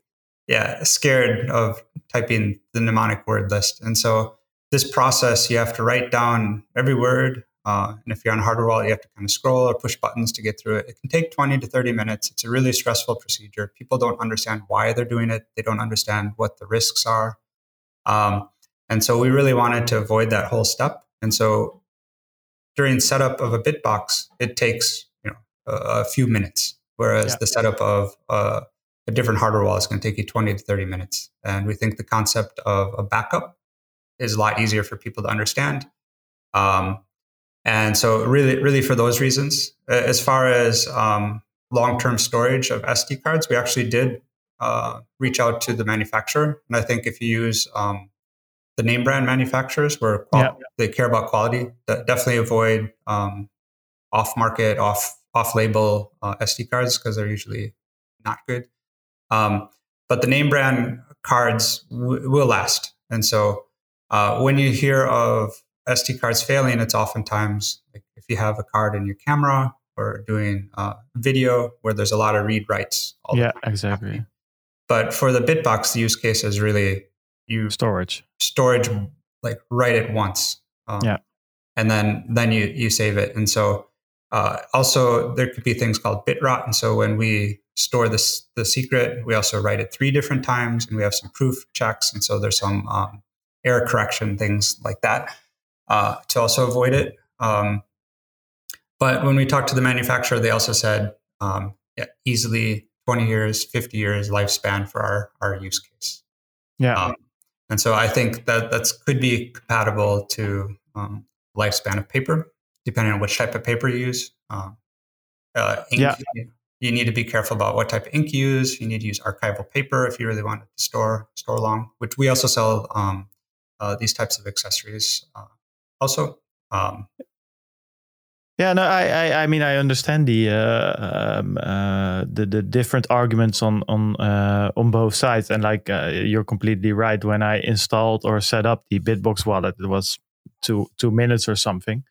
yeah. scared of typing the mnemonic word list. And so this process, you have to write down every word. Uh, and if you're on a hardware wallet, you have to kind of scroll or push buttons to get through it. It can take 20 to 30 minutes. It's a really stressful procedure. People don't understand why they're doing it. They don't understand what the risks are. Um, and so we really wanted to avoid that whole step. And so during setup of a Bitbox, it takes you know a, a few minutes, whereas Yeah. the setup of uh, a different hardware wallet is going to take you 20 to 30 minutes. And we think the concept of a backup is a lot easier for people to understand. Um, and so really, really for those reasons, as far as um, long-term storage of SD cards, we actually did uh, reach out to the manufacturer. And I think if you use um, the name brand manufacturers where qual- Yeah. they care about quality, de- definitely avoid um, off-market, off off-label uh, SD cards because they're usually not good. Um, but the name brand cards w- will last. And so uh, when you hear of SD cards failing, it's oftentimes like if you have a card in your camera or doing uh, video where there's a lot of read writes. all the yeah, exactly. happening. But for the Bitbox, the use case is really you Storage. storage like write it once. Um, Yeah. And then then you you save it. And so Uh, also, there could be things called bit rot. And so when we store this, the secret, we also write it three different times and we have some proof checks. And so there's some um, error correction, things like that uh, to also avoid it. Um, but when we talked to the manufacturer, they also said um, yeah, easily 20 years, 50 years lifespan for our, our use case. Yeah. Um, and so I think that that's could be compatible to um, lifespan of paper, depending on which type of paper you use. Um, uh, ink, Yeah. You need to be careful about what type of ink you use. You need to use archival paper if you really want it to store store long. Which we also sell um, uh, these types of accessories. Uh, also, um, Yeah, no, I, I, I mean, I understand the, uh, um, uh, the, the different arguments on, on, uh, on both sides, and like uh, you're completely right. When I installed or set up the Bitbox wallet, it was two two minutes or something.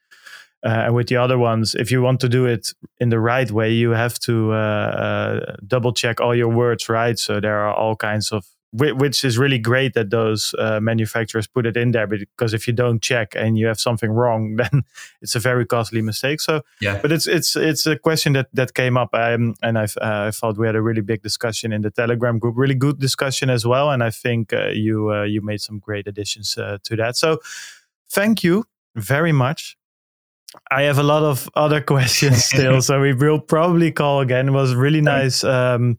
Uh, and with the other ones, if you want to do it in the right way, you have to uh, double check all your words, right? So there are all kinds of, which is really great that those uh, manufacturers put it in there, because if you don't check and you have something wrong, then it's a very costly mistake. So, yeah, but it's it's it's a question that that came up, um, and I uh, I thought we had a really big discussion in the Telegram group, really good discussion as well, and I think uh, you uh, you made some great additions uh, to that. So, thank you very much. I have a lot of other questions still, so we will probably call again. It was really nice um,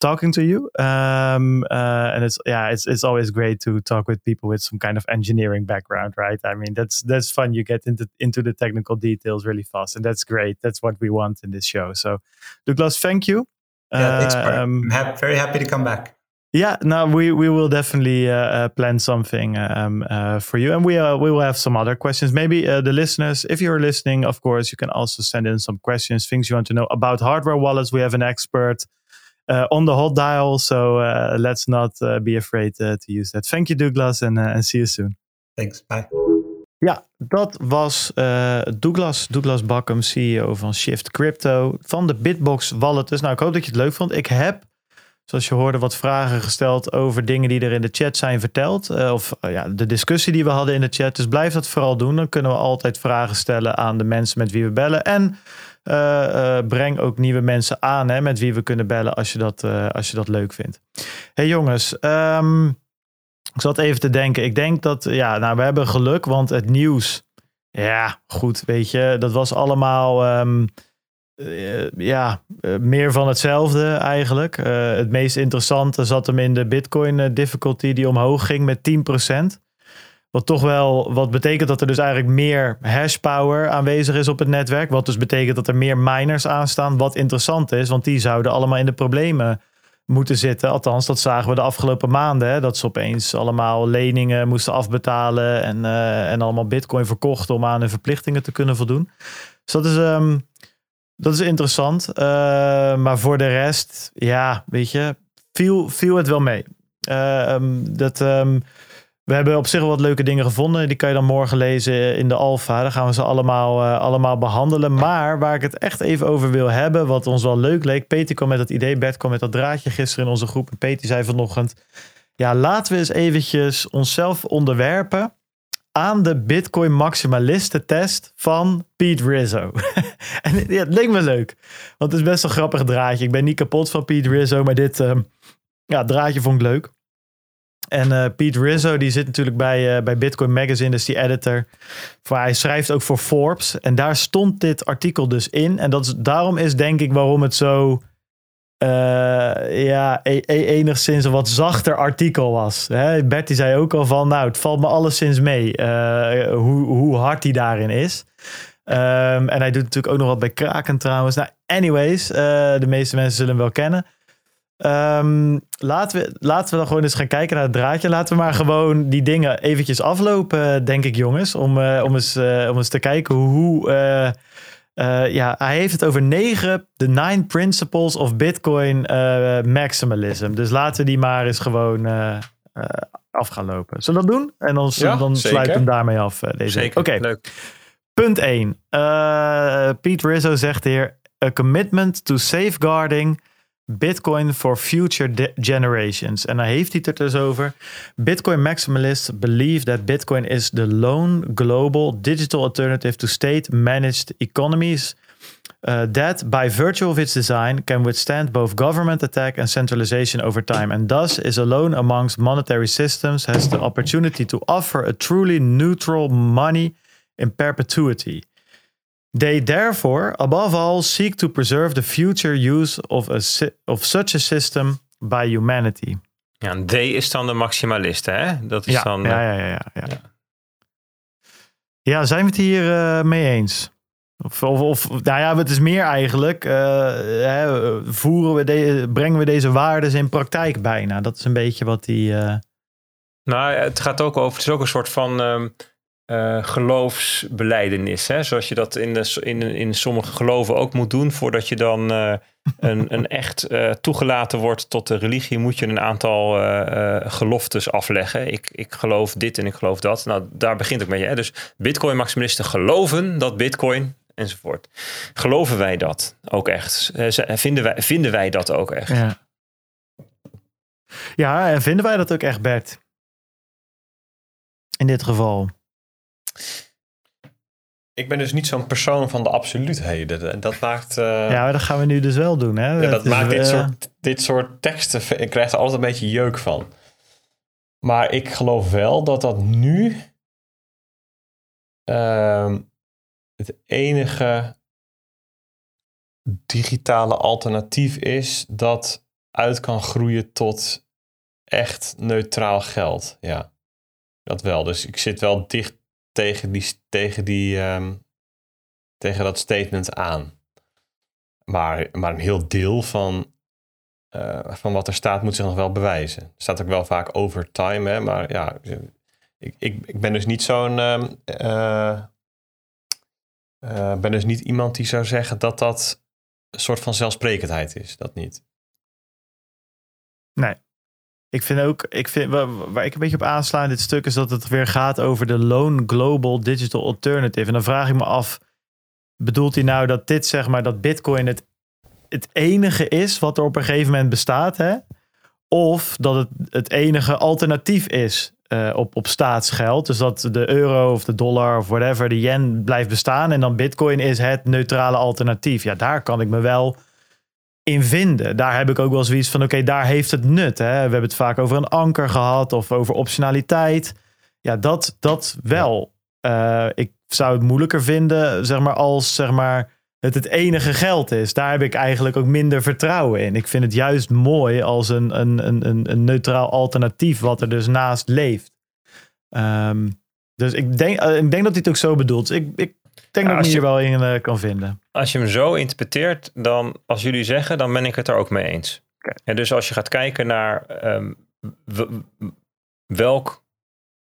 talking to you, um, uh, and it's yeah, it's it's always great to talk with people with some kind of engineering background, right? I mean, that's that's fun. You get into into the technical details really fast, and that's great. That's what we want in this show. So, Douglas, thank you. yeah. thanks, Bart. Um, I'm very happy to come back. yeah, no, we we will definitely uh, uh, plan something um, uh, for you, and we uh, we will have some other questions. Maybe uh, the listeners, if you're listening, of course, you can also send in some questions, things you want to know about hardware wallets. We have an expert uh, on the hot dial, so uh, let's not uh, be afraid uh, to use that. Thank you, Douglas, and uh, and see you soon. Thanks. Bye. Ja, dat was eh, Douglas, Douglas Bakum, CEO van Shift Crypto van de Bitbox Wallet. Dus nou, ik hoop dat je het leuk vond. Ik heb, zoals je hoorde, wat vragen gesteld over dingen die er in de chat zijn verteld. Eh, of eh, ja, de discussie die we hadden in de chat. Dus blijf dat vooral doen. Dan kunnen we altijd vragen stellen aan de mensen met wie we bellen. En eh, eh, breng ook nieuwe mensen aan hè, met wie we kunnen bellen als je dat, eh, als je dat leuk vindt. hey jongens, ehm, ik zat even te denken. Ik denk dat, ja, nou, we hebben geluk, want het nieuws, ja, goed, weet je, dat was allemaal, ehm, eh, ja, eh, meer van hetzelfde eigenlijk. Eh, het meest interessante zat hem in de Bitcoin eh, difficulty die omhoog ging met 10%. Wat toch wel, wat betekent dat er dus eigenlijk meer hash power aanwezig is op het netwerk. Wat dus betekent dat er meer miners aanstaan. Wat interessant is, want die zouden allemaal in de problemen moeten zitten. Althans, dat zagen we de afgelopen maanden. Hè, dat ze opeens allemaal leningen moesten afbetalen. En, eh, en allemaal bitcoin verkochten om aan hun verplichtingen te kunnen voldoen. Dus dat is, ehm, dat is interessant. Eh, maar voor de rest, ja, weet je, viel, viel het wel mee. Ehm, dat, ehm, we hebben op zich wel wat leuke dingen gevonden. Die kan je dan morgen lezen in de Alfa. Dan gaan we ze allemaal, eh, allemaal behandelen. Maar waar ik het echt even over wil hebben, wat ons wel leuk leek. Peter kwam met dat idee, Bert kwam met dat draadje gisteren in onze groep. En Peter zei vanochtend, ja, laten we eens eventjes onszelf onderwerpen aan de Bitcoin maximalisten test van Pete Rizzo. en het leek me leuk. Want het is best een grappig draadje. Ik ben niet kapot van Pete Rizzo, maar dit ehm, ja, draadje vond ik leuk. En eh Pete Rizzo, die zit natuurlijk bij, eh, bij Bitcoin Magazine, dus die editor. Hij schrijft ook voor Forbes. En daar stond dit artikel dus in. En dat is, daarom is denk ik waarom het zo eh, ja, e- e- enigszins een wat zachter artikel was. Hè? Zei ook al van, nou, het valt me alleszins mee hoe, hoe hard hij daarin is. Ehm, en hij doet natuurlijk ook nog wat bij Kraken trouwens. Nou, anyways, de meeste mensen zullen hem wel kennen. Ehm, laten, we, laten we dan gewoon eens gaan kijken naar het draadje. Laten we maar gewoon die dingen eventjes aflopen, denk ik, jongens. Om, eh, om, eens, eh, om eens te kijken hoe. eh, ja, hij heeft het over negen, de nine principles of Bitcoin maximalism. Dus laten we die maar eens gewoon af gaan lopen. Zullen we dat doen? En dan, Ja, dan zeker. sluit hem daarmee af. deze Zeker, Oké. Punt 1. Pete Rizzo zegt hier: A commitment to safeguarding Bitcoin for future generations. En dan heeft hij het dus over. Bitcoin maximalists believe that Bitcoin is the lone global digital alternative to state managed economies uh, that by virtue of its design can withstand both government attack and centralization over time and thus is alone amongst monetary systems has the opportunity to offer a truly neutral money in perpetuity. They therefore, above all, seek to preserve the future use of, a, of such a system by humanity. Ja, en D is dan de maximalisten, hè? Dat is ja, dan. Ja, ja, ja, ja, ja. ja. zijn we het hier uh, mee eens? Of, of, of, nou ja, het is meer eigenlijk. Uh, hè, voeren we de, brengen we deze waarden in praktijk bijna? Dat is een beetje wat die. Uh... Nou, het gaat ook over. Het is ook een soort van. Um, uh, geloofsbeleidenis. Hè? Zoals je dat in, de, in, in sommige geloven ook moet doen. Voordat je dan uh, een, een echt uh, toegelaten wordt tot de religie, moet je een aantal geloftes afleggen. Ik, ik geloof dit en ik geloof dat. Nou, daar begint het mee. Hè? Dus Bitcoin-maximalisten geloven dat Bitcoin enzovoort. Geloven wij dat ook echt? Vinden wij, vinden wij dat ook echt? Ja. ja, en vinden wij dat ook echt, Bert? In dit geval. Ik ben dus niet zo'n persoon van de absoluutheden. En dat maakt. Uh, ja, dat gaan we nu dus wel doen. Hè? Ja, dat maakt dit, uh, soort, dit soort teksten. Ik krijg er altijd een beetje jeuk van. Maar ik geloof wel dat dat nu. Uh, het enige digitale alternatief is dat uit kan groeien tot echt neutraal geld. Ja, dat wel. Dus ik zit wel dicht tegen, die, tegen, die, um, tegen dat statement aan. Maar, maar een heel deel van, uh, van wat er staat moet zich nog wel bewijzen. Er staat ook wel vaak over time, hè, maar ja, ik, ik, ik ben dus niet zo'n. Uh, ben dus niet iemand die zou zeggen dat dat een soort van zelfsprekendheid is. Dat niet. Nee. Ik vind ook, ik vind, waar, ik een beetje op aansla in dit stuk is dat het weer gaat over de Lone Global Digital Alternative. En dan vraag ik me af, bedoelt hij nou dat dit zeg maar, dat Bitcoin het, het enige is wat er op een gegeven moment bestaat? Hè? Of dat het het enige alternatief is uh, op, op staatsgeld. Dus dat de euro of de dollar of whatever, de yen blijft bestaan. En dan Bitcoin is het neutrale alternatief. Ja, daar kan ik me wel in vinden. Daar heb ik ook wel zoiets van: oké, daar heeft het nut. Hè? We hebben het vaak over een anker gehad of over optionaliteit. Ja, dat, dat wel. Uh, ik zou het moeilijker vinden, zeg maar, als zeg maar, het het enige geld is. Daar heb ik eigenlijk ook minder vertrouwen in. Ik vind het juist mooi als een, een, een, een neutraal alternatief, wat er dus naast leeft. Um, dus ik denk, uh, ik denk dat hij het ook zo bedoelt. Ik, ik denk ja, dat ik me hier wel in uh, kan vinden. Als je hem zo interpreteert, dan als jullie zeggen, dan ben ik het er ook mee eens. Okay. En dus als je gaat kijken naar um, welk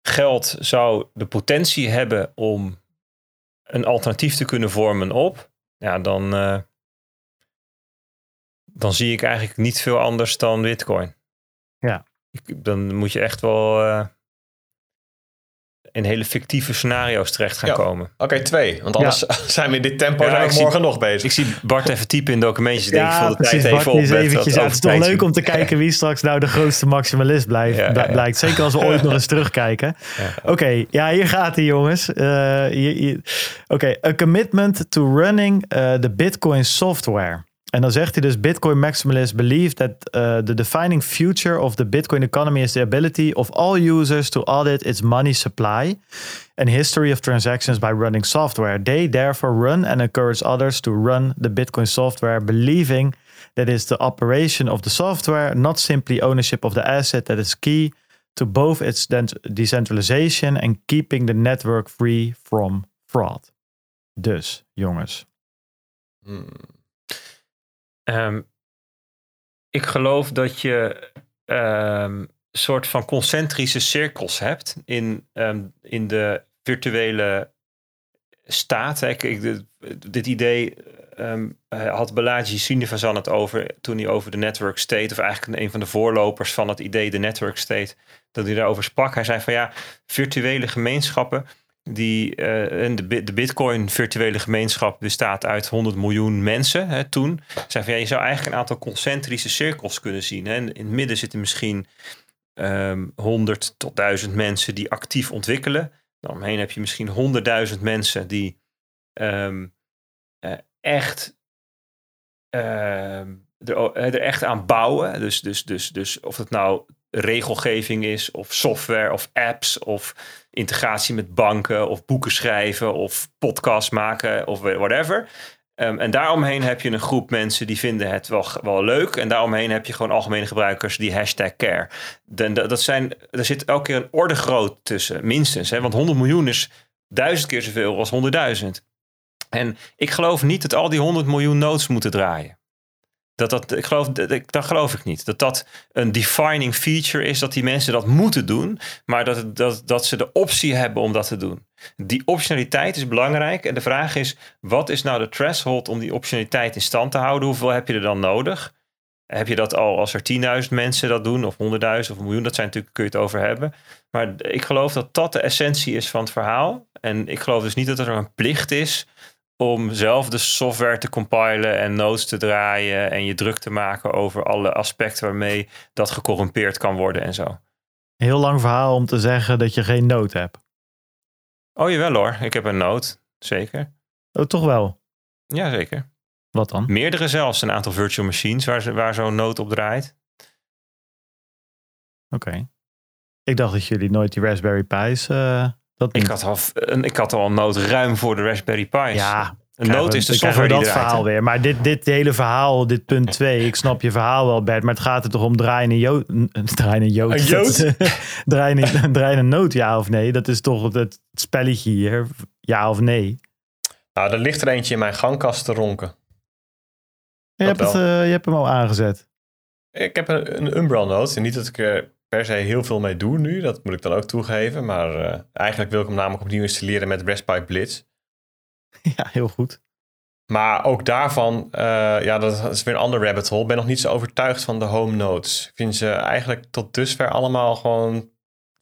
geld zou de potentie hebben om een alternatief te kunnen vormen op, ja, dan, uh, dan zie ik eigenlijk niet veel anders dan Bitcoin. Ja. Ik, dan moet je echt wel uh, in hele fictieve scenario's terecht gaan ja. komen. Oké, okay, twee. Want anders ja. zijn we in dit tempo ja, morgen zie, nog bezig. Ik zie Bart even typen in documentjes. Denk ja, ik, de precies, tijd Bart even op. Eventjes, het is toch leuk om te kijken wie straks nou de grootste maximalist blijft, blijkt. Zeker als we ooit nog eens terugkijken. Oké, okay, ja, hier gaat hij jongens. Uh, Oké, okay. a commitment to running uh, the Bitcoin software. En dan zegt hij dus: Bitcoin maximalists believe that uh, the defining future of the Bitcoin economy is the ability of all users to audit its money supply and history of transactions by running software. They therefore run and encourage others to run the Bitcoin software, believing that it's the operation of the software, not simply ownership of the asset, that is key to both its decentralization and keeping the network free from fraud. Dus, jongens. Hmm. Um, ik geloof dat je um, soort van concentrische cirkels hebt in, um, in de virtuele staat. Ik, dit idee had Balaji Srinivasan het over toen hij over de network state, of eigenlijk een van de voorlopers van het idee de network state, dat hij daarover sprak. Hij zei van ja, virtuele gemeenschappen die, uh, de, de Bitcoin virtuele gemeenschap bestaat uit 100 miljoen mensen hè, toen. Zei van, ja, je zou eigenlijk een aantal concentrische cirkels kunnen zien. Hè. In het midden zitten misschien um, 100 tot 1000 mensen die actief ontwikkelen. Daaromheen heb je misschien 100.000 mensen die um, uh, echt ehm, er, er echt aan bouwen. Dus, dus, dus, dus of het nou regelgeving is, of software, of apps, of integratie met banken, of boeken schrijven, of podcast maken, of whatever. Um, en daaromheen heb je een groep mensen die vinden het wel, wel leuk. En daaromheen heb je gewoon algemene gebruikers die hashtag care. De, dat zijn, er zit elke keer een orde groot tussen, minstens. Hè? Want 100 miljoen is duizend keer zoveel als 100.000. En ik geloof niet dat al die 100 miljoen nodes moeten draaien. Dat dat, ik geloof, dat, geloof ik niet. Dat dat een defining feature is, dat die mensen dat moeten doen, maar dat, dat, dat ze de optie hebben om dat te doen. Die optionaliteit is belangrijk. En de vraag is, wat is nou de threshold om die optionaliteit in stand te houden? Hoeveel heb je er dan nodig? Heb je dat al als er 10.000 mensen dat doen, of 100.000 of een miljoen? Dat zijn natuurlijk, kun je het over hebben. Maar ik geloof dat dat de essentie is van het verhaal. En ik geloof dus niet dat er een plicht is om zelf de software te compilen en nodes te draaien en je druk te maken over alle aspecten waarmee dat gecorrumpeerd kan worden en zo. Heel lang verhaal om te zeggen dat je geen node hebt. Oh jawel hoor, ik heb een node, zeker. Oh, toch wel? Ja, zeker. Wat dan? Meerdere zelfs, een aantal virtual machines waar, waar zo'n node op draait. Oké. Ik dacht dat jullie nooit die Raspberry Pi's uh, dat ik, had al, een, ik had al een nood ruim voor de Raspberry Pi's. Ja, een nood is de software dat verhaal weer. Maar dit, dit hele verhaal, dit punt 2, ik snap je verhaal wel, Bert. Maar het gaat er toch om draaien jood. Draaien jood. Een jood? draaien, draaien nood, ja of nee? Dat is toch het spelletje hier, ja of nee? Nou, er ligt er eentje in mijn gangkast te ronken. Je, hebt, het, uh, je hebt hem al aangezet. Ik heb een, een Umbral note. Niet dat ik er per se heel veel mee doe nu. Dat moet ik dan ook toegeven. Maar uh, eigenlijk wil ik hem namelijk opnieuw installeren met Raspberry Blitz. Ja, heel goed. Maar ook daarvan, uh, ja, dat is weer een ander rabbit hole. Ik ben nog niet zo overtuigd van de home notes. Ik vind ze eigenlijk tot dusver allemaal gewoon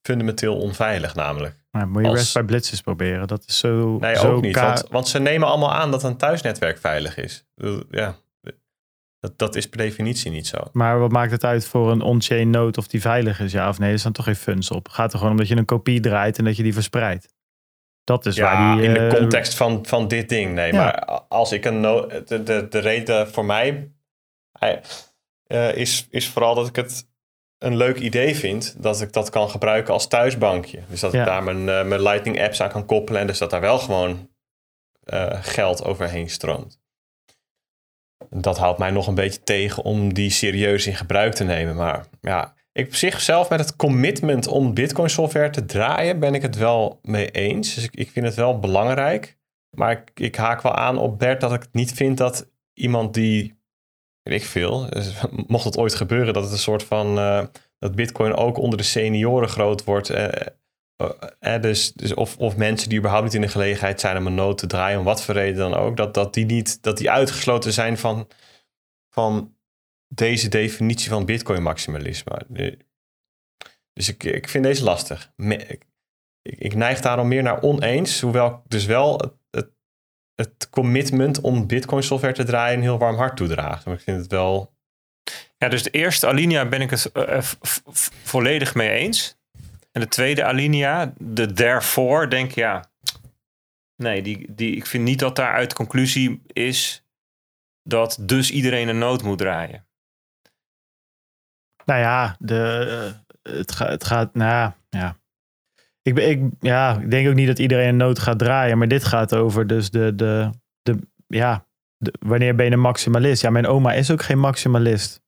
fundamenteel onveilig namelijk. Maar moet je Als... Raspberry Blitz eens proberen. Dat is zo Nee, zo ook niet. Want, want, ze nemen allemaal aan dat een thuisnetwerk veilig is. Ja, dat, dat is per definitie niet zo. Maar wat maakt het uit voor een on-chain node of die veilig is, ja of nee? Er staan toch geen funds op. Gaat er gewoon om dat je een kopie draait en dat je die verspreidt. Dat is ja, waar die... in de uh, context van, van dit ding, nee. Ja. Maar als ik een... No de, de, de reden voor mij uh, is, is vooral dat ik het een leuk idee vind dat ik dat kan gebruiken als thuisbankje. Dus dat ja. ik daar mijn, uh, mijn Lightning apps aan kan koppelen en dus dat daar wel gewoon geld overheen stroomt dat houdt mij nog een beetje tegen om die serieus in gebruik te nemen. Maar ja, ik op zich zelf met het commitment om Bitcoin software te draaien, ben ik het wel mee eens. Dus ik, ik vind het wel belangrijk. Maar ik, ik, haak wel aan op Bert dat ik niet vind dat iemand die, ik veel, dus, mocht het ooit gebeuren dat het een soort van, uh, dat Bitcoin ook onder de senioren groot wordt. Uh, uh, dus, dus of, of mensen die überhaupt niet in de gelegenheid zijn om een nood te draaien, om wat voor reden dan ook, dat, dat die niet, dat die uitgesloten zijn van, van deze definitie van Bitcoin maximalisme. Dus ik, ik vind deze lastig. Ik, ik neig daarom meer naar oneens, hoewel ik dus wel het, het, het commitment om Bitcoin software te draaien een heel warm hart toedraagt. Maar ik vind het wel. Ja, dus de eerste alinea ben ik het uh, volledig mee eens. En de tweede alinea, de therefore, denk ja. Nee, die, die, ik vind niet dat daaruit de conclusie is dat dus iedereen een nood moet draaien. Nou ja, de, het, gaat, het gaat, nou ja. Ik, ik, ja, ik denk ook niet dat iedereen een nood gaat draaien, maar dit gaat over dus de, de, de ja, de, wanneer ben je een maximalist? Ja, mijn oma is ook geen maximalist.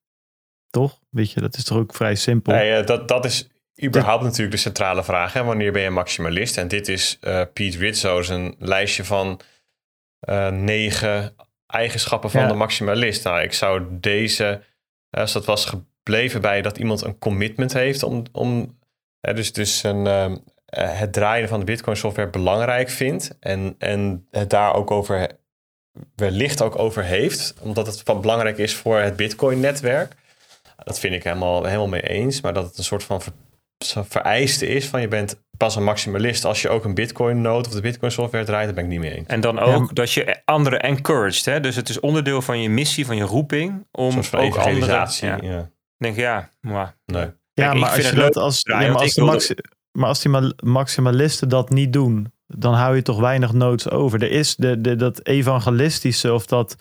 Toch? Weet je, dat is toch ook vrij simpel. Nee, dat, dat is überhaupt natuurlijk de centrale vraag. Hè? Wanneer ben je maximalist? En dit is uh, Pete Rizzo's een lijstje van uh, negen eigenschappen van ja. de maximalist. Nou, ik zou deze, als dat was gebleven bij dat iemand een commitment heeft om, om dus, dus een, uh, het draaien van de Bitcoin software belangrijk vindt en, en het daar ook over wellicht ook over heeft, omdat het van belangrijk is voor het Bitcoin netwerk. Dat vind ik helemaal, helemaal mee eens, maar dat het een soort van vereiste is van je bent pas een maximalist als je ook een bitcoin node of de bitcoin software draait, daar ben ik niet mee eens. En dan ook ja. dat je anderen encouraged, hè? dus het is onderdeel van je missie, van je roeping, om ook anderen... Ja. ja. denk ja, maar... Nee. Ja, Kijk, maar als, je dat, als, ja, maar, als maxi, maar als die maximalisten dat niet doen, dan hou je toch weinig nodes over. Er is de, de, dat evangelistische of dat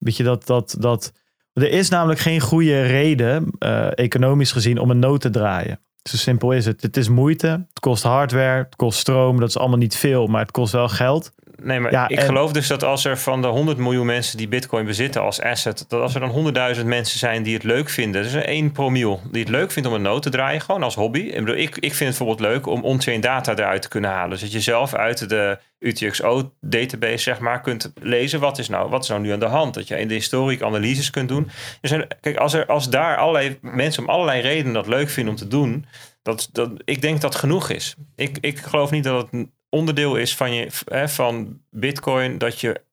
Weet je, dat, dat, dat, er is namelijk geen goede reden, uh, economisch gezien, om een nood te draaien. Zo simpel is het. Het is moeite, het kost hardware, het kost stroom. Dat is allemaal niet veel, maar het kost wel geld. Nee, maar ja, ik geloof dus dat als er van de 100 miljoen mensen die Bitcoin bezitten als asset, dat als er dan 100.000 mensen zijn die het leuk vinden, dus één promiel die het leuk vindt om een noot te draaien, gewoon als hobby. Ik, bedoel, ik, ik vind het bijvoorbeeld leuk om on-chain data eruit te kunnen halen. Dus dat je zelf uit de UTXO-database zeg maar kunt lezen wat is, nou, wat is nou nu aan de hand. Dat je in de historiek analyses kunt doen. Dus kijk, als, er, als daar allerlei mensen om allerlei redenen dat leuk vinden om te doen, dat, dat, ik denk dat genoeg is. Ik, ik geloof niet dat het onderdeel is van, je, hè, van Bitcoin dat je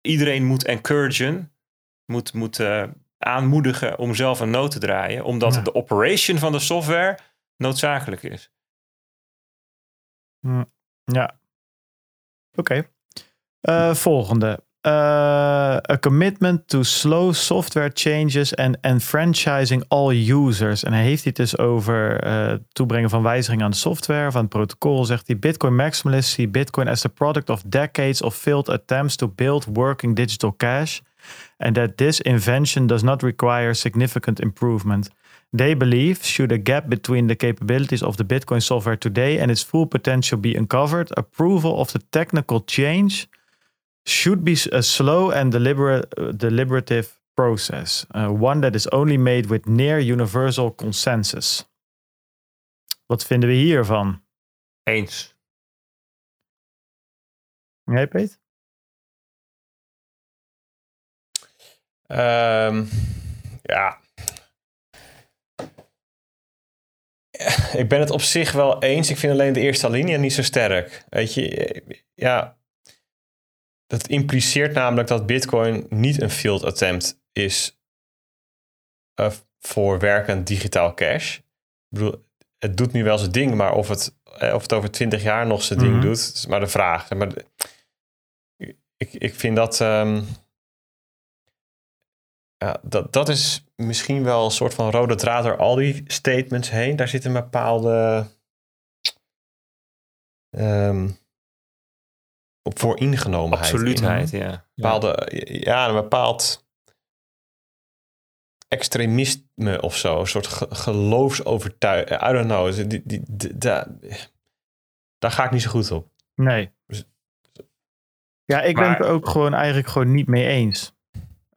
iedereen moet encouragen, moet, moet uh, aanmoedigen om zelf een nood te draaien, omdat de operation van de software noodzakelijk is. Hm, ja. Oké. Okay. Uh, volgende. Uh, a commitment to slow software changes and enfranchising all users. En hij heeft het dus over uh, toebrengen van wijzigingen aan de software, van het protocol. Zegt hij: Bitcoin maximalists see Bitcoin as the product of decades of failed attempts to build working digital cash, and that this invention does not require significant improvement. They believe, should a gap between the capabilities of the Bitcoin software today and its full potential be uncovered, approval of the technical change should be a slow and deliberate, uh, deliberative process, uh, one that is only made with near universal consensus. Wat vinden we hiervan? Eens. Jij, Peet? Um, ja. Ik ben het op zich wel eens. Ik vind alleen de eerste linie niet zo sterk. Weet je, ja, dat impliceert namelijk dat Bitcoin niet een field attempt is uh, voor werkend digitaal cash. Ik bedoel, het doet nu wel zijn ding, maar of het, eh, of het over twintig jaar nog zijn ding mhm. doet, is maar de vraag. Maar ik, ik vind dat, um, ja, dat. Dat is misschien wel een soort van rode draad door al die statements heen. Daar zit een bepaalde. Um, op vooringenomenheid. Absoluutheid, ja. Bepaalde, ja, een bepaald extremisme of zo. Een soort ge geloofsovertuiging. I don't know. Die, die, die, daar ga ik niet zo goed op. Nee. Dus- ja, ik ben het er ook gewoon eigenlijk gewoon niet mee eens.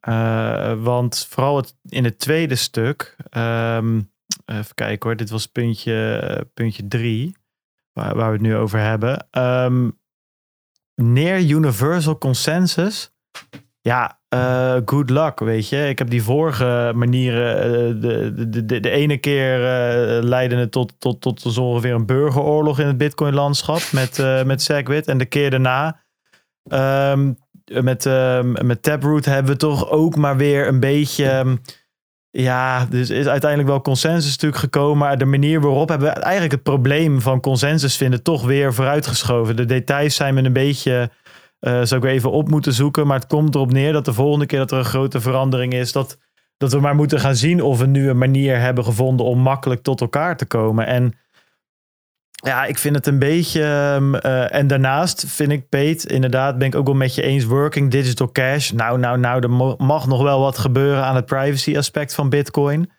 Uh, want vooral het, in het tweede stuk. Um, even kijken hoor. Dit was puntje, puntje drie. Waar, waar we het nu over hebben. Um, near universal consensus. Ja, uh, good luck, weet je. Ik heb die vorige manieren, uh, de, de, de, de, ene keer uh, leidde het tot, tot, tot zo ongeveer een burgeroorlog in het Bitcoin-landschap met, met Segwit. En de keer daarna, um, met, ehm, met Taproot, hebben we toch ook maar weer een beetje... Um, ja, dus is uiteindelijk wel consensus natuurlijk gekomen. Maar de manier waarop hebben we eigenlijk het probleem van consensus vinden toch weer vooruitgeschoven. De details zijn me een beetje, uh, zou ik even op moeten zoeken. Maar het komt erop neer dat de volgende keer dat er een grote verandering is, dat, dat we maar moeten gaan zien of we nu een manier hebben gevonden om makkelijk tot elkaar te komen. En ja, ik vind het een beetje. Um, uh, en daarnaast vind ik, Peet, inderdaad, ben ik ook wel met je eens. Working digital cash. Nou, nou, nou, er mag nog wel wat gebeuren aan het privacy aspect van Bitcoin.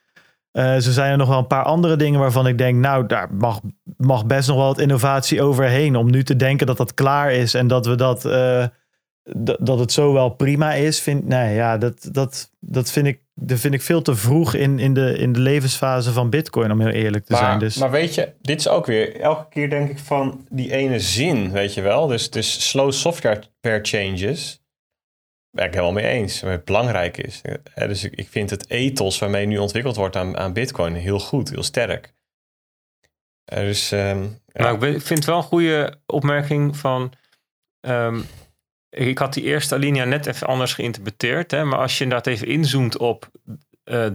Uh, zo zijn er nog wel een paar andere dingen waarvan ik denk, nou, daar mag, mag best nog wel wat innovatie overheen. Om nu te denken dat dat klaar is en dat we dat. Uh, dat het zo wel prima is, vind, nee, ja, dat, dat, dat, vind ik, dat vind ik veel te vroeg in, in, de, in de levensfase van Bitcoin, om heel eerlijk te zijn. Dus. Maar weet je, dit is ook weer elke keer denk ik van die ene zin, weet je wel. Dus, dus slow software changes. Ben ik helemaal mee eens. Wat belangrijk is. Dus ik, ik vind het ethos waarmee nu ontwikkeld wordt aan, aan Bitcoin heel goed, heel sterk. Dus, um, nou, ik vind het wel een goede opmerking van. Um, ik had die eerste alinea net even anders geïnterpreteerd. Hè, maar als je inderdaad even inzoomt op uh,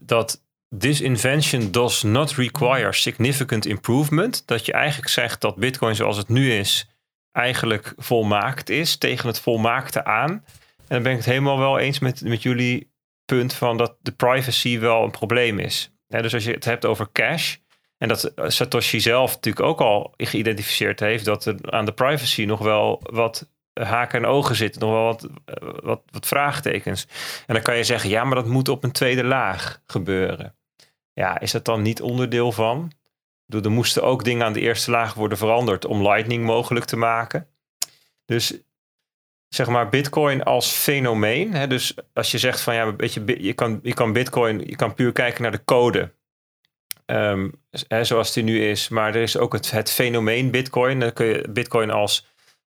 dat this invention does not require significant improvement. Dat je eigenlijk zegt dat Bitcoin zoals het nu is eigenlijk volmaakt is tegen het volmaakte aan. En dan ben ik het helemaal wel eens met, met jullie punt van dat de privacy wel een probleem is. dus als je het hebt over cash, en dat Satoshi zelf natuurlijk ook al geïdentificeerd heeft dat er aan de privacy nog wel wat haken en ogen zitten. Nog wel wat, eh, wat, wat vraagtekens. En dan kan je zeggen, ja, maar dat moet op een tweede laag gebeuren. Ja, is dat dan niet onderdeel van? er moesten ook dingen aan de eerste laag worden veranderd om Lightning mogelijk te maken. Dus zeg maar Bitcoin als fenomeen. Hè, dus als je zegt van ja, weet je, je, kan, je kan Bitcoin, je kan puur kijken naar de code. Um, hè, zoals die nu is. Maar er is ook het, het fenomeen Bitcoin. Dan kun je Bitcoin als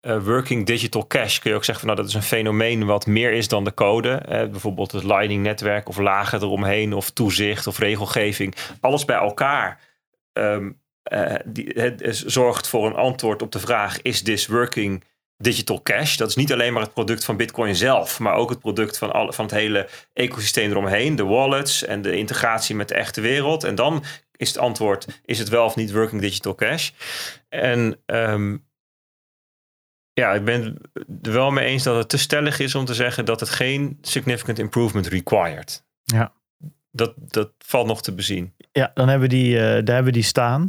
uh, working digital cash kun je ook zeggen van nou dat is een fenomeen wat meer is dan de code. bijvoorbeeld het Lightning netwerk of lagen eromheen of toezicht of regelgeving. Alles bij elkaar um, uh, die, het, zorgt voor een antwoord op de vraag: is this working digital cash? Dat is niet alleen maar het product van Bitcoin zelf, maar ook het product van, alle, van het hele ecosysteem eromheen, de wallets en de integratie met de echte wereld. En dan is het antwoord: is het wel of niet working digital cash? En um, ja, ik ben er wel mee eens dat het te stellig is om te zeggen dat het geen significant improvement required. Ja. Dat, dat valt nog te bezien. Ja, dan hebben we die, uh, daar hebben we die staan.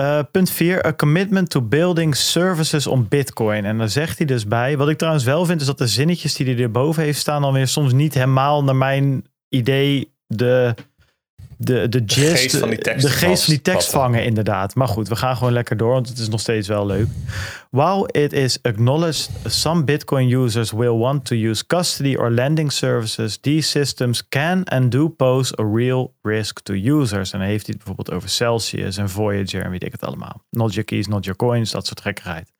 Uh, punt 4, a commitment to building services on Bitcoin. En daar zegt hij dus bij. Wat ik trouwens wel vind, is dat de zinnetjes die hij erboven heeft staan, dan weer soms niet helemaal naar mijn idee de de, de gist, de geest van die tekst, de geest van die tekst vangen, inderdaad. Maar goed, we gaan gewoon lekker door, want het is nog steeds wel leuk. While it is acknowledged some Bitcoin users will want to use custody or lending services, these systems can and do pose a real risk to users. En dan heeft hij het bijvoorbeeld over Celsius en Voyager en weet ik het allemaal. Not your keys, not your coins, dat soort gekkigheid.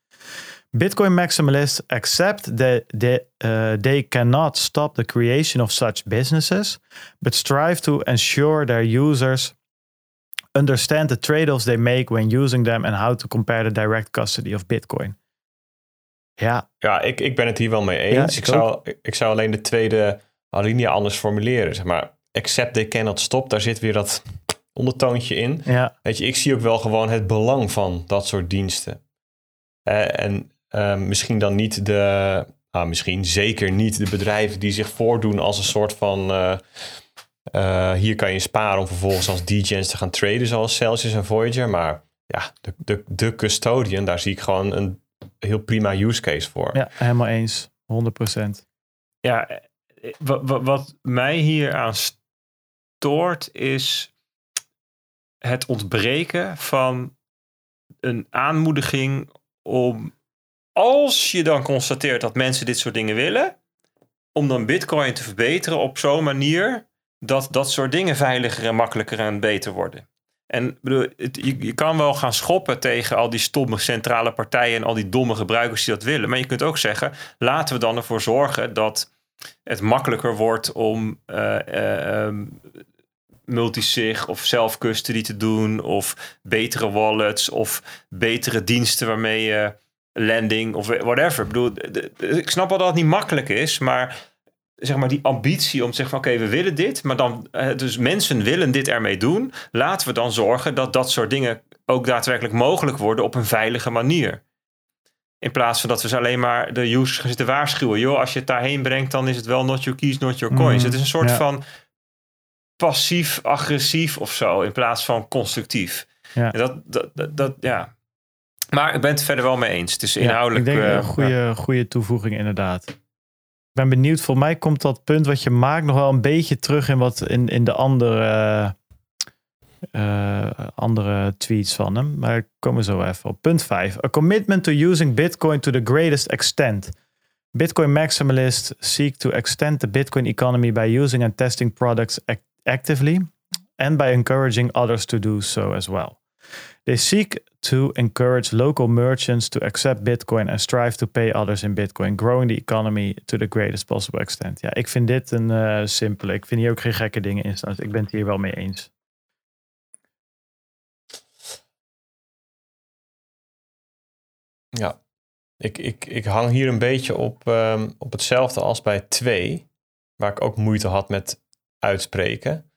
Bitcoin maximalists accept that they, uh, they cannot stop the creation of such businesses, but strive to ensure their users understand the trade offs they make when using them and how to compare the direct custody of Bitcoin. Ja, ja ik, ik ben het hier wel mee eens. ik, zou, ik zou alleen de tweede alinea anders formuleren. Zeg maar, accept they cannot stop, daar zit weer dat ondertoontje in. Ja. Weet je, ik zie ook wel gewoon het belang van dat soort diensten. Uh, en Ehm, misschien dan niet de, nou, misschien zeker niet de bedrijven die zich voordoen als een soort van. Uh, uh, hier kan je sparen om vervolgens als DJ's te gaan traden, zoals Celsius en Voyager. Maar ja, de, de, de custodian, daar zie ik gewoon een heel prima use case voor. Ja, helemaal eens. 100%. Ja, eh, wat, wat mij hier aan stoort is het ontbreken van een aanmoediging om als je dan constateert dat mensen dit soort dingen willen, om dan Bitcoin te verbeteren op zo'n manier dat dat soort dingen veiliger en makkelijker en beter worden. En bedoel, je, kan wel gaan schoppen tegen al die stomme centrale partijen en al die domme gebruikers die dat willen. Maar je kunt ook zeggen, laten we dan ervoor zorgen dat het makkelijker wordt om uh, multisig of self-custody te doen. Of betere wallets of betere diensten waarmee je landing of whatever. Ik bedoel, ik snap wel dat het niet makkelijk is, maar zeg maar die ambitie om te zeggen van oké, we willen dit, maar dan, eh, dus mensen willen dit ermee doen. Laten we dan zorgen dat dat soort dingen ook daadwerkelijk mogelijk worden op een veilige manier. In plaats van dat we ze alleen maar de users gaan zitten waarschuwen. Joh, als je het daarheen brengt, dan is het wel not your keys, not your coins. Mm, het is een soort van passief-agressief of zo, in plaats van constructief. Ja. Dat, dat, dat, dat, ja. Maar ik ben het verder wel mee eens. Het is inhoudelijk... Ik denk een eh, goede, goede toevoeging inderdaad. Ik ben benieuwd, voor mij komt dat punt wat je maakt nog wel een beetje terug in wat in, in de andere, uh, andere tweets van hem. Maar ik kom er zo even op. Punt 5. A commitment to using Bitcoin to the greatest extent. Bitcoin maximalists seek to extend the Bitcoin economy by using and testing products actively and by encouraging others to do so as well. They seek to encourage local merchants to accept Bitcoin and strive to pay others in Bitcoin, growing the economy to the greatest possible extent. Ja, ik vind dit een uh, simpele. Ik vind hier ook geen gekke dingen in staan. Dus ik ben het hier wel mee eens. Ja, ik, ik, ik hang hier een beetje op, um, op hetzelfde als bij 2, waar ik ook moeite had met uitspreken.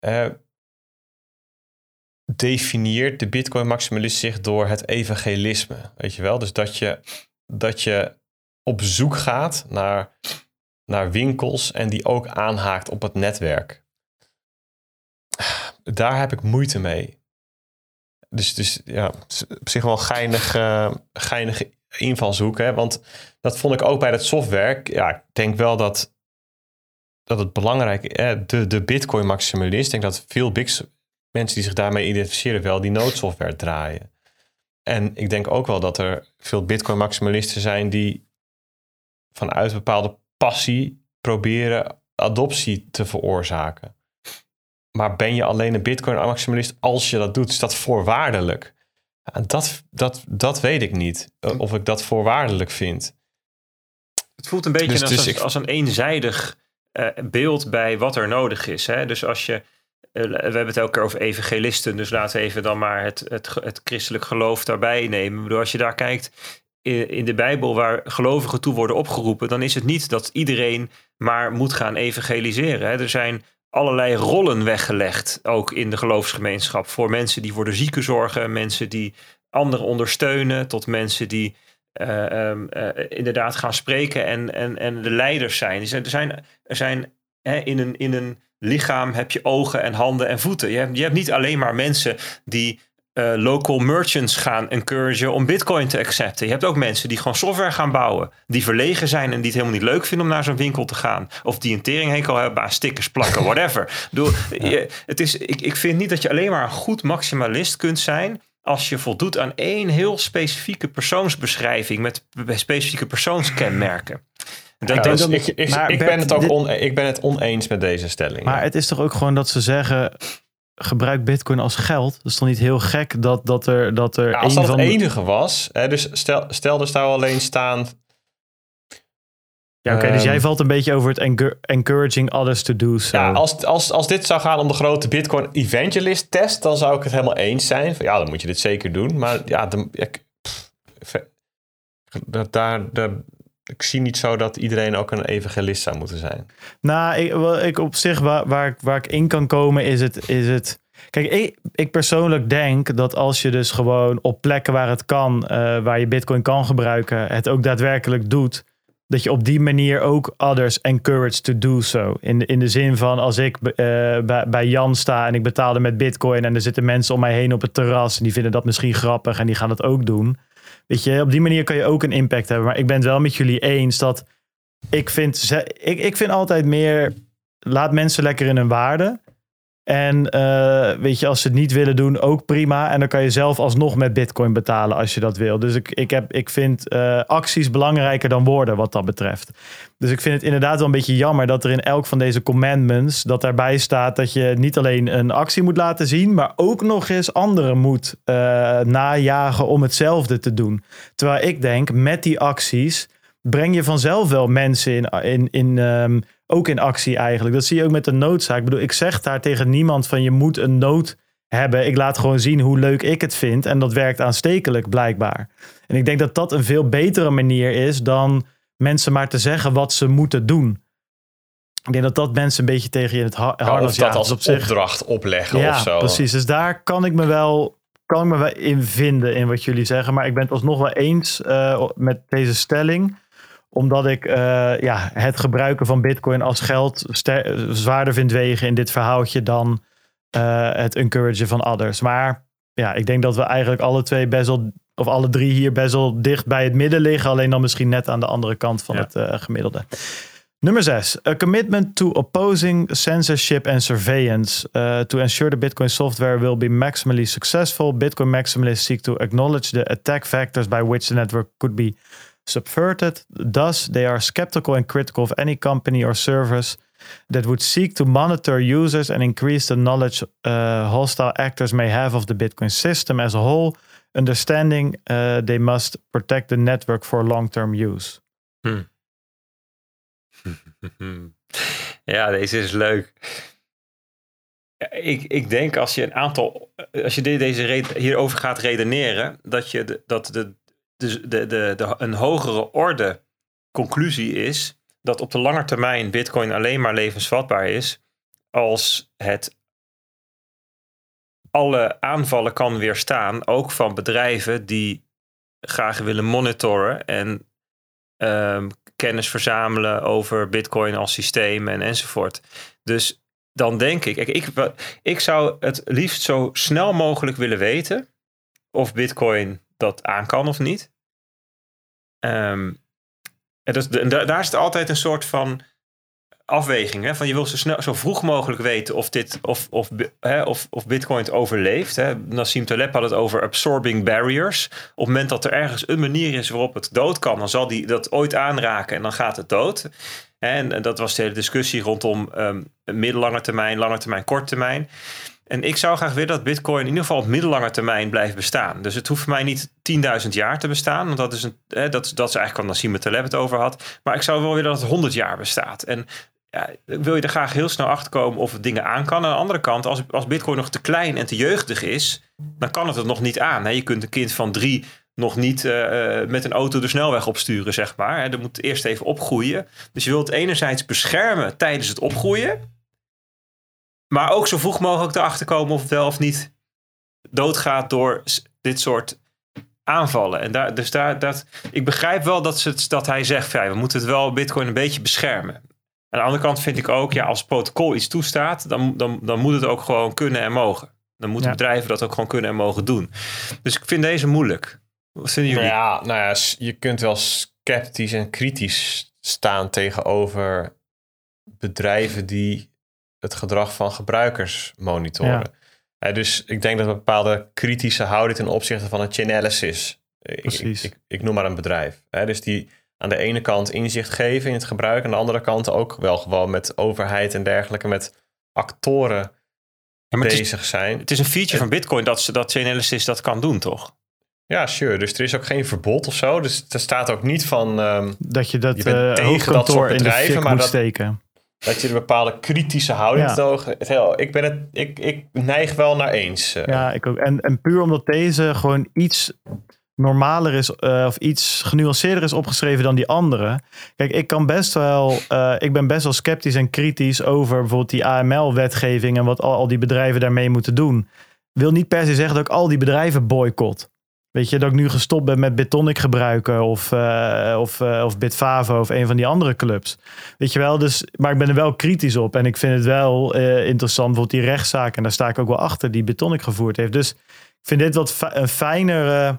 Uh, definieert de Bitcoin-maximalist zich door het evangelisme. Weet je wel? Dus dat je, dat je op zoek gaat naar, naar winkels en die ook aanhaakt op het netwerk. Daar heb ik moeite mee. Dus, dus ja, op zich wel geinig, uh, geinig invalshoek. Hè? Want dat vond ik ook bij het software. Ja, ik denk wel dat, dat het belangrijk is. De, de Bitcoin maximalist. Ik denk dat veel mensen die zich daarmee identificeren wel die noodsoftware draaien. En ik denk ook wel dat er veel Bitcoin maximalisten zijn die vanuit een bepaalde passie proberen adoptie te veroorzaken. Maar ben je alleen een Bitcoin maximalist als je dat doet? Is dat voorwaardelijk? En dat, dat, dat weet ik niet. eh, Of ik dat voorwaardelijk vind. Het voelt een beetje Dus- als, dus ik- als een eenzijdig eh, beeld bij wat er nodig is. Hè? Dus als je. Eh, we hebben het elke keer over evangelisten. Dus laten we even dan maar het, het, het christelijk geloof daarbij nemen. Bedoel, als je daar kijkt in, in de Bijbel waar gelovigen toe worden opgeroepen, dan is het niet dat iedereen maar moet gaan evangeliseren. Hè? Er zijn allerlei rollen weggelegd, ook in de geloofsgemeenschap. Voor mensen die voor de zieken zorgen, mensen die anderen ondersteunen, tot mensen die eh, ehm, eh, inderdaad gaan spreken en, en, en de leiders zijn. Zijn, er zijn, er zijn hè, in, een, in een lichaam heb je ogen en handen en voeten. Je hebt, je hebt niet alleen maar mensen die eh, local merchants gaan encouragen om bitcoin te accepten. Je hebt ook mensen die gewoon software gaan bouwen. Die verlegen zijn en die het helemaal niet leuk vinden om naar zo'n winkel te gaan. Of die een teringhekel hebben aan stickers plakken, whatever. Je, het is, ik, ik vind niet dat je alleen maar een goed maximalist kunt zijn als je voldoet aan één heel specifieke persoonsbeschrijving met specifieke persoonskenmerken. En dat, Ja, dat- dus ik, ik, ik ben het ook dit- on- ik ben het oneens met deze stelling. Maar het is toch ook gewoon dat ze zeggen... gebruik bitcoin als geld. Dat is toch niet heel gek dat, dat er, dat er Ja, als dat van het de- enige was, hè, dus stel, stel er zou alleen staan. Ja, oké, dus Ehm, jij valt een beetje over het encour- encouraging others to do so. Ja, als, als, als dit zou gaan om de grote Bitcoin Evangelist test, dan zou ik het helemaal eens zijn. Van, ja, dan moet je dit zeker doen. Maar ja, de, ik, pff, daar, daar, ik zie niet zo dat iedereen ook een evangelist zou moeten zijn. Nou, ik, op zich waar, waar, ik- waar ik in kan komen is het. Is het kijk, ik, ik persoonlijk denk dat als je dus gewoon op plekken waar het kan, eh, waar je Bitcoin kan gebruiken, het ook daadwerkelijk doet. Dat je op die manier ook others encourage to do so. In, in de zin van als ik eh, bij, bij Jan sta en ik betaalde met Bitcoin en er zitten mensen om mij heen op het terras en die vinden dat misschien grappig en die gaan het ook doen. Weet je, op die manier kan je ook een impact hebben. Maar ik ben het wel met jullie eens dat ik vind, ik, ik vind altijd meer, laat mensen lekker in hun waarde. En eh, weet je, als ze het niet willen doen, ook prima. En dan kan je zelf alsnog met bitcoin betalen als je dat wil. Dus ik, ik, heb, ik vind eh, acties belangrijker dan woorden wat dat betreft. Dus ik vind het inderdaad wel een beetje jammer dat er in elk van deze commandments... dat daarbij staat dat je niet alleen een actie moet laten zien... maar ook nog eens anderen moet eh, najagen om hetzelfde te doen. Terwijl ik denk, met die acties breng je vanzelf wel mensen in, in, in, ehm, ook in actie eigenlijk. Dat zie je ook met de noodzaak. Ik bedoel, ik zeg daar tegen niemand van je moet een nood hebben. Ik laat gewoon zien hoe leuk ik het vind. En dat werkt aanstekelijk blijkbaar. En ik denk dat dat een veel betere manier is dan mensen maar te zeggen wat ze moeten doen. Ik denk dat dat mensen een beetje tegen je in het ha- Ja, harnas of dat als Dus op zich- opdracht opleggen ja, of zo. precies. Dus daar kan ik me wel, kan ik me wel in vinden in wat jullie zeggen. Maar ik ben het alsnog wel eens eh, met deze stelling omdat ik eh, ja, het gebruiken van bitcoin als geld zwaarder vind wegen in dit verhaaltje dan eh, het encouragen van others. Maar ja, ik denk dat we eigenlijk alle twee best wel, of alle drie hier best wel dicht bij het midden liggen. Alleen dan misschien net aan de andere kant van Ja. het eh, gemiddelde. Nummer zes. A commitment to opposing censorship and surveillance uh, to ensure the Bitcoin software will be maximally successful. Bitcoin maximalists seek to acknowledge the attack factors by which the network could be subverted. Thus, they are skeptical and critical of any company or service that would seek to monitor users and increase the knowledge uh, hostile actors may have of the Bitcoin system as a whole, understanding uh, they must protect the network for long-term use. Ja, deze is leuk. Ik, ik denk als je een aantal, als je de- deze hierover gaat redeneren, dat je dat de, de, de, de, de, een hogere orde conclusie is dat op de lange termijn Bitcoin alleen maar levensvatbaar is als het alle aanvallen kan weerstaan, ook van bedrijven die graag willen monitoren en ehm, kennis verzamelen over Bitcoin als systeem en enzovoort. Dus dan denk ik, kijk, ik, ik zou het liefst zo snel mogelijk willen weten of Bitcoin dat aan kan of niet. ehm, daar is altijd een soort van afweging. Hè? Van je wil zo, snel, zo vroeg mogelijk weten of, dit, of, of, hè, of, of Bitcoin het overleeft. Hè? Nassim Taleb had het over absorbing barriers. Op het moment dat er ergens een manier is waarop het dood kan, dan zal die dat ooit aanraken en dan gaat het dood. En, en dat was de hele discussie rondom ehm middellange termijn, lange termijn, korte termijn. En ik zou graag willen dat Bitcoin in ieder geval op middellange termijn blijft bestaan. Dus het hoeft voor mij niet 10.000 jaar te bestaan. Want dat is, een, hè, dat, dat is eigenlijk wat Nassim Taleb het over had. Maar ik zou wel willen dat het 100 jaar bestaat. En ja, wil je er graag heel snel achter komen of het dingen aan kan. Aan de andere kant, als, als Bitcoin nog te klein en te jeugdig is, dan kan het het nog niet aan. Je kunt een kind van drie nog niet eh, eh, met een auto de snelweg opsturen, zeg maar. Hè? Dat moet eerst even opgroeien. Dus je wilt enerzijds beschermen tijdens het opgroeien. Maar ook zo vroeg mogelijk erachter komen of het wel of niet doodgaat door dit soort aanvallen. En daar, dus daar, dat, ik begrijp wel dat, ze het, dat hij zegt, van, ja, we moeten het wel Bitcoin een beetje beschermen. Aan de andere kant vind ik ook, ja, als het protocol iets toestaat, dan, dan, dan moet het ook gewoon kunnen en mogen. Dan moeten Ja. bedrijven dat ook gewoon kunnen en mogen doen. Dus ik vind deze moeilijk. Wat vinden Nou jullie? ja, nou ja, je kunt wel sceptisch en kritisch staan tegenover bedrijven die het gedrag van gebruikers monitoren. Ja. Dus ik denk dat een bepaalde kritische houding ten opzichte van een Chainalysis. Ik, Precies. ik, ik, ik noem maar een bedrijf. Hè, dus die aan de ene kant inzicht geven in het gebruik, aan de andere kant ook wel gewoon met overheid en dergelijke, met actoren Ja, maar het, is, bezig zijn. het is een feature van Bitcoin dat, ze- dat Chainalysis dat kan doen, toch? Ja, sure. Dus er is ook geen verbod of zo. Dus er staat ook niet van ehm, Dat je dat Je bent eh, tegen dat soort in de bedrijven, fik maar moet dat- steken. Dat je een bepaalde kritische houding Ja. Ik, ben het, ik, ik neig wel naar eens. eh. Ja, ik ook. En, en puur omdat deze gewoon iets normaler is eh, of iets genuanceerder is opgeschreven dan die andere. Kijk, ik kan best wel, eh, ik ben best wel sceptisch en kritisch over bijvoorbeeld die AML-wetgeving en wat al, al die bedrijven daarmee moeten doen. Wil niet per se zeggen dat ik al die bedrijven boycott. Weet je, dat ik nu gestopt ben met Bitonic gebruiken of, eh, of, eh, of Bitfavo of een van die andere clubs. Weet je wel, dus, maar ik ben er wel kritisch op. En ik vind het wel eh, interessant, bijvoorbeeld die rechtszaak. En daar sta ik ook wel achter, die Bitonic gevoerd heeft. Dus ik vind dit wat fi- een fijner,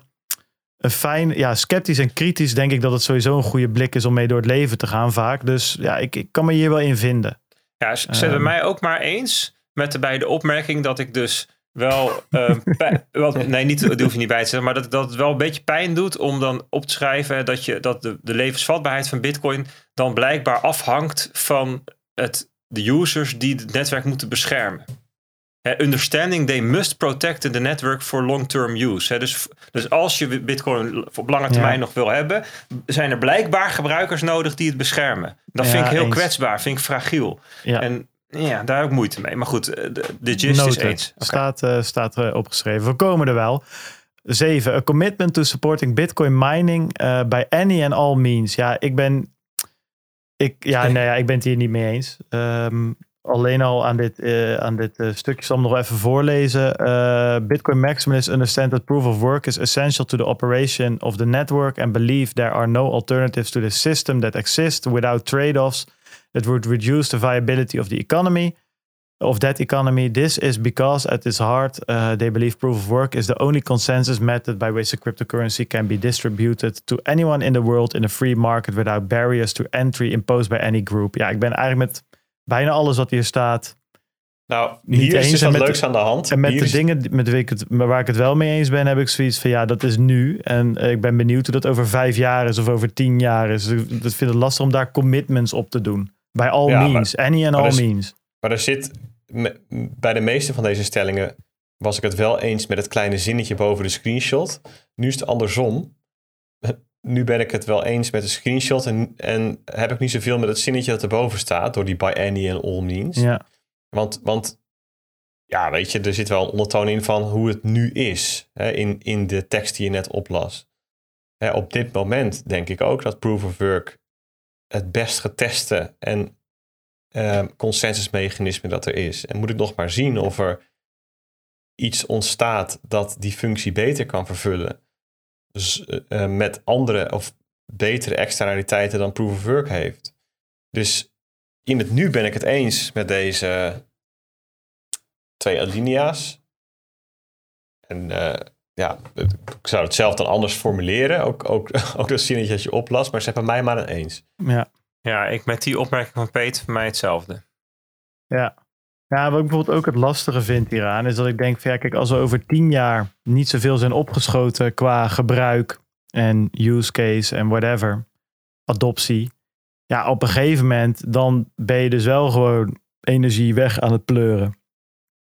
een fijn, ja, sceptisch en kritisch denk ik dat het sowieso een goede blik is om mee door het leven te gaan vaak. Dus ja, ik, ik kan me hier wel in vinden. Ja, ze zetten Ehm. mij ook maar eens met de, bij de opmerking dat ik dus wel... pij- wel nee, niet, die hoef je niet bij te zetten. Maar dat, dat het wel een beetje pijn doet om dan op te schrijven... dat, je, dat de, de levensvatbaarheid van bitcoin dan blijkbaar afhangt van het, de users die het netwerk moeten beschermen. Understanding they must protect the network for long-term use. Dus, dus als je bitcoin op lange termijn nog wil hebben... zijn er blijkbaar gebruikers nodig die het beschermen. Dat Ja, vind ik heel eens. kwetsbaar, vind ik fragiel. Ja. En ja, daar heb ik moeite mee. Maar goed, eh, de, de gist is eens. Staat, eh, staat eh, opgeschreven. We komen er wel. Zeven. A commitment to supporting Bitcoin mining by any and all means. Ja, ik ben. Ik, ja, nee, ja, ik ben het hier niet mee eens. Ehm, alleen al aan dit, aan dit stukje. Ik zal hem nog even voorlezen. Bitcoin maximalists understand that proof of work is essential to the operation of the network and believe there are no alternatives to the system that exist without trade-offs that would reduce the viability of the economy of that economy. This is because at its heart, uh, they believe proof of work is the only consensus method by which a cryptocurrency can be distributed to anyone in the world in a free market without barriers to entry imposed by any group. Ja, ik ben eigenlijk met bijna alles wat hier staat. Nou, Niet hier is eens dus en wat met leuks aan de hand. En met Hier de is- dingen met wie ik het, waar ik het wel mee eens ben, heb ik zoiets van ja, dat is nu. En eh, ik ben benieuwd hoe dat over vijf jaar is of over tien jaar is. Dus ik vind het lastig om daar commitments op te doen. Bij all Ja, maar- means, any and all dus- means. Maar er zit, me- bij de meeste van deze stellingen was ik het wel eens met het kleine zinnetje boven de screenshot. Nu is het andersom. Nu ben ik het wel eens met de screenshot en, en heb ik niet zoveel met het zinnetje dat erboven staat door die by any and all means. Ja. Want, want ja, weet je, er zit wel een ondertoon in van hoe het nu is hè, in, in de tekst die je net oplas. Hè, op dit moment denk ik ook dat proof of work het best geteste en eh, consensusmechanisme dat er is. En moet ik nog maar zien of er iets ontstaat dat die functie beter kan vervullen. Dus eh, eh, met andere of betere externaliteiten dan proof of work heeft. Dus in het nu ben ik het eens met deze twee alinea's. En eh, ja, ik zou het zelf dan anders formuleren. Ook, ook, ook dat zinnetje dat je oplast. Maar zeg bij mij maar een eens. Ja. Ja, ik met die opmerking van Peet, voor mij hetzelfde. Ja. ja, wat ik bijvoorbeeld ook het lastige vind hieraan, is dat ik denk van ja, kijk, als we over tien jaar niet zoveel zijn opgeschoten qua gebruik en use case en whatever, adoptie. Ja, op een gegeven moment dan ben je dus wel gewoon energie weg aan het pleuren.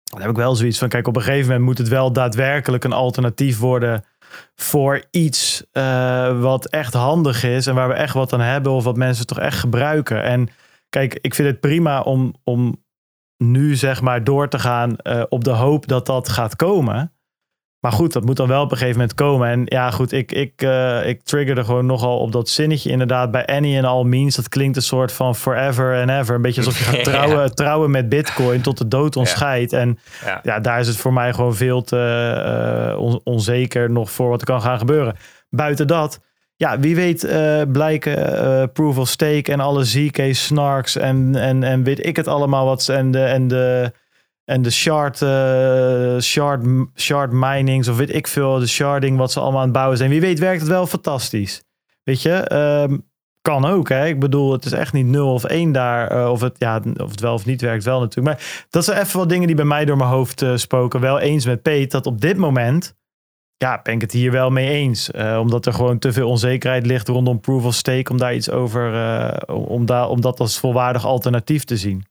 Dan heb ik wel zoiets van, kijk, op een gegeven moment moet het wel daadwerkelijk een alternatief worden voor iets eh, wat echt handig is en waar we echt wat aan hebben of wat mensen toch echt gebruiken. En kijk, ik vind het prima om, om nu zeg maar door te gaan eh, op de hoop dat dat gaat komen. Maar goed, dat moet dan wel op een gegeven moment komen. En ja, goed, ik, ik, eh, ik triggerde gewoon nogal op dat zinnetje inderdaad bij any and all means. Dat klinkt een soort van forever and ever. Een beetje alsof je gaat Ja. trouwen, trouwen met bitcoin tot de dood ons Ja. scheidt. En Ja. ja, daar is het voor mij gewoon veel te eh, on- onzeker nog voor wat er kan gaan gebeuren. Buiten dat, ja, wie weet eh, blijken proof of stake en alle ZK snarks en, en, en weet ik het allemaal wat ze- en de, en de, en de shard, eh, shard, shard minings of weet ik veel, de sharding wat ze allemaal aan het bouwen zijn. Wie weet werkt het wel fantastisch. Weet je, Ehm, kan ook hè. Ik bedoel, het is echt niet 0 of 1 daar. eh, of, het, ja, of het wel of niet werkt wel natuurlijk. Maar dat zijn even wat dingen die bij mij door mijn hoofd eh, spoken. Wel eens met Peet dat op dit moment ja, ben ik het hier wel mee eens. Omdat er gewoon te veel onzekerheid ligt rondom proof of stake. Om daar iets over, om, daar, om dat als volwaardig alternatief te zien.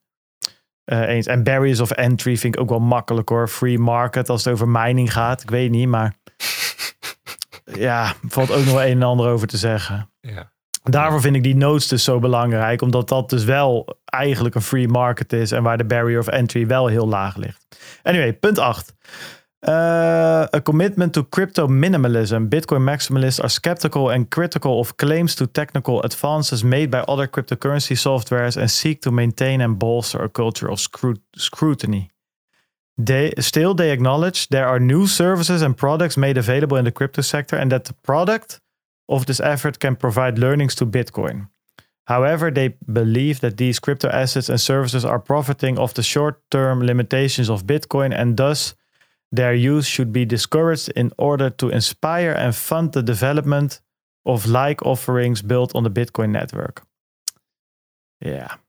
Eh, eens. En barriers of entry vind ik ook wel makkelijk hoor. Free market als het over mining gaat. Ik weet niet, maar ja, valt ook nog wel een en ander over te zeggen. Ja. Daarvoor vind ik die nodes dus zo belangrijk. Omdat dat dus wel eigenlijk een free market is. En waar de barrier of entry wel heel laag ligt. Anyway, punt 8. Uh, a commitment to crypto minimalism. Bitcoin maximalists are skeptical and critical of claims to technical advances made by other cryptocurrency softwares and seek to maintain and bolster a culture of scrut- scrutiny. They, still, they acknowledge there are new services and products made available in the crypto sector and that the product of this effort can provide learnings to Bitcoin. However, they believe that these crypto assets and services are profiting of the short term limitations of Bitcoin and thus their use should be discouraged in order to inspire and fund the development of like offerings built on the Bitcoin network. Ja.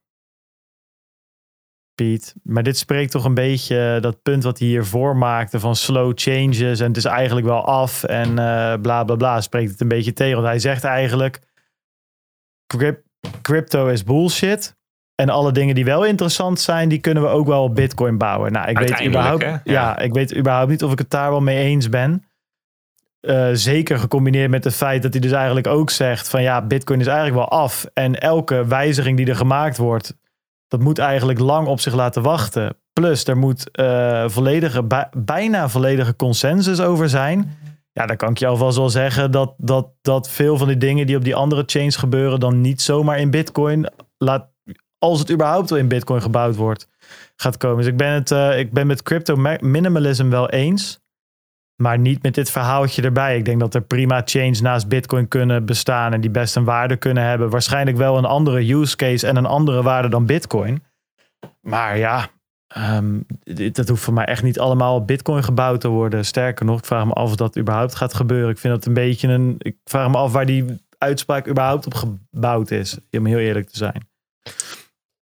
Piet, maar dit spreekt toch een beetje dat punt wat hij hiervoor maakte van slow changes en het is eigenlijk wel af en eh, bla bla bla, spreekt het een beetje tegen. Want hij zegt eigenlijk, cryp- crypto is bullshit. En alle dingen die wel interessant zijn, die kunnen we ook wel op Bitcoin bouwen. Nou, ik weet überhaupt, ja. Ja. ik weet überhaupt niet of ik het daar wel mee eens ben. Eh, zeker gecombineerd met het feit dat hij dus eigenlijk ook zegt van ja, Bitcoin is eigenlijk wel af. En elke wijziging die er gemaakt wordt, dat moet eigenlijk lang op zich laten wachten. Plus, er moet eh, volledige, bij- bijna volledige consensus over zijn. Ja, dan kan ik je alvast wel zeggen dat, dat, dat veel van die dingen die op die andere chains gebeuren, dan niet zomaar in Bitcoin, laat, als het überhaupt wel in Bitcoin gebouwd wordt, gaat komen. Dus ik ben het eh, ik ben met crypto ma- minimalism wel eens. Maar niet met dit verhaaltje erbij. Ik denk dat er prima chains naast Bitcoin kunnen bestaan en die best een waarde kunnen hebben. Waarschijnlijk wel een andere use case en een andere waarde dan Bitcoin. Maar ja, ehm, dat hoeft voor mij echt niet allemaal op Bitcoin gebouwd te worden. Sterker nog, ik vraag me af of dat überhaupt gaat gebeuren. Ik vind dat een beetje een. Ik vraag me af waar die uitspraak überhaupt op gebouwd is. Om heel eerlijk te zijn.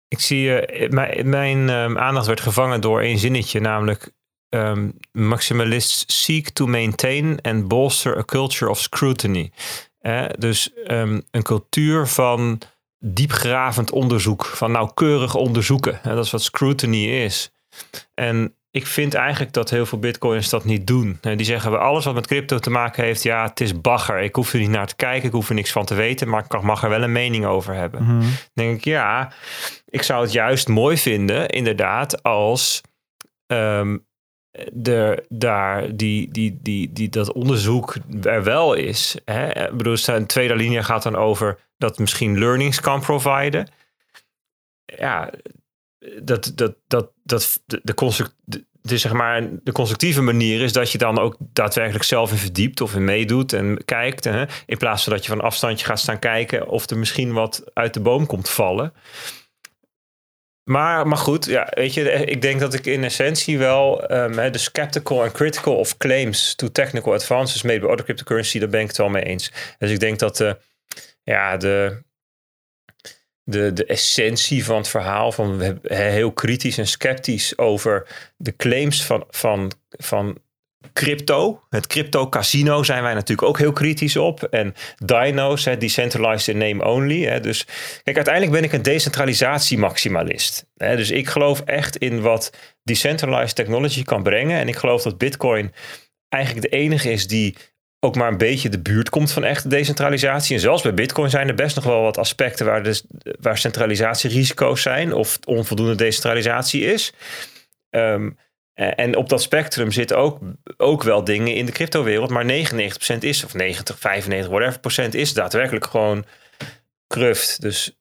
Ik zie, eh, mijn, ehm, aandacht werd gevangen door één zinnetje, namelijk ehm, maximalists seek to maintain and bolster a culture of scrutiny. Dus ehm, een cultuur van diepgravend onderzoek, van nauwkeurig onderzoeken. En dat is wat scrutiny is. En ik vind eigenlijk dat heel veel bitcoins dat niet doen. Eh, Die zeggen we alles wat met crypto te maken heeft, ja, het is bagger. Ik hoef er niet naar te kijken, ik hoef er niks van te weten, maar ik mag er wel een mening over hebben Mhm. denk ik, ja, ik zou het juist mooi vinden, inderdaad, als ehm, de, daar die, die, die, die, dat onderzoek er wel is. Hè? Ik bedoel, zijn tweede linie gaat dan over dat misschien learnings kan providen. Ja, dat, dat, dat, dat de, de, construct, de, zeg maar, de constructieve manier is dat je dan ook daadwerkelijk zelf in verdiept of in meedoet en kijkt. Hè? In plaats van dat je van afstandje gaat staan kijken of er misschien wat uit de boom komt vallen. Maar, maar goed, ja, weet je, ik denk dat ik in essentie wel um, de skeptical en critical of claims to technical advances made by other cryptocurrency, daar ben ik het wel mee eens. Dus ik denk dat ja, de, de, de essentie van het verhaal, van heel kritisch en sceptisch over de claims van, van, van crypto. Het crypto casino zijn wij natuurlijk ook heel kritisch op. En Dino's, hè, decentralized in name only. Hè. Dus kijk, uiteindelijk ben ik een decentralisatie-maximalist. Hè. Dus ik geloof echt in wat decentralized technology kan brengen. En ik geloof dat Bitcoin eigenlijk de enige is die ook maar een beetje de buurt komt van echte decentralisatie. En zelfs bij Bitcoin zijn er best nog wel wat aspecten waar, de, waar centralisatierisico's zijn of onvoldoende decentralisatie is. Um, eh, en op dat spectrum zitten ook, ook wel dingen in de cryptowereld, maar 99% is, of 90, 95, whatever procent is daadwerkelijk gewoon kruft. Dus.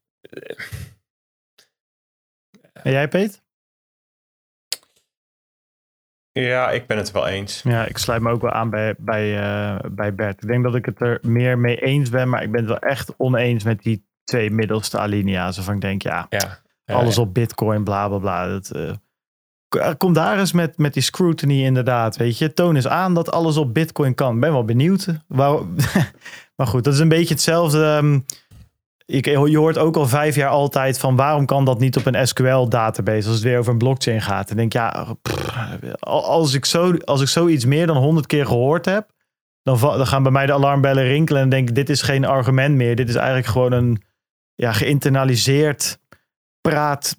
En jij, Peet? Ja, ik ben het wel eens. Ja, ik sluit me ook wel aan bij, bij, uh, bij Bert. Ik denk dat ik het er meer mee eens ben, maar ik ben het wel echt oneens met die twee middelste alinea's. Waarvan ik denk, ja, ja, alles op Bitcoin, bla bla bla. Dat, uh, kom daar eens met, met die scrutiny inderdaad. Weet je, toon eens aan dat alles op Bitcoin kan. Ben wel benieuwd. maar goed, dat is een beetje hetzelfde. Ehm, ik, je hoort ook al vijf jaar altijd van waarom kan dat niet op een SQL-database als het weer over een blockchain gaat. En denk ja, als, ik zo, als ik zoiets meer dan honderd keer gehoord heb, dan, dan gaan bij mij de alarmbellen rinkelen en denk dit is geen argument meer. Dit is eigenlijk gewoon een ja, geïnternaliseerd praat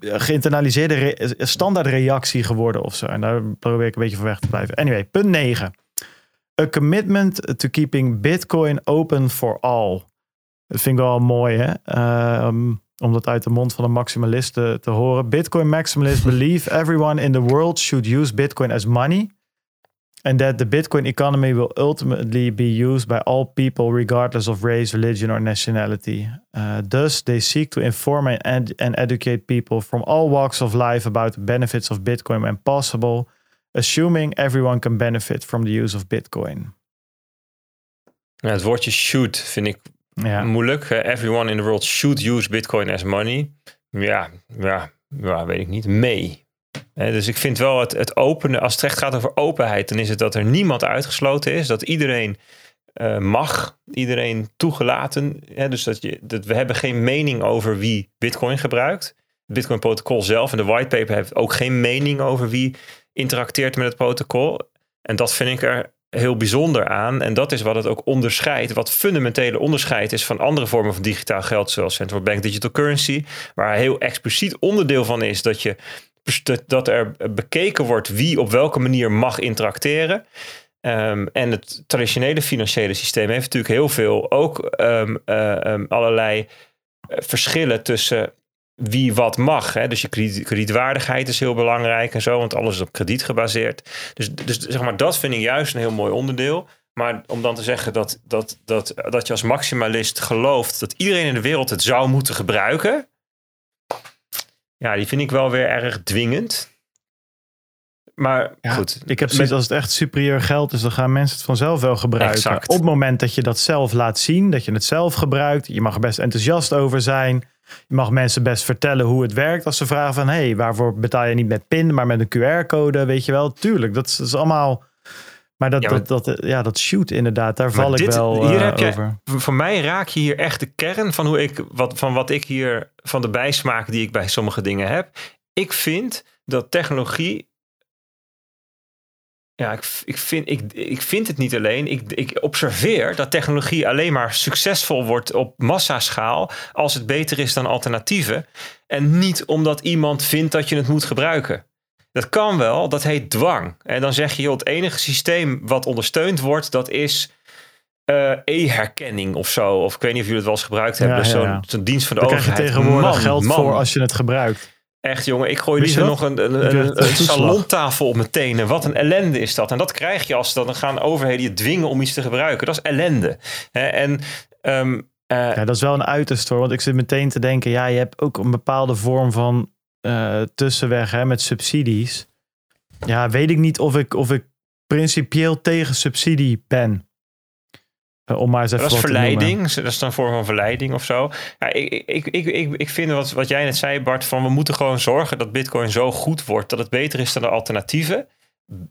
geïnternaliseerde re standaardreactie geworden of zo. En daar probeer ik een beetje van weg te blijven. Anyway, punt 9. A commitment to keeping Bitcoin open for all. Dat vind ik wel mooi, hè? Uh, om dat uit de mond van een maximalist te, te horen. Bitcoin maximalists believe everyone in the world should use Bitcoin as money and that the Bitcoin economy will ultimately be used by all people, regardless of race, religion, or nationality. Uh, thus, they seek to inform and, ed- and educate people from all walks of life about the benefits of Bitcoin when possible, assuming everyone can benefit from the use of Bitcoin. Ja, het woordje should vind ik ja. moeilijk. Everyone in the world should use Bitcoin as money. Ja, ja, ja weet ik niet. Mee dus ik vind wel het, het openen, als het echt gaat over openheid, dan is het dat er niemand uitgesloten is. Dat iedereen uh, mag, iedereen toegelaten. dus dat, je, dat we hebben geen mening over wie Bitcoin gebruikt. Het Bitcoin-protocol zelf en de whitepaper heeft ook geen mening over wie interacteert met het protocol. En dat vind ik er heel bijzonder aan. En dat is wat het ook onderscheidt. Wat fundamentele onderscheid is van andere vormen van digitaal geld, zoals Central Bank Digital Currency. Waar heel expliciet onderdeel van is dat je dat er bekeken wordt wie op welke manier mag interacteren. Um, en het traditionele financiële systeem heeft natuurlijk heel veel ook um, uh, um, allerlei eh, verschillen tussen wie wat mag. Hè? Dus je kredietwaardigheid is heel belangrijk en zo, want alles is op krediet gebaseerd. Dus, dus zeg maar, dat vind ik juist een heel mooi onderdeel. Maar om dan te zeggen dat, dat, dat, dat je als maximalist gelooft dat iedereen in de wereld het zou moeten gebruiken. Ja, die vind ik wel weer erg dwingend. Maar goed. Ik heb zoiets als het echt superieur geld is, dan gaan mensen het vanzelf wel gebruiken. Exact. Op het moment dat je dat zelf laat zien, dat je het zelf gebruikt, je mag er best enthousiast over zijn. Je mag mensen best vertellen hoe het werkt. Als ze vragen van, hé, hey, waarvoor betaal je niet met PIN, maar met een QR-code, weet je wel. Tuurlijk, dat is, dat is allemaal maar dat, ja, dat, dat, ja, dat shoot inderdaad, daar val ik wel hier uh, heb je, over. Voor mij raak je hier echt de kern van, hoe ik, wat, van wat ik hier, van de bijsmaak die ik bij sommige dingen heb. Ik vind dat technologie ja, ik, ik, vind, ik, ik vind het niet alleen. Ik, ik observeer dat technologie alleen maar succesvol wordt op massaschaal als het beter is dan alternatieven. En niet omdat iemand vindt dat je het moet gebruiken. Dat kan wel, dat heet dwang. En dan zeg je, joh, het enige systeem wat ondersteund wordt, dat is uh, e-herkenning of zo. Of ik weet niet of jullie het wel eens gebruikt hebben. Ja, dus zo'n zo dienst van de overheid. krijg je tegenwoordig geld voor als je het gebruikt. Echt jongen, ik gooi dus nog een, een, een, salontafel op mijn tenen. Wat een ellende is dat. En dat krijg je als dan gaan overheden je dwingen om iets te gebruiken. Dat is ellende. en um, uh, ja, dat is wel een uiterste hoor. Want ik zit meteen te denken, ja, je hebt ook een bepaalde vorm van uh, tussenweg hè, met subsidies. Ja, weet ik niet of ik, of ik principieel tegen subsidie ben. Uh, om maar eens even dat is verleiding. Dat is dan vorm van verleiding of zo. Ja, ik, ik, ik, ik, ik vind wat, wat jij net zei, Bart, van we moeten gewoon zorgen dat Bitcoin zo goed wordt dat het beter is dan de alternatieven.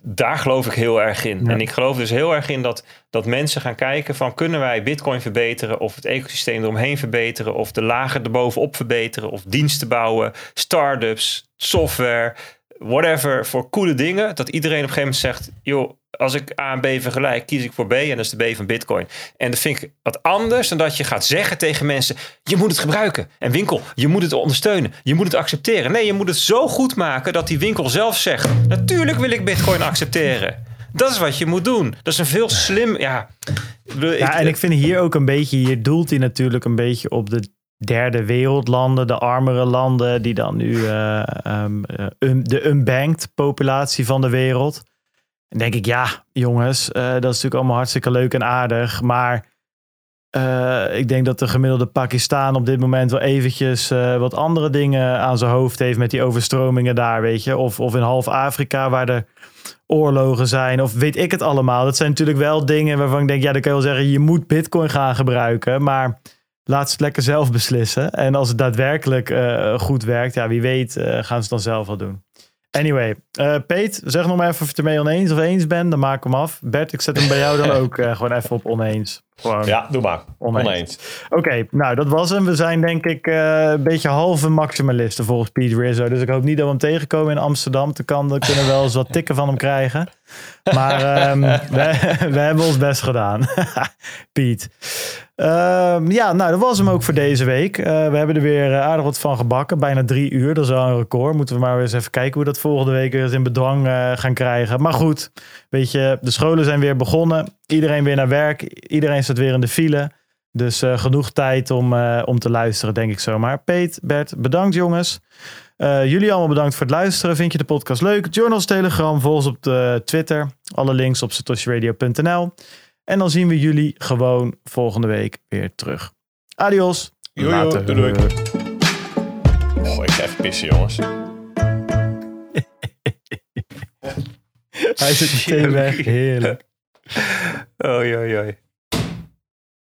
Daar geloof ik heel erg in. Ja. En ik geloof dus heel erg in dat, dat mensen gaan kijken van kunnen wij Bitcoin verbeteren of het ecosysteem eromheen verbeteren of de lagen erbovenop verbeteren of diensten bouwen, start-ups, software, whatever, voor coole dingen. Dat iedereen op een gegeven moment zegt, joh, als ik A en B vergelijk, kies ik voor B en dat is de B van Bitcoin. En dat vind ik wat anders dan dat je gaat zeggen tegen mensen, je moet het gebruiken. En winkel, je moet het ondersteunen. Je moet het accepteren. Nee, je moet het zo goed maken dat die winkel zelf zegt, natuurlijk wil ik Bitcoin accepteren. Dat is wat je moet doen. Dat is een veel slim, ja. Ja, en ik vind hier ook een beetje, hier doelt hij natuurlijk een beetje op de derde wereldlanden, de armere landen, die dan nu eh, ehm, eh, de unbanked populatie van de wereld. En denk ik, ja, jongens, eh, dat is natuurlijk allemaal hartstikke leuk en aardig, maar eh, ik denk dat de gemiddelde Pakistan op dit moment wel eventjes eh, wat andere dingen aan zijn hoofd heeft met die overstromingen daar, weet je. Of, of in half Afrika waar de oorlogen zijn of weet ik het allemaal. Dat zijn natuurlijk wel dingen waarvan ik denk, ja, dan kan je wel zeggen, je moet bitcoin gaan gebruiken, maar laat ze het lekker zelf beslissen. En als het daadwerkelijk goed werkt, ja, wie weet gaan ze het dan zelf wel doen. Anyway, eh Peet, zeg nog maar even of je het ermee oneens of eens bent, dan maak ik hem af. Bert, ik zet hem bij jou dan ook eh, gewoon even op oneens. Gewoon. Ja, doe maar. Oneens. Oneens. Oké, nou dat was hem. We zijn denk ik eh, een beetje halve maximalisten volgens Pete Rizzo. Dus ik hoop niet dat we hem tegenkomen in Amsterdam. Dan kan, dan kunnen we wel eens wat tikken van hem krijgen. Maar ehm, we, we hebben ons best gedaan. Piet. Ehm, ja, nou dat was hem ook voor deze week. Eh, we hebben er weer eh, aardig wat van gebakken. Bijna drie uur, dat is wel een record. Moeten we maar eens even kijken hoe we dat volgende week weer eens in bedwang gaan krijgen. Maar goed, weet je, de scholen zijn weer begonnen. Iedereen weer naar werk. Iedereen staat weer in de file. Dus eh, genoeg tijd om, eh, om te luisteren, denk ik zomaar. Peet, Bert, bedankt jongens. Eh, jullie allemaal bedankt voor het luisteren. Vind je de podcast leuk? Journals, Telegram, volg ons op de Twitter. Alle links op satoshiradio.nl. En dan zien we jullie gewoon volgende week weer terug. Adios. Jojo, Later. doei, doei. Oh, ik ga even pissen, jongens. Hij zit meteen weg. Heerlijk. Oj, oj, yeah.